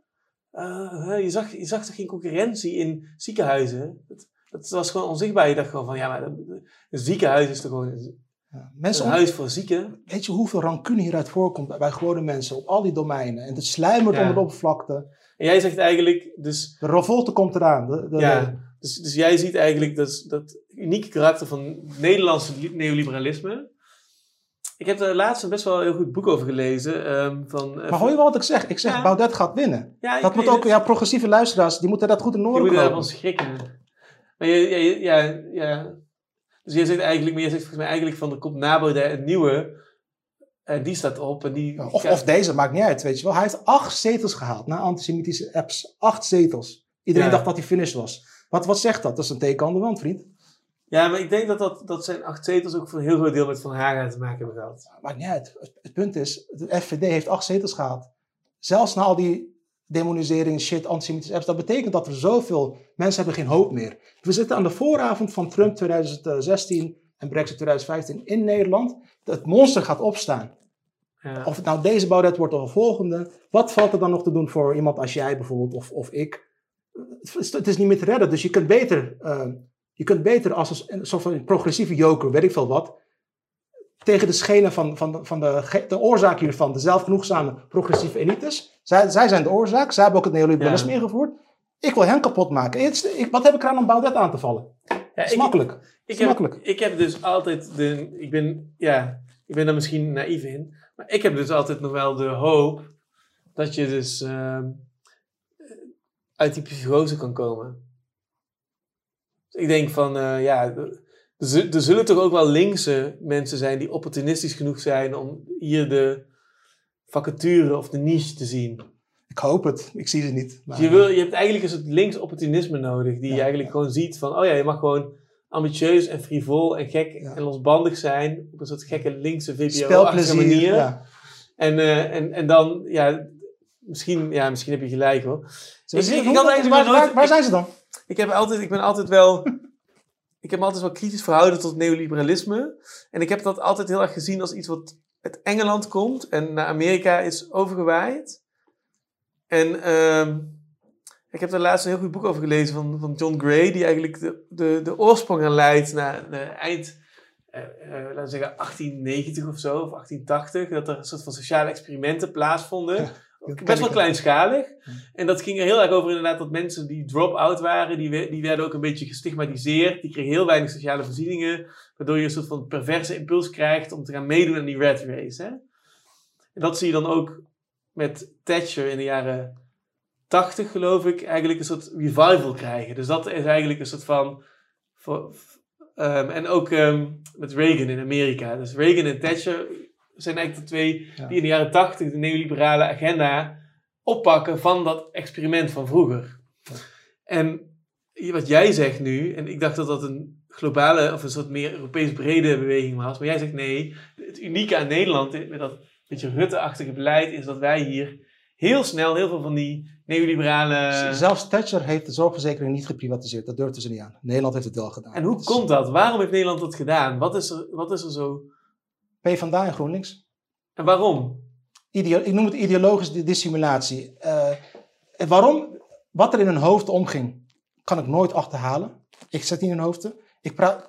uh, je, zag, je zag toch geen concurrentie in ziekenhuizen? Dat, dat was gewoon onzichtbaar. Je dacht gewoon van, ja, maar een ziekenhuis is toch gewoon ja. Mensen een huis voor zieken. Weet je hoeveel rancune hieruit voorkomt bij gewone mensen op al die domeinen? En het sluimert onder de oppervlakte. En jij zegt eigenlijk dus... De revolte komt eraan. De, de, ja, dus, dus jij ziet eigenlijk dat, dat unieke karakter van Nederlandse neoliberalisme. Ik heb er laatst een best wel een heel goed boek over gelezen. ehm, van, eh, Maar hoor je wel wat ik zeg? Ik zeg, Ja. Baudet gaat winnen. ja, Dat moet ook, het. ja, progressieve luisteraars, die moeten dat goed in Je oren moet knopen. daarvan schrikken. Maar je, je- ja, ja. Dus jij zegt eigenlijk, maar jij zegt volgens mij eigenlijk van er komt na Baudet een nieuwe. En die staat op en die... Of, of deze, maakt niet uit, weet je wel. Hij heeft acht zetels gehaald na antisemitische apps. Acht zetels. Iedereen Ja. dacht dat hij finished was. Wat, wat zegt dat? Dat is een teken aan de wand, vriend. Ja, maar ik denk dat, dat, dat zijn acht zetels ook voor een heel groot deel met Van Haga te maken hebben gehad. Maakt niet uit. Het, het punt is, de FVD heeft acht zetels gehaald. Zelfs na al die demonisering, shit, antisemitische apps. Dat betekent dat er zoveel mensen hebben geen hoop meer. We zitten aan de vooravond van Trump 2016 en Brexit 2015 in Nederland. Het monster gaat opstaan. Ja. Of het nou deze Baudet wordt of de volgende. Wat valt er dan nog te doen voor iemand als jij bijvoorbeeld of, of ik? Het is, niet meer te redden. Dus je kunt beter, eh, je kunt beter als een, een soort van progressieve joker, weet ik veel wat. Tegen de schenen van, van, de, van de, de oorzaak hiervan, de zelfgenoegzame progressieve elites. Zij, zij zijn de oorzaak. Zij hebben ook het neoliberalisme Ja. ingevoerd. Ik wil hen kapot maken. Ik, wat heb ik eraan om Baudet aan te vallen? Ja, is ik- makkelijk. Ik is heb, makkelijk. ik heb dus altijd de. Ik ben, ja, ik ben daar misschien naïef in. Maar ik heb dus altijd nog wel de hoop dat je dus ehm, uit die psychose kan komen. Dus ik denk van, eh, ja, er, zu- zullen toch ook wel linkse mensen zijn die opportunistisch genoeg zijn om hier de vacature of de niche te zien. Ik hoop het. Ik zie ze niet. Maar, Dus je, wil, je hebt eigenlijk een soort links opportunisme nodig, die Ja, je eigenlijk ja. gewoon ziet van, oh ja, je mag gewoon ambitieus en frivol en gek Ja. en losbandig zijn op een soort gekke linkse Spelplezier. manier. En, eh, en, en dan, ja, misschien, ja, misschien heb je gelijk hoor. Ik- waar, waar zijn ze dan? Ik, heb altijd, ik ben altijd wel, *laughs* ik heb me altijd wel kritisch verhouden tot neoliberalisme. En ik heb dat altijd heel erg gezien als iets wat uit Engeland komt en naar Amerika is overgewaaid. En ehm, ik heb daar laatst een heel goed boek over gelezen van, van John Gray, die eigenlijk de, de, de oorsprong herleidt naar de eind, eh, eh, laten zeggen 1890 of zo, of 1880. Dat er een soort van sociale experimenten plaatsvonden. Best wel kleinschalig. En dat ging er heel erg over inderdaad dat mensen die drop-out waren, die, die werden ook een beetje gestigmatiseerd. Die kregen heel weinig sociale voorzieningen, waardoor je een soort van perverse impuls krijgt om te gaan meedoen aan die red race. Hè? En dat zie je dan ook met Thatcher in de jaren 80, geloof ik, eigenlijk een soort revival krijgen. Dus dat is eigenlijk een soort van. voor- ehm, en ook ehm, met Reagan in Amerika. Dus Reagan en Thatcher zijn eigenlijk de twee Ja. die in de jaren 80 de neoliberale agenda oppakken van dat experiment van vroeger. En wat jij zegt nu, en ik dacht dat dat een globale of een soort meer Europees brede beweging was, maar jij zegt nee. Het unieke aan Nederland met dat beetje Rutte-achtige beleid is dat wij hier heel snel heel veel van die neoliberale. Zelfs Thatcher heeft de zorgverzekering niet geprivatiseerd. Dat durfden ze niet aan. Nederland heeft het wel gedaan. En hoe Dus komt dat? Waarom heeft Nederland dat gedaan? Wat is er, wat is er zo? PvdA en GroenLinks. En waarom? Ideo- ik noem het ideologische dissimulatie. En waarom? Wat er in hun hoofd omging, kan ik nooit achterhalen. Ik zet niet in hun hoofden. Ik praat...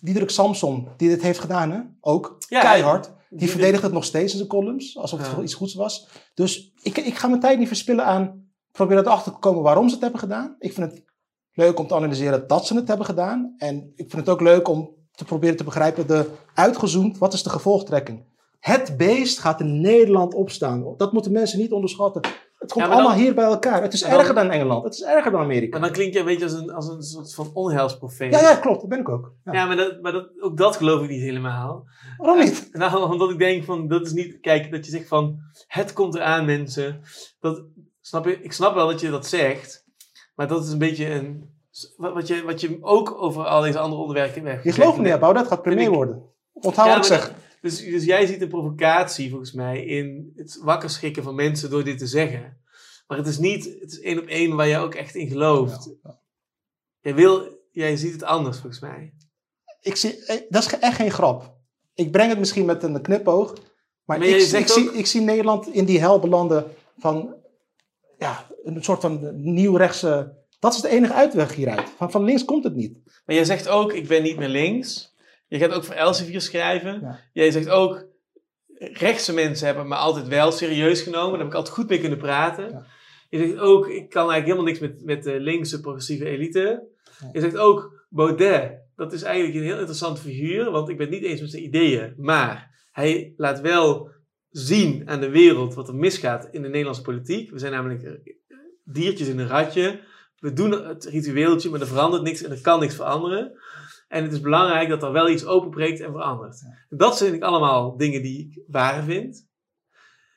Diederik Samson, die dit heeft gedaan, hè? ook Ja, keihard. Die verdedigt het nog steeds in zijn columns, alsof het Ja. iets goeds was. Dus ik, ik ga mijn tijd niet verspillen aan proberen erachter te komen waarom ze het hebben gedaan. Ik vind het leuk om te analyseren dat ze het hebben gedaan. En ik vind het ook leuk om te proberen te begrijpen, de, uitgezoomd, wat is de gevolgtrekking? Het beest gaat in Nederland opstaan. Dat moeten mensen niet onderschatten. Het komt Ja, maar dan- allemaal hier bij elkaar. Het is dan- erger dan Engeland. Het is erger dan Amerika. Maar dan klink je een beetje als een, als een soort van onheilsprofeet. Ja, ja, klopt. Dat ben ik ook. Ja. Ja, maar, dat, maar dat, ook dat geloof ik niet helemaal. Waarom niet? *laughs* Nou, omdat ik denk van, dat is niet, kijk, dat je zegt van, het komt eraan mensen. Dat, snap je, ik snap wel dat je dat zegt, maar dat is een beetje een, wat, wat, je, wat je ook over al deze andere onderwerpen hebt Je gelooft niet, Bouw, dat gaat premier ik- worden. Onthoud Ja, wat ik zeg. Dus, dus jij ziet een provocatie volgens mij in het wakker schrikken van mensen door dit te zeggen. Maar het is niet, het is één op één waar jij ook echt in gelooft. Ja. Jij, wil, jij ziet het anders volgens mij. ik zie, eh, dat is echt geen grap. Ik breng het misschien met een knipoog. Maar, Maar ik, zie- ik zie Nederland in die hel belanden van ja, een soort van nieuwrechtse. Dat is de enige uitweg hieruit. Van, van links komt het niet. Maar jij zegt ook, ik ben niet meer links. Je gaat ook voor Elsevier schrijven. Ja. Jij zegt ook, rechtse mensen hebben me altijd wel serieus genomen. Daar heb ik altijd goed mee kunnen praten. Ja. Je zegt ook, ik kan eigenlijk helemaal niks met, met de linkse progressieve elite. Ja. Je zegt ook, Baudet, dat is eigenlijk een heel interessant figuur, want ik ben het niet eens met zijn ideeën. Maar hij laat wel zien aan de wereld wat er misgaat in de Nederlandse politiek. We zijn namelijk diertjes in een ratje. We doen het ritueeltje, maar er verandert niks en er kan niks veranderen. En het is belangrijk dat er wel iets openbreekt en verandert. Dat zijn ik allemaal dingen die ik waar vind.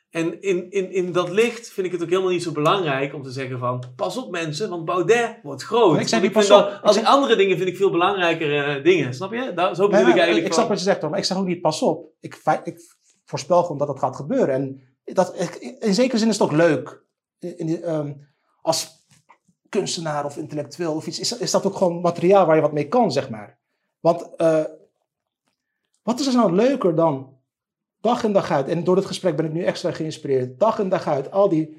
En in, in, in dat licht vind ik het ook helemaal niet zo belangrijk om te zeggen van... Pas op mensen, want Baudet wordt groot. Ik niet vind pas dat- op. als Ik ik andere dingen vind ik veel belangrijkere dingen. Snap je? Daar, zo bedoel Ja, ik eigenlijk ik snap wat je zegt, hoor, maar ik zeg ook niet pas op. Ik, ik voorspel gewoon dat het gaat gebeuren. En dat, ik- in zekere zin is het ook leuk. In ehm, als kunstenaar of intellectueel of iets, is, is dat ook gewoon materiaal waar je wat mee kan, zeg maar. Want eh, wat is er nou leuker dan dag in dag uit, en door dit gesprek ben ik nu extra geïnspireerd, dag in dag uit, al die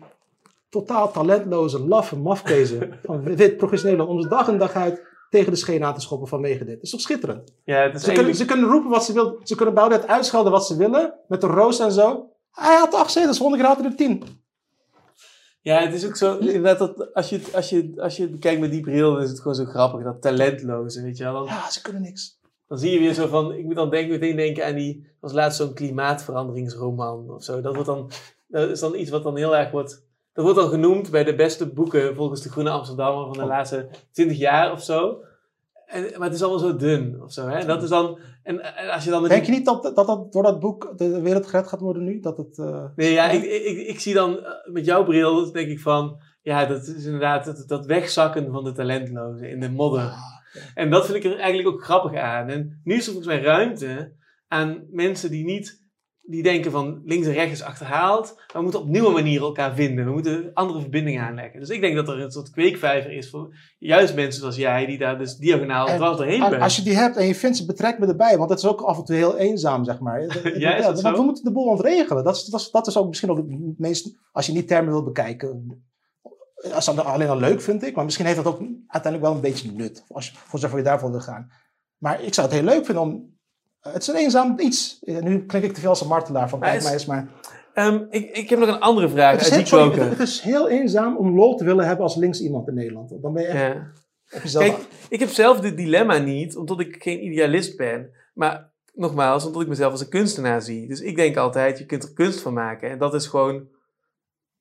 totaal talentloze, laffe mafkezen *laughs* van wit progressief Nederland, om ze dag in dag uit tegen de scheen aan te schoppen vanwege dit. Dat is toch schitterend? Ja, het is Ze kunnen, ze kunnen roepen wat ze willen. Ze kunnen Baudet uitschelden wat ze willen. Met de roos en zo. Hij had acht zetels, volgende keer had hij er tien. Ja, het is ook zo, inderdaad, dat als je, het- als, je, als je het bekijkt met die bril, dan is het gewoon zo grappig, dat talentloze, weet je wel. Dan, Ja, ze kunnen niks. dan zie je weer zo van, ik moet dan denken, meteen denken aan die, was laatst zo'n klimaatveranderingsroman of zo. Dat, wordt dan, dat is dan iets wat dan heel erg wordt, dat wordt dan genoemd bij de beste boeken volgens de Groene Amsterdammer van de Oh. laatste 20 jaar of zo. En, maar het is allemaal zo dun of zo, hè. En dat is dan, en, en als je dan... Denk je niet dat, dat, dat door dat boek de wereld gered gaat worden nu? Dat het, eh, Nee, ja, ik, ik, ik, ik zie dan eh, met jouw bril, denk ik van, ja, dat is inderdaad dat, dat wegzakken van de talentlozen in de modder. ah, En dat vind ik er eigenlijk ook grappig aan. En nu is er volgens mij ruimte aan mensen die niet, die denken van links en rechts is achterhaald. Maar we moeten op nieuwe manieren elkaar vinden. We moeten andere verbindingen aanleggen. Dus ik denk dat er een soort kweekvijver is voor juist mensen zoals jij, die daar dus diagonaal En dwars doorheen bent. Als je die hebt en je vindt ze, betrek me erbij. Want het is ook af en toe heel eenzaam, zeg maar. *laughs* Ja, is dat want we moeten de boel ontregelen. Dat is, dat, is, dat is ook misschien ook het meest... Als je niet termen wil bekijken... Als dat alleen al leuk, vind ik. Maar misschien heeft dat ook uiteindelijk wel een beetje nut. Als, voor zover je daarvoor wil gaan. Maar ik zou het heel leuk vinden om... Het is een eenzaam iets. Eh, Nu klink ik te veel als een martelaar van kijk is- mij eens. Maar Ehm, ik, ik heb nog een andere vraag het is, uit heel, sorry, het, is heel eenzaam om lol te willen hebben als links iemand in Nederland. Dan ben je echt Ja. Kijk, ik heb zelf dit dilemma niet, omdat ik geen idealist ben. Maar nogmaals, omdat ik mezelf als een kunstenaar zie. Dus ik denk altijd, je kunt er kunst van maken. En dat is gewoon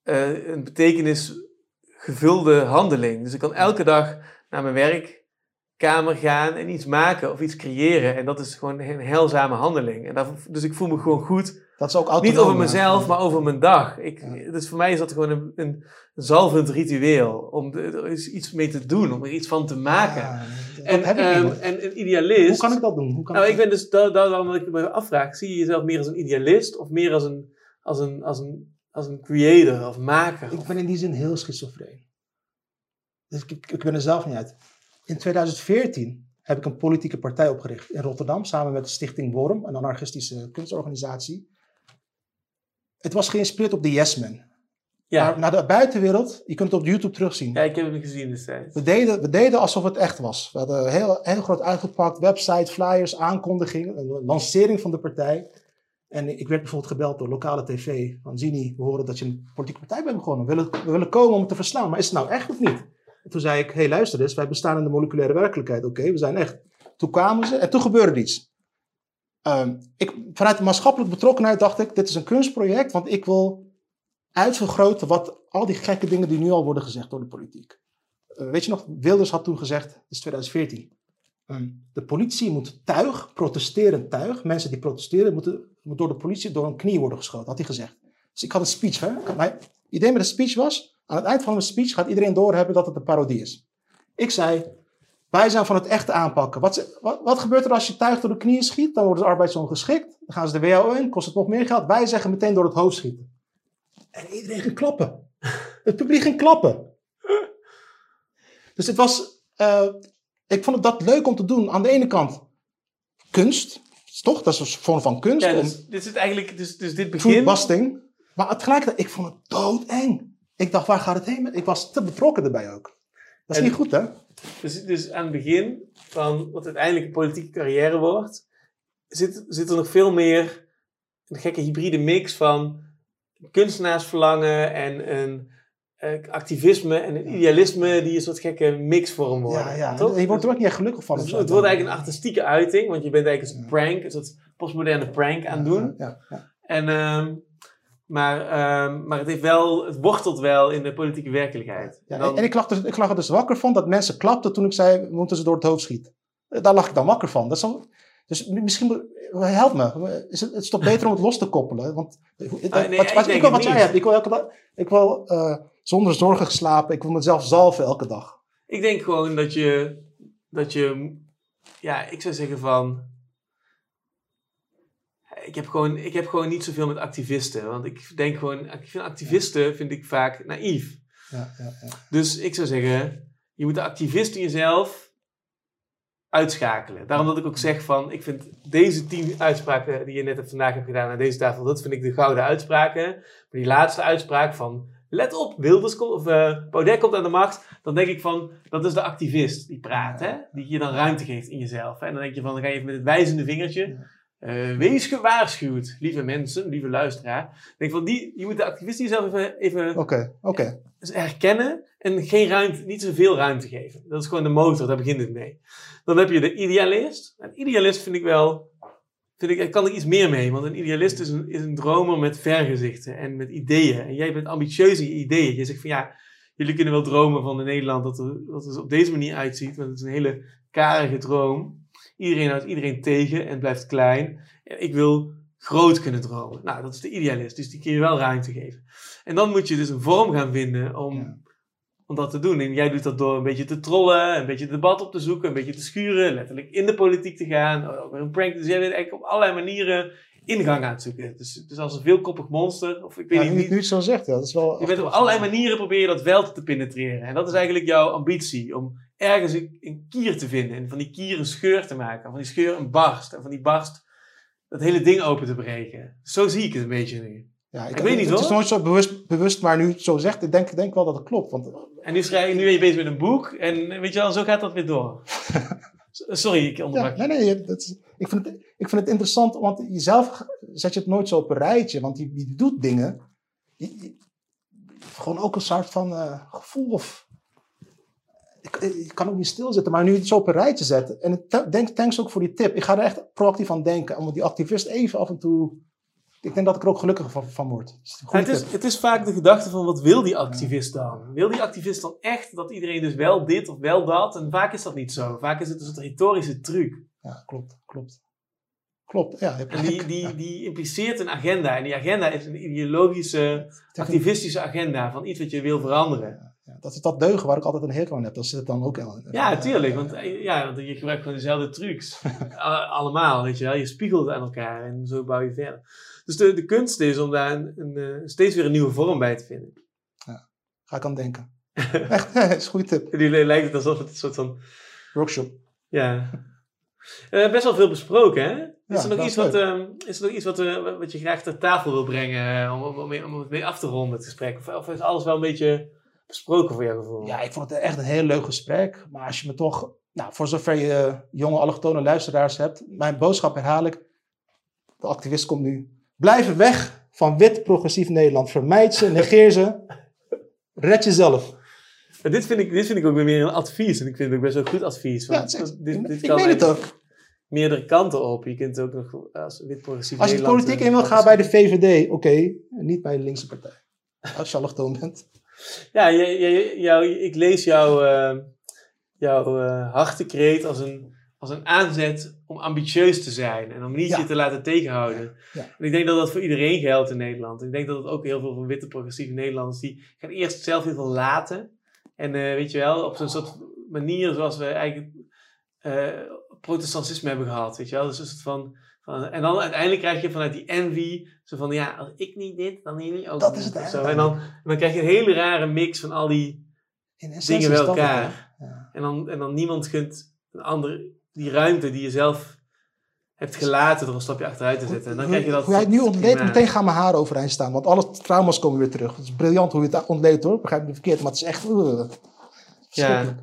eh, een betekenisgevulde handeling. Dus ik kan elke dag naar mijn werkkamer gaan en iets maken of iets creëren. En dat is gewoon een heilzame handeling. En dus ik voel me gewoon goed dat is ook autonoom. niet over mezelf, maar over mijn dag. Ik, Ja. Dus voor mij is dat gewoon een, een zalvend ritueel. Om er iets mee te doen, om er iets van te maken. Dat en, ehm, en een idealist. Hoe kan ik dat doen? Hoe kan nou, ik ben dus daar daar waarom ik me afvraag. Zie je jezelf meer als een idealist of meer als een, als een, als een, als een creator of maker? Ik ben in die zin heel schizofreen. Dus ik, ik, ik ben er zelf niet uit. In 2014 heb ik een politieke partij opgericht in Rotterdam samen met de Stichting Worm, een anarchistische kunstorganisatie. Het was geïnspireerd op de Yes Men. ja. Maar naar de buitenwereld, je kunt het op YouTube terugzien. ja, ik heb hem gezien destijds. We deden, we deden alsof het echt was. We hadden heel, heel groot uitgepakt, website, flyers, aankondiging, een lancering van de partij. En ik werd bijvoorbeeld gebeld door lokale tv van Zini, we horen dat je een politieke partij bent begonnen. We willen, we willen komen om het te verslaan, maar is het nou echt of niet? En toen zei ik, hey, luister eens, wij bestaan in de moleculaire werkelijkheid. Oké, we zijn echt. Toen kwamen ze en toen gebeurde iets. Ehm, ik, vanuit de maatschappelijke betrokkenheid dacht ik, dit is een kunstproject, want ik wil uitvergroten wat al die gekke dingen die nu al worden gezegd door de politiek. Eh, weet je nog, Wilders had toen gezegd, het is 2014, ehm, de politie moet tuig, protesterend tuig, mensen die protesteren, moeten, moet door de politie door een knie worden geschoten, had hij gezegd. Dus ik had een speech, hè? mijn idee met de speech was, aan het eind van mijn speech gaat iedereen doorhebben dat het een parodie is. Ik zei, wij zijn van het echte aanpakken. Wat, wat, wat gebeurt er als je tuig door de knieën schiet? Dan worden ze arbeidsongeschikt. Dan gaan ze de WHO in, kost het nog meer geld. Wij zeggen meteen door het hoofd schieten. En iedereen ging klappen. *laughs* Het publiek ging klappen. Dus het was, eh, ik vond het dat leuk om te doen. Aan de ene kant kunst, toch? Dat is een vorm van kunst. Ja, om dus, dit is eigenlijk, dus, dus dit begin... Maar tegelijkertijd, ik vond het doodeng. Ik dacht, waar gaat het heen? Ik was te betrokken erbij ook. Dat is En- niet goed, hè? Dus, dus aan het begin van wat uiteindelijk een politieke carrière wordt, zit, zit er nog veel meer een gekke hybride mix van kunstenaarsverlangen en een, eh, activisme en een idealisme die een soort gekke mix vorm worden. Ja, ja. toch? Je wordt er ook niet echt gelukkig van. Dus het wordt eigenlijk een artistieke uiting, want je bent eigenlijk een soort prank, een soort postmoderne prank aan het doen. Ja, ja. En, ehm, maar, ehm, maar het, heeft wel, het wortelt wel in de politieke werkelijkheid. Ja, Dan- en ik lag, dus, ik lag er dus wakker van dat mensen klapten toen ik zei, we moeten ze door het hoofd schieten. Eh, Daar lag ik dan wakker van. Dat is dus mi- misschien, moet- help me. Is het, het is toch *laughs* beter om het los te koppelen? Want eh, Ah, nee, wat, ik wat, ik denk wil het wat jij hebt. Ik wil, elke dag, ik wil eh, zonder zorgen slapen. Ik wil mezelf zalven elke dag. Ik denk gewoon dat je, dat je, ja, ik zou zeggen van, ik heb gewoon, ik heb gewoon niet zoveel met activisten. Want ik denk gewoon, ik vind activisten vind ik vaak naïef. Ja, ja, ja. Dus ik zou zeggen, je moet de activist in jezelf uitschakelen. Daarom dat ik ook zeg van, ik vind deze tien uitspraken die je net vandaag hebt gedaan aan deze tafel, dat vind ik de gouden uitspraken. Maar die laatste uitspraak van, let op, Wilders komt, of eh Baudet komt aan de macht, dan denk ik van, dat is de activist die praat, hè? die je dan ruimte geeft in jezelf. Hè? En dan denk je van, dan ga je even met het wijzende vingertje, eh, wees gewaarschuwd, lieve mensen, lieve luisteraar. Ik denk van, die, je moet de activist in jezelf even, even dus herkennen en geen ruimte, niet zoveel ruimte geven. Dat is gewoon de motor, daar begint het mee. Dan heb je de idealist. Een idealist vind ik wel, vind ik, kan ik iets meer mee. Want een idealist is een, is een dromer met vergezichten en met ideeën. En jij bent ambitieus in je ideeën. Je zegt van ja, jullie kunnen wel dromen van een Nederland dat er, dat er op deze manier uitziet. Want het is een hele karige droom. Iedereen houdt iedereen tegen en blijft klein. En ik wil groot kunnen dromen. Nou, dat is de idealist. Dus die kun je wel ruimte geven. En dan moet je dus een vorm gaan vinden om, Ja. om dat te doen. En jij doet dat door een beetje te trollen, een beetje debat op te zoeken, een beetje te schuren, letterlijk in de politiek te gaan, ook weer een prank. Dus jij bent eigenlijk op allerlei manieren ingang aan het zoeken. Dus, dus als een veelkoppig monster, of ik weet Ja, niet, nu, het zo zegt, ja, dat is wel... je bent op allerlei manieren probeer je dat veld te penetreren. En dat is eigenlijk jouw ambitie. Om ergens een, een kier te vinden. En van die kier een scheur te maken. Van die scheur een barst. En van die barst dat hele ding open te breken. Zo zie ik het een beetje nu. Ja, Ik weet niet, Het is hoor. nooit zo bewust, bewust, maar nu het zo zegt, ik denk, ik denk wel dat het klopt. Want En nu, schrijf, nu ben je bezig met een boek. En weet je wel, zo gaat dat weer door. *laughs* Sorry, ik onderbrak nee, nee, dat is, ik, vind het, ik vind het interessant, want jezelf zet je het nooit zo op een rijtje, want je, je doet dingen, je- je- gewoon ook een soort van eh, gevoel of, ik, ik kan ook niet stilzitten, maar nu het zo op een rijtje zet, en ik denk, thanks ook voor die tip, ik ga er echt proactief aan denken, om die activist even af en toe, ik denk dat ik er ook gelukkiger van, van word. Het is een het, is, tip. het is vaak de gedachte van wat wil die activist dan? Wil die activist dan echt dat iedereen dus wel dit of wel dat? En vaak is dat niet zo. Vaak is het een soort retorische truc. Ja, klopt, klopt. Klopt, ja. En die, die, die impliceert een agenda. En die agenda is een ideologische, activistische agenda van iets wat je wil veranderen. Ja, dat is dat deugen waar ik altijd een hekel aan heb, dat zit het dan ook in. Ja, natuurlijk. Want, eh, ja, want je gebruikt gewoon dezelfde trucs. *laughs* Allemaal, weet je wel. Je spiegelt aan elkaar en zo bouw je verder. Dus de, de kunst is om daar een, een, eh, steeds weer een nieuwe vorm bij te vinden. Ga ik aan denken. *laughs* Echt, *laughs* dat is een goede tip. En nu lijkt het alsof het een soort van Workshop. Ja. Eh, best wel veel besproken, hè? Is Ja, er nog iets, is wat, ehm, is er nog iets wat, eh, wat je graag ter tafel wil brengen eh, om, om, om, om het mee af te ronden, het gesprek? Of, of is alles wel een beetje besproken voor jouw gevoel? Ja, ik vond het echt een heel leuk gesprek. Maar als je me toch, nou, voor zover je eh, jonge allochtone luisteraars hebt, mijn boodschap herhaal ik. De activist komt nu. Blijf weg van wit progressief Nederland. Vermijd ze, negeer ze. Red jezelf. Maar dit, vind ik, dit vind ik ook weer meer een advies. En ik vind het ook best wel een goed advies. Ja, Want echt- dit, dit ik kan meen het ook. meerdere kanten op. Je kunt ook nog als wit progressief Als je de politiek eh, in wil, ga bij de VVD. Oké, niet bij de linkse partij. Als je allochtoon bent. Ja, jou, ik lees jouw, eh, jouw eh, hartekreet als een, als een aanzet om ambitieus te zijn en om niet Ja. je te laten tegenhouden. Ja. En ik denk dat dat voor iedereen geldt in Nederland. Ik denk dat het ook heel veel van witte progressieve Nederlanders, die gaan eerst zelf heel veel laten. En eh, weet je wel, op zo'n soort manier zoals we eigenlijk protestantisme hebben gehad, weet je wel. Dus een soort van, van, en dan uiteindelijk krijg je vanuit die envy, zo van ja, als ik niet dit, dan jullie ook Dat niet. is het zo. eigenlijk. En dan, en dan krijg je een hele rare mix van al die dingen bij het, elkaar. Ja. En dan, en dan niemand gunt een ander die ruimte die je zelf hebt gelaten door een stapje achteruit te zetten. En dan hoe, krijg je dat. hoe jij het nu ontleedt, meteen gaan mijn haren overeind staan. Want alle trauma's komen weer terug. Het is briljant hoe je het ontleedt hoor. Begrijp me niet verkeerd, maar het is echt... uh, verschrikkelijk.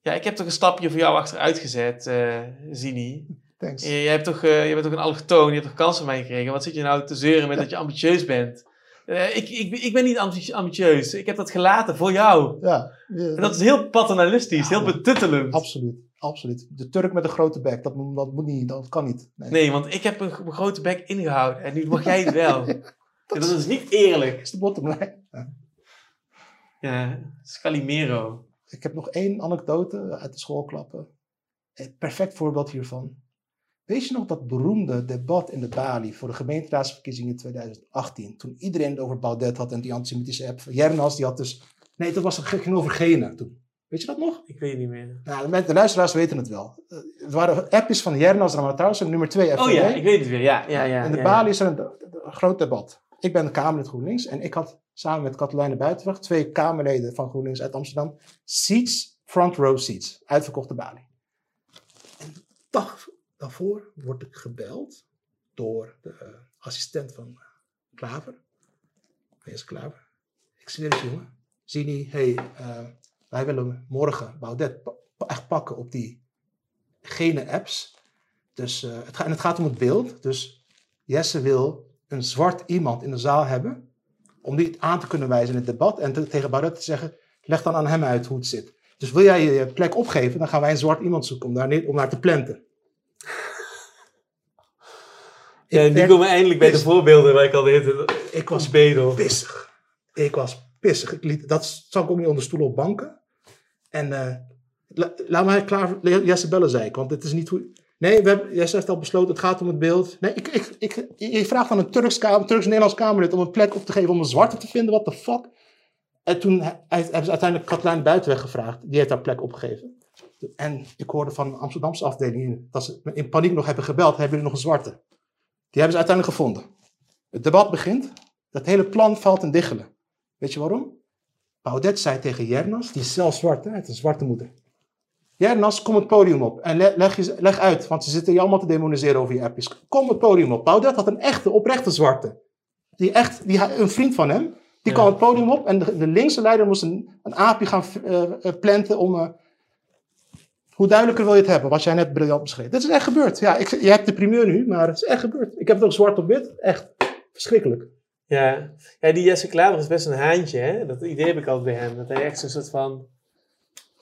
Ja, ik heb toch een stapje voor jou achteruit gezet, eh Zini. Thanks. Je, jij hebt toch, eh, je bent toch een allochtoon, je hebt toch kansen van mij gekregen. Wat zit je nou te zeuren met dat je ambitieus bent? Eh, ik, ik, ik ben niet ambi- ambitieus. Ik heb dat gelaten voor jou. Ja, En dat is heel paternalistisch, Ja, heel betuttelend. absoluut. Absoluut. De Turk met een grote bek, dat, moet- dat moet niet, dat kan niet. Nee. Nee, want ik heb een, grote bek ingehouden en nu mag jij het wel. *laughs* dat, dat is niet eerlijk. Dat is de bottom line. Ja. Ja, Scalimero. Ik heb nog één anekdote uit de schoolklappen. Een perfect voorbeeld hiervan. Weet je nog dat beroemde debat in de Bali voor de gemeenteraadsverkiezingen in 2018? Toen iedereen het over Baudet had en die antisemitische app. Jernas, die had dus... Nee, dat was, ging over genen toen. Weet je dat nog? Ik weet het niet meer. Nou, de- luisteraars weten het wel. Eh, Het waren appjes van Jernas Ramathaus en nummer 2 FVD. Oh ja, ik weet het weer. Ja, ja, ja. in de ja, Bali ja. is er een, een groot debat. Ik ben de Kamerlid GroenLinks en ik had samen met Katelijne Buitenweg, twee Kamerleden van GroenLinks uit Amsterdam, seats, front row seats, uitverkochte Bali. En dag daarvoor word ik gebeld door de eh, assistent van Klaver. Meneer Klaver. Ik zweer het jongen. Zini, hey, eh, wij willen morgen Baudet echt pakken op die gene apps. Dus, eh, het en het gaat om het beeld. Dus Jesse wil een zwart iemand in de zaal hebben. Om die aan te kunnen wijzen in het debat. En te- tegen Baudet te zeggen, leg dan aan hem uit hoe het zit. Dus wil jij je plek opgeven, dan gaan wij een zwart iemand zoeken om daar, om daar te planten. Ja, Ik nu komen we eindelijk bij de voorbeelden waar ik al de hele tijd Ik was bedel. pissig. Ik was pissig. Ik liet, dat zag ik ook niet onder stoelen op banken. En eh, la- laat mij klaar, Jesse bellen, zei ik. Want het is niet hoe... Nee, we hebben, Jesse heeft al besloten, het gaat om het beeld. Nee, ik, ik, ik, je vraagt aan een Turks, kamer, Turks-Nederlands Kamerlid om een plek op te geven om een zwarte te vinden. What the fuck? En toen hebben ze uiteindelijk Katlijn Buitenweg gevraagd. Die heeft daar plek opgegeven. En ik hoorde van de Amsterdamse afdeling dat ze in paniek nog hebben gebeld. Hebben jullie nog een zwarte? Die hebben ze uiteindelijk gevonden. Het debat begint. Dat hele plan valt in diggelen. Weet je waarom? Baudet zei tegen Jernas, die is zelf zwart, hè? hij heeft een zwarte moeder. Jernas, kom het podium op en le- leg, je, leg uit, want ze zitten je allemaal te demoniseren over je appjes. Kom het podium op. Baudet had een echte, oprechte zwarte. Die echt, die, een vriend van hem, die Ja. kwam het podium op en de, de linkse leider moest een, een aapje gaan eh, planten om... eh, hoe duidelijker wil je het hebben, wat jij net briljant beschreef. Dit is echt gebeurd. Ja, ik, je hebt de primeur nu, maar het is echt gebeurd. Ik heb het ook zwart op wit. Echt verschrikkelijk. Ja. ja, die Jesse Klaver is best een haantje, hè? Dat idee heb ik altijd bij hem. Dat hij echt zo'n soort van...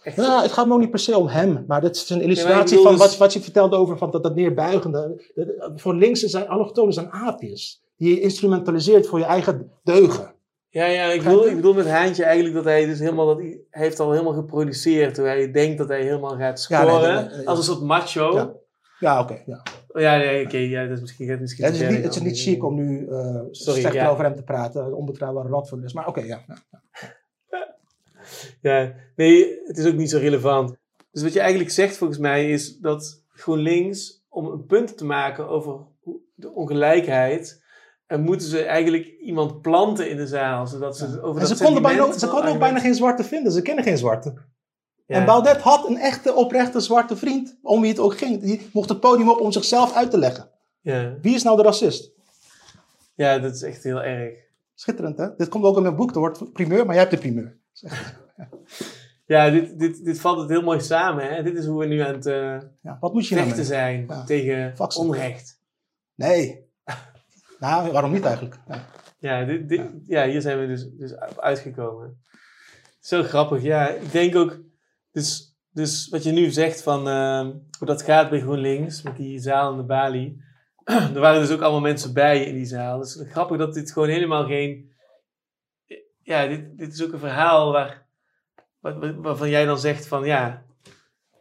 Echt het gaat me ook niet per se om hem, maar dit is een illustratie van dus- wat, wat je vertelde over van dat, dat neerbuigende. De- de- Voor links zijn allochtonen zijn aapjes, die je instrumentaliseert voor je eigen deugen. Ja, ja ik, bedoel, ik bedoel met Haantje eigenlijk dat hij dus helemaal dat hij heeft al helemaal geproduceerd hoe hij denkt dat hij helemaal gaat Ja, nee, scoren nee, nee, nee. als een soort macho. Ja. Ja, oké. ja. Ja, nee, oké, ja, dat is misschien misschien het is niet, het is niet chic om nu eh Sorry, slecht ja. over hem te praten, een onbetrouwbare van is. Maar oké, ja. ja. Ja, nee, het is ook niet zo relevant. Dus wat je eigenlijk zegt volgens mij is dat GroenLinks, om een punt te maken over de ongelijkheid, en moeten ze eigenlijk iemand planten in de zaal, zodat ze over En dat ze konden, bijna, ze konden ook bijna geen zwarte vinden, ze kennen geen zwarte. Ja. En Baudet had een echte, oprechte zwarte vriend, om wie het ook ging. Die mocht het podium op om zichzelf uit te leggen. Ja. Wie is nou de racist? ja, dat is echt heel erg. Schitterend, hè? Dit komt ook in mijn boek, er wordt primeur, maar jij hebt de primeur. Ja, dit, dit, dit valt het heel mooi samen. Hè? Dit is hoe we nu aan het eh, Ja, wat moet je vechten zijn tegen onrecht. Nee. Nou, waarom niet eigenlijk? Ja. Ja, dit, dit, ja. hier zijn we dus, dus uitgekomen. Zo grappig, ja. Ik denk ook, dus, dus wat je nu zegt van eh, hoe dat gaat bij GroenLinks, met die zaal in de Bali. *clears throat* er waren dus ook allemaal mensen bij in die zaal. Dus grappig dat dit gewoon helemaal geen... Ja, dit, dit is ook een verhaal waar, waar, waar- waarvan jij dan zegt van ja,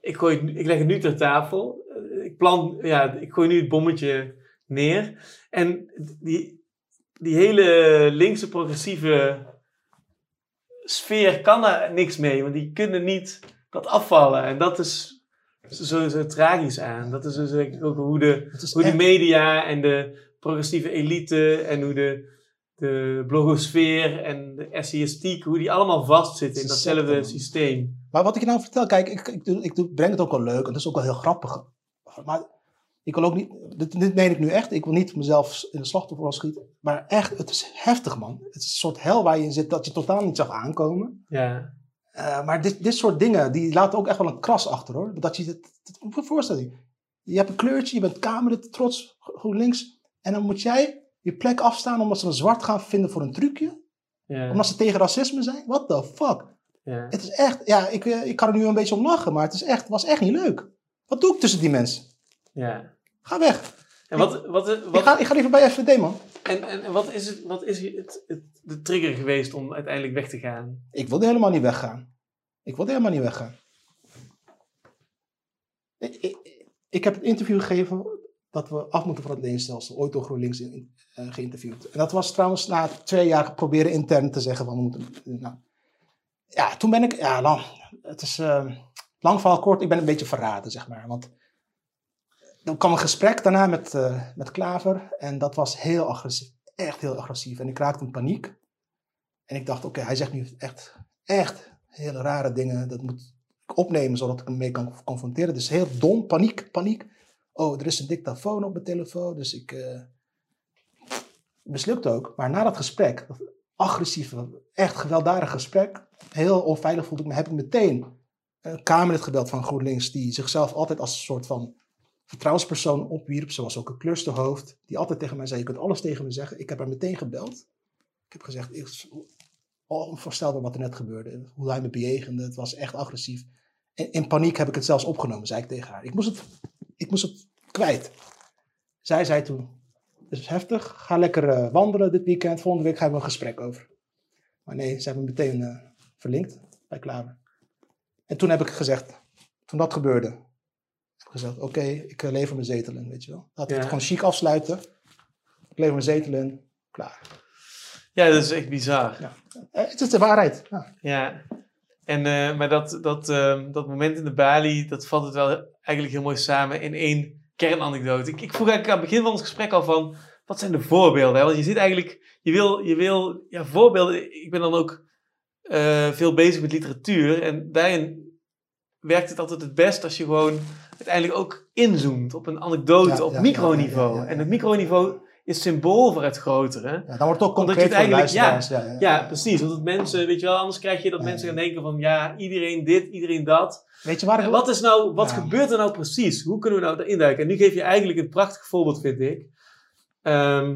ik, gooi het, ik leg het nu ter tafel. Ik, plan, ja, ik gooi nu het bommetje neer. En die, die hele linkse progressieve sfeer kan er niks mee, want die kunnen niet dat afvallen. En dat is zo, zo tragisch aan. Dat is dus ook hoe de, hoe de media en de progressieve elite en hoe de, de blogosfeer en de essayistiek, hoe die allemaal vastzitten in datzelfde systeem. Maar wat ik je nou vertel, kijk, ik, ik, ik breng het ook wel leuk en dat is ook wel heel grappig. Maar ik wil ook niet, dit, dit meen ik nu echt, ik wil niet mezelf in de slachtofferrol schieten. Maar echt, het is heftig man. Het is een soort hel waar je in zit dat je totaal niet zag aankomen. Ja, Eh, maar dit, dit soort dingen, die laten ook echt wel een kras achter hoor. Dat je, het, moet je voorstellen, je hebt een kleurtje, je bent kamerlid, trots, GroenLinks. En dan moet jij je plek afstaan omdat ze een zwart gaan vinden voor een trucje? Ja. Omdat ze tegen racisme zijn? What the fuck? Ja. Het is echt, ja, ik, eh, ik kan er nu een beetje om lachen, maar het is echt, was echt niet leuk. Wat doe ik tussen die mensen? Ja. Ga weg. En wat, wat, wat, Ik ga, ik ga liever bij FVD, man. en, en, en wat is, het, wat is het, het, de trigger geweest om uiteindelijk weg te gaan? Ik wilde helemaal niet weggaan. Ik wilde helemaal niet weggaan. Ik, ik, ik heb het interview gegeven dat we af moeten van het leenstelsel. Ooit door GroenLinks in, eh, geïnterviewd. En dat was trouwens na twee jaar proberen intern te zeggen van we moeten... Nou, ja, toen ben ik... Ja, lang, het is eh, lang verhaal kort. Ik ben een beetje verraden, zeg maar. Want er kwam een gesprek daarna met, eh, met Klaver. En dat was heel agressief. Echt heel agressief. En ik raakte in paniek. En ik dacht, oké, hij zegt nu echt, echt hele rare dingen. Dat moet ik opnemen zodat ik hem mee kan confronteren. Dus heel dom, paniek, paniek. Oh, er is een dictafoon op mijn telefoon. Dus ik eh mislukt ook. Maar na dat gesprek, dat agressieve, echt gewelddadige gesprek, heel onveilig voelde ik me, heb ik meteen een Kamerlid gebeld van GroenLinks, die zichzelf altijd als een soort van vertrouwenspersoon opwierp. Zoals ook een clusterhoofd, die altijd tegen mij zei, je kunt alles tegen me zeggen. Ik heb haar meteen gebeld. Ik heb gezegd, onvoorstelbaar wat er net gebeurde. Hoe hij me bejegende, het was echt agressief. En in paniek heb ik het zelfs opgenomen, zei ik tegen haar. Ik moest het, ik moest het kwijt. Zij zei toen, het is heftig, ga lekker eh, wandelen dit weekend. Volgende week gaan we een gesprek over. Maar nee, ze hebben me meteen eh, verlinkt bij Klaver. En toen heb ik gezegd, toen dat gebeurde, gezegd, oké, ik eh, lever mijn zetel in, weet je wel. Laten we het gewoon chic afsluiten. Ik lever mijn zetel in, klaar. Ja, dat is echt bizar. Ja. Eh, het is de waarheid. Ja. Ja, en, eh, maar dat, dat, ehm, dat moment in de balie, dat vat het wel eigenlijk heel mooi samen in één kernanekdote. Ik, ik vroeg eigenlijk aan het begin van ons gesprek al van, wat zijn de voorbeelden? Hè? Want je zit eigenlijk, je wil, je wil ja, voorbeelden. Ik ben dan ook veel bezig met literatuur en daarin werkt het altijd het best als je gewoon uiteindelijk ook inzoomt op een anekdote Ja, op ja, microniveau. ja. En het microniveau is symbool voor het grotere. Ja, dan wordt het ook Omdat je concreet het eigenlijk- ja. Ja, Ja, precies. Want mensen, weet je wel, anders krijg je dat mensen gaan denken van ja, iedereen dit, iedereen dat. Weet je waar wat is nou, wat gebeurt er nou precies? Hoe kunnen we nou daarin duiken? En nu geef je eigenlijk een prachtig voorbeeld, vind ik. Ehm,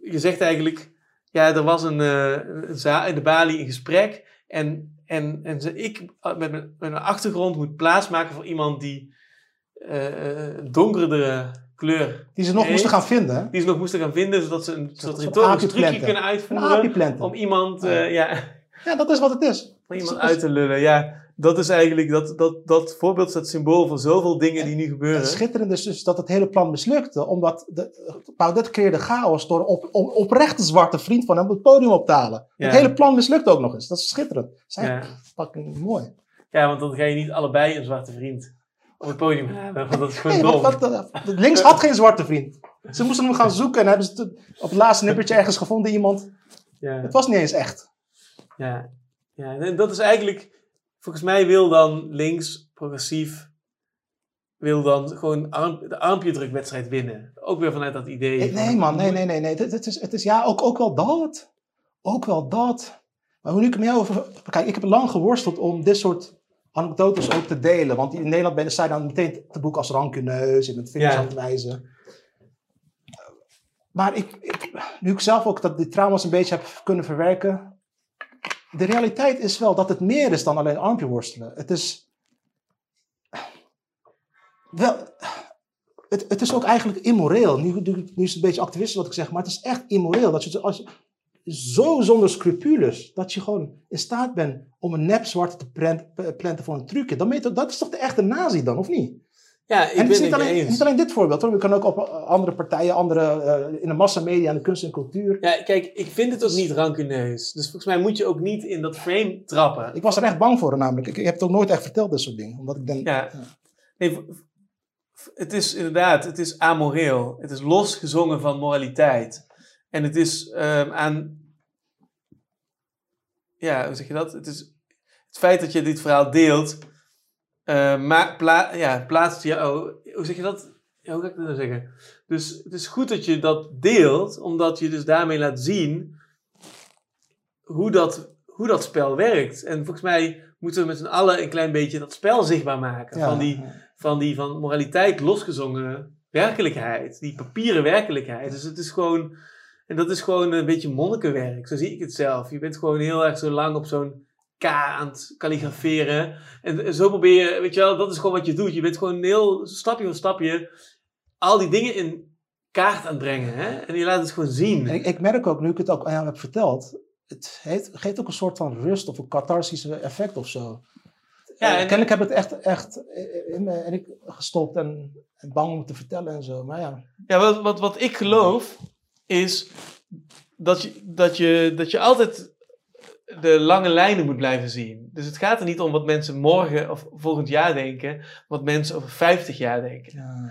je zegt eigenlijk, ja, er was een, een za- in de balie een gesprek en, en, en ze, ik eh, met mijn, met mijn achtergrond moet plaatsmaken voor iemand die een donkerdere kleur, Die ze nog moesten gaan vinden. hè? die ze nog moesten gaan vinden, zodat ze een soort retorisch trucje kunnen Een uitvoeren om iemand, Ja. eh, ja, Ja, dat is wat het is. om iemand uit te lullen. Ja, dat is eigenlijk, dat, dat, dat voorbeeld staat symbool voor zoveel dingen die nu gebeuren. Het schitterende is dus dat het hele plan mislukte, omdat de, Baudet creëerde chaos door op, op, oprechte zwarte vriend van hem op het podium op te halen. Ja. Het hele plan mislukte ook nog eens. Dat is schitterend. Dat is Ja. fucking mooi. ja, want dan ga je niet allebei een zwarte vriend op het podium hebben, want dat is gewoon Nee, dom. wat, wat, wat- links had geen zwarte vriend. Ze moesten hem gaan *laughs* zoeken en hebben ze op het laatste nippertje ergens gevonden iemand. Ja. Het was niet eens echt. Ja, ja, en dat is eigenlijk, volgens mij wil dan links, progressief, wil dan gewoon arm, de armpje-drukwedstrijd winnen. Ook weer vanuit dat idee. Nee, man, nee, nee, nee. nee. Het, het is, het is ja, ook, ook wel dat. Ook wel dat. Maar hoe nu ik met jou over... Kijk, ik heb lang geworsteld om dit soort anekdotes ook te delen. Want in Nederland ben je zij dan meteen te boeken als rancuneus en met vingers Ja. aan het wijzen. Maar ik, ik, nu ik zelf ook dat die trauma's een beetje heb kunnen verwerken. De realiteit is wel dat het meer is dan alleen armpje worstelen. Het is... Wel, het, het is ook eigenlijk immoreel. Nu, nu, is het een beetje activistisch wat ik zeg, maar het is echt immoreel. Dat je, als zo zonder scrupules, dat je gewoon in staat bent om een nep zwarte te plant- planten voor een trucje. Dan je dat is toch de echte nazi dan, of niet? Ja, ik en het ben is het niet alleen, eens. niet alleen dit voorbeeld, hoor. we kunnen ook op eh, andere partijen, andere, eh, in de massamedia en de kunst en cultuur. Ja, kijk, ik vind het ook niet rancuneus. Dus volgens mij moet je ook niet in dat frame trappen. Ik was er echt bang voor namelijk. Ik, ik heb het ook nooit echt verteld, dit soort dingen. Omdat ik denk, Ja. Nee, het is inderdaad, het is amoreel. Het is losgezongen van moraliteit. En het is ehm, aan, ja, hoe zeg je dat? Het is het feit dat je dit verhaal deelt, eh, ma- pla- ja, plaatst jou, hoe zeg je dat? Ja, hoe ga ik dat nou zeggen? Dus het is goed dat je dat deelt, omdat je dus daarmee laat zien hoe dat, hoe dat spel werkt. En volgens mij moeten we met z'n allen een klein beetje dat spel zichtbaar maken. ja, Van die van die van moraliteit losgezongen werkelijkheid, die papieren werkelijkheid. Dus het is gewoon, en dat is gewoon een beetje monnikenwerk, zo zie ik het zelf. Je bent gewoon heel erg zo lang op zo'n K aan het kalligraferen. En zo probeer je, weet je wel, dat is gewoon wat je doet. Je bent gewoon heel stapje voor stapje al die dingen in kaart aan het brengen. Hè? En je laat het gewoon zien. ik, ik merk ook, nu ik het ook aan jou heb verteld, het heeft, geeft ook een soort van rust of een catharsische effect of zo. Ja, en, kennelijk heb ik het echt, echt in me en ik gestopt en, en, bang om te vertellen en zo. Maar ja. Ja, wat, wat, wat ik geloof is dat je, dat, je, dat je altijd de lange lijnen moet blijven zien. Dus het gaat er niet om wat mensen morgen of volgend jaar denken, wat mensen over 50 jaar denken. Ja.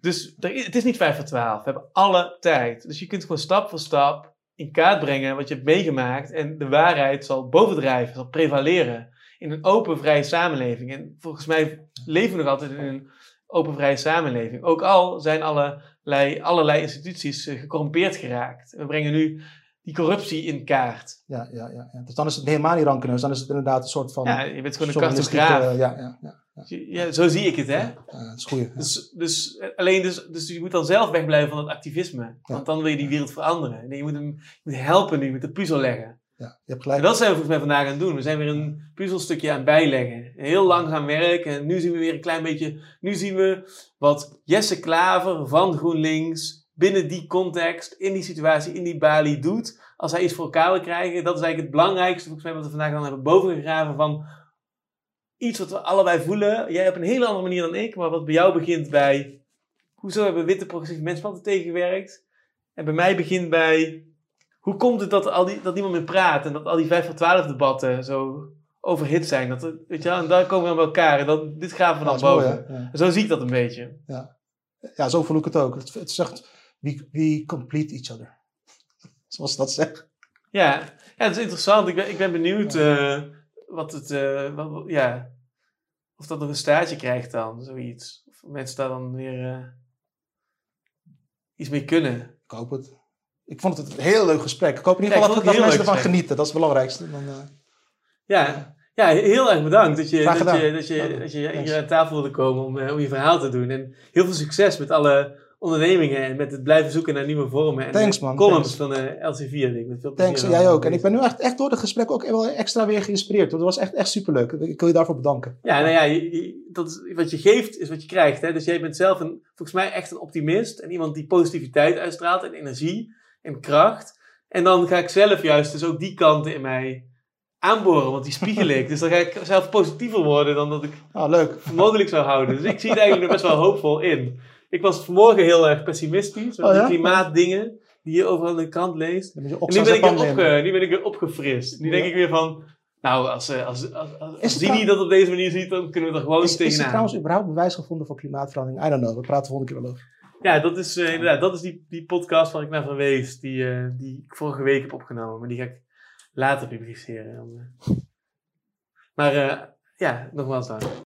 Dus er, het is niet 5 voor 12. We hebben alle tijd. Dus je kunt gewoon stap voor stap in kaart brengen wat je hebt meegemaakt en de waarheid zal bovendrijven, zal prevaleren in een open, vrije samenleving. En volgens mij leven we nog altijd in een open, vrije samenleving. Ook al zijn allerlei, allerlei instituties uh, gecorrumpeerd geraakt. We brengen nu die corruptie in kaart. Ja, ja, ja, ja. Dus dan is het helemaal niet rankeneus. Dan is het inderdaad een soort van... Ja, je bent gewoon een cartograaf. Uh, ja, ja, ja, ja. ja, zo zie ik het, hè? Dat is goed. Dus, dus, alleen dus, dus je moet dan zelf wegblijven van het activisme. Want dan wil je die wereld veranderen. Nee, je moet hem je moet helpen nu, je moet de puzzel leggen. Ja, je hebt gelijk. En dat zijn we volgens mij vandaag aan het doen. We zijn weer een puzzelstukje aan het bijleggen. Heel langzaam werk. En nu zien we weer een klein beetje... Nu zien we wat Jesse Klaver van GroenLinks binnen die context, in die situatie, in die balie doet. Als hij iets voor elkaar wil krijgen. Dat is eigenlijk het belangrijkste, volgens mij, wat we vandaag dan hebben bovengegraven van iets wat we allebei voelen. Jij op een hele andere manier dan ik, maar wat bij jou begint bij... Hoezo hebben witte progressieve mensen tegengewerkt? En bij mij begint bij hoe komt het dat, al die, dat niemand meer praat en dat al die 5 voor 12 debatten zo overhit zijn? Dat, weet je wel, en daar komen we bij elkaar en dan, dit gaan we dan boven. ja. Zo zie ik dat een beetje. Ja, ja zo voel ik het ook. Het, het zegt, we, we complete each other. *laughs* Zoals dat zegt. Ja, ja het is interessant. Ik ben, ik ben benieuwd uh, wat het, uh, wat, ja, of dat nog een staartje krijgt dan, zoiets. Of mensen daar dan weer uh, iets mee kunnen. Ik hoop het. Ik vond het een heel leuk gesprek. Ik hoop in ieder geval dat, dat mensen ervan genieten. Dat is het belangrijkste. Dan, ja. ja, heel erg bedankt dat je, dat je, dat je, dat je hier aan tafel wilde komen om, om je verhaal te doen. En heel veel succes met alle ondernemingen en met het blijven zoeken naar nieuwe vormen. En Thanks, man. columns van de uh, LC4. Met veel Thanks, jij ook. En ik ben nu echt, echt door het gesprek ook wel extra weer geïnspireerd. Dat was echt, echt superleuk. Ik wil je daarvoor bedanken. Ja, nou ja, je, dat is, wat je geeft is wat je krijgt. Hè? Dus jij bent zelf een, volgens mij echt een optimist. En iemand die positiviteit uitstraalt en energie en kracht. En dan ga ik zelf juist dus ook die kanten in mij aanboren, want die spiegel ik. *laughs* Dus dan ga ik zelf positiever worden dan dat ik ah, leuk. mogelijk zou houden. Dus ik zie het eigenlijk best wel hoopvol in. Ik was vanmorgen heel erg pessimistisch met oh, ja? die klimaatdingen die je overal in de krant leest. En nu ben, ik weer opge, nu ben ik weer opgefrist. Nu denk ik weer van, nou, als, eh, als, als, als, als dat op deze manier ziet, dan kunnen we er gewoon is, tegenaan. Is er trouwens überhaupt bewijs gevonden voor klimaatverandering? I don't know, we praten volgende keer wel over. Ja, dat is uh, inderdaad, dat is die, die podcast waar ik naar verwees, die, uh, die ik vorige week heb opgenomen. Maar die ga ik later publiceren. Maar uh, ja, nogmaals dank.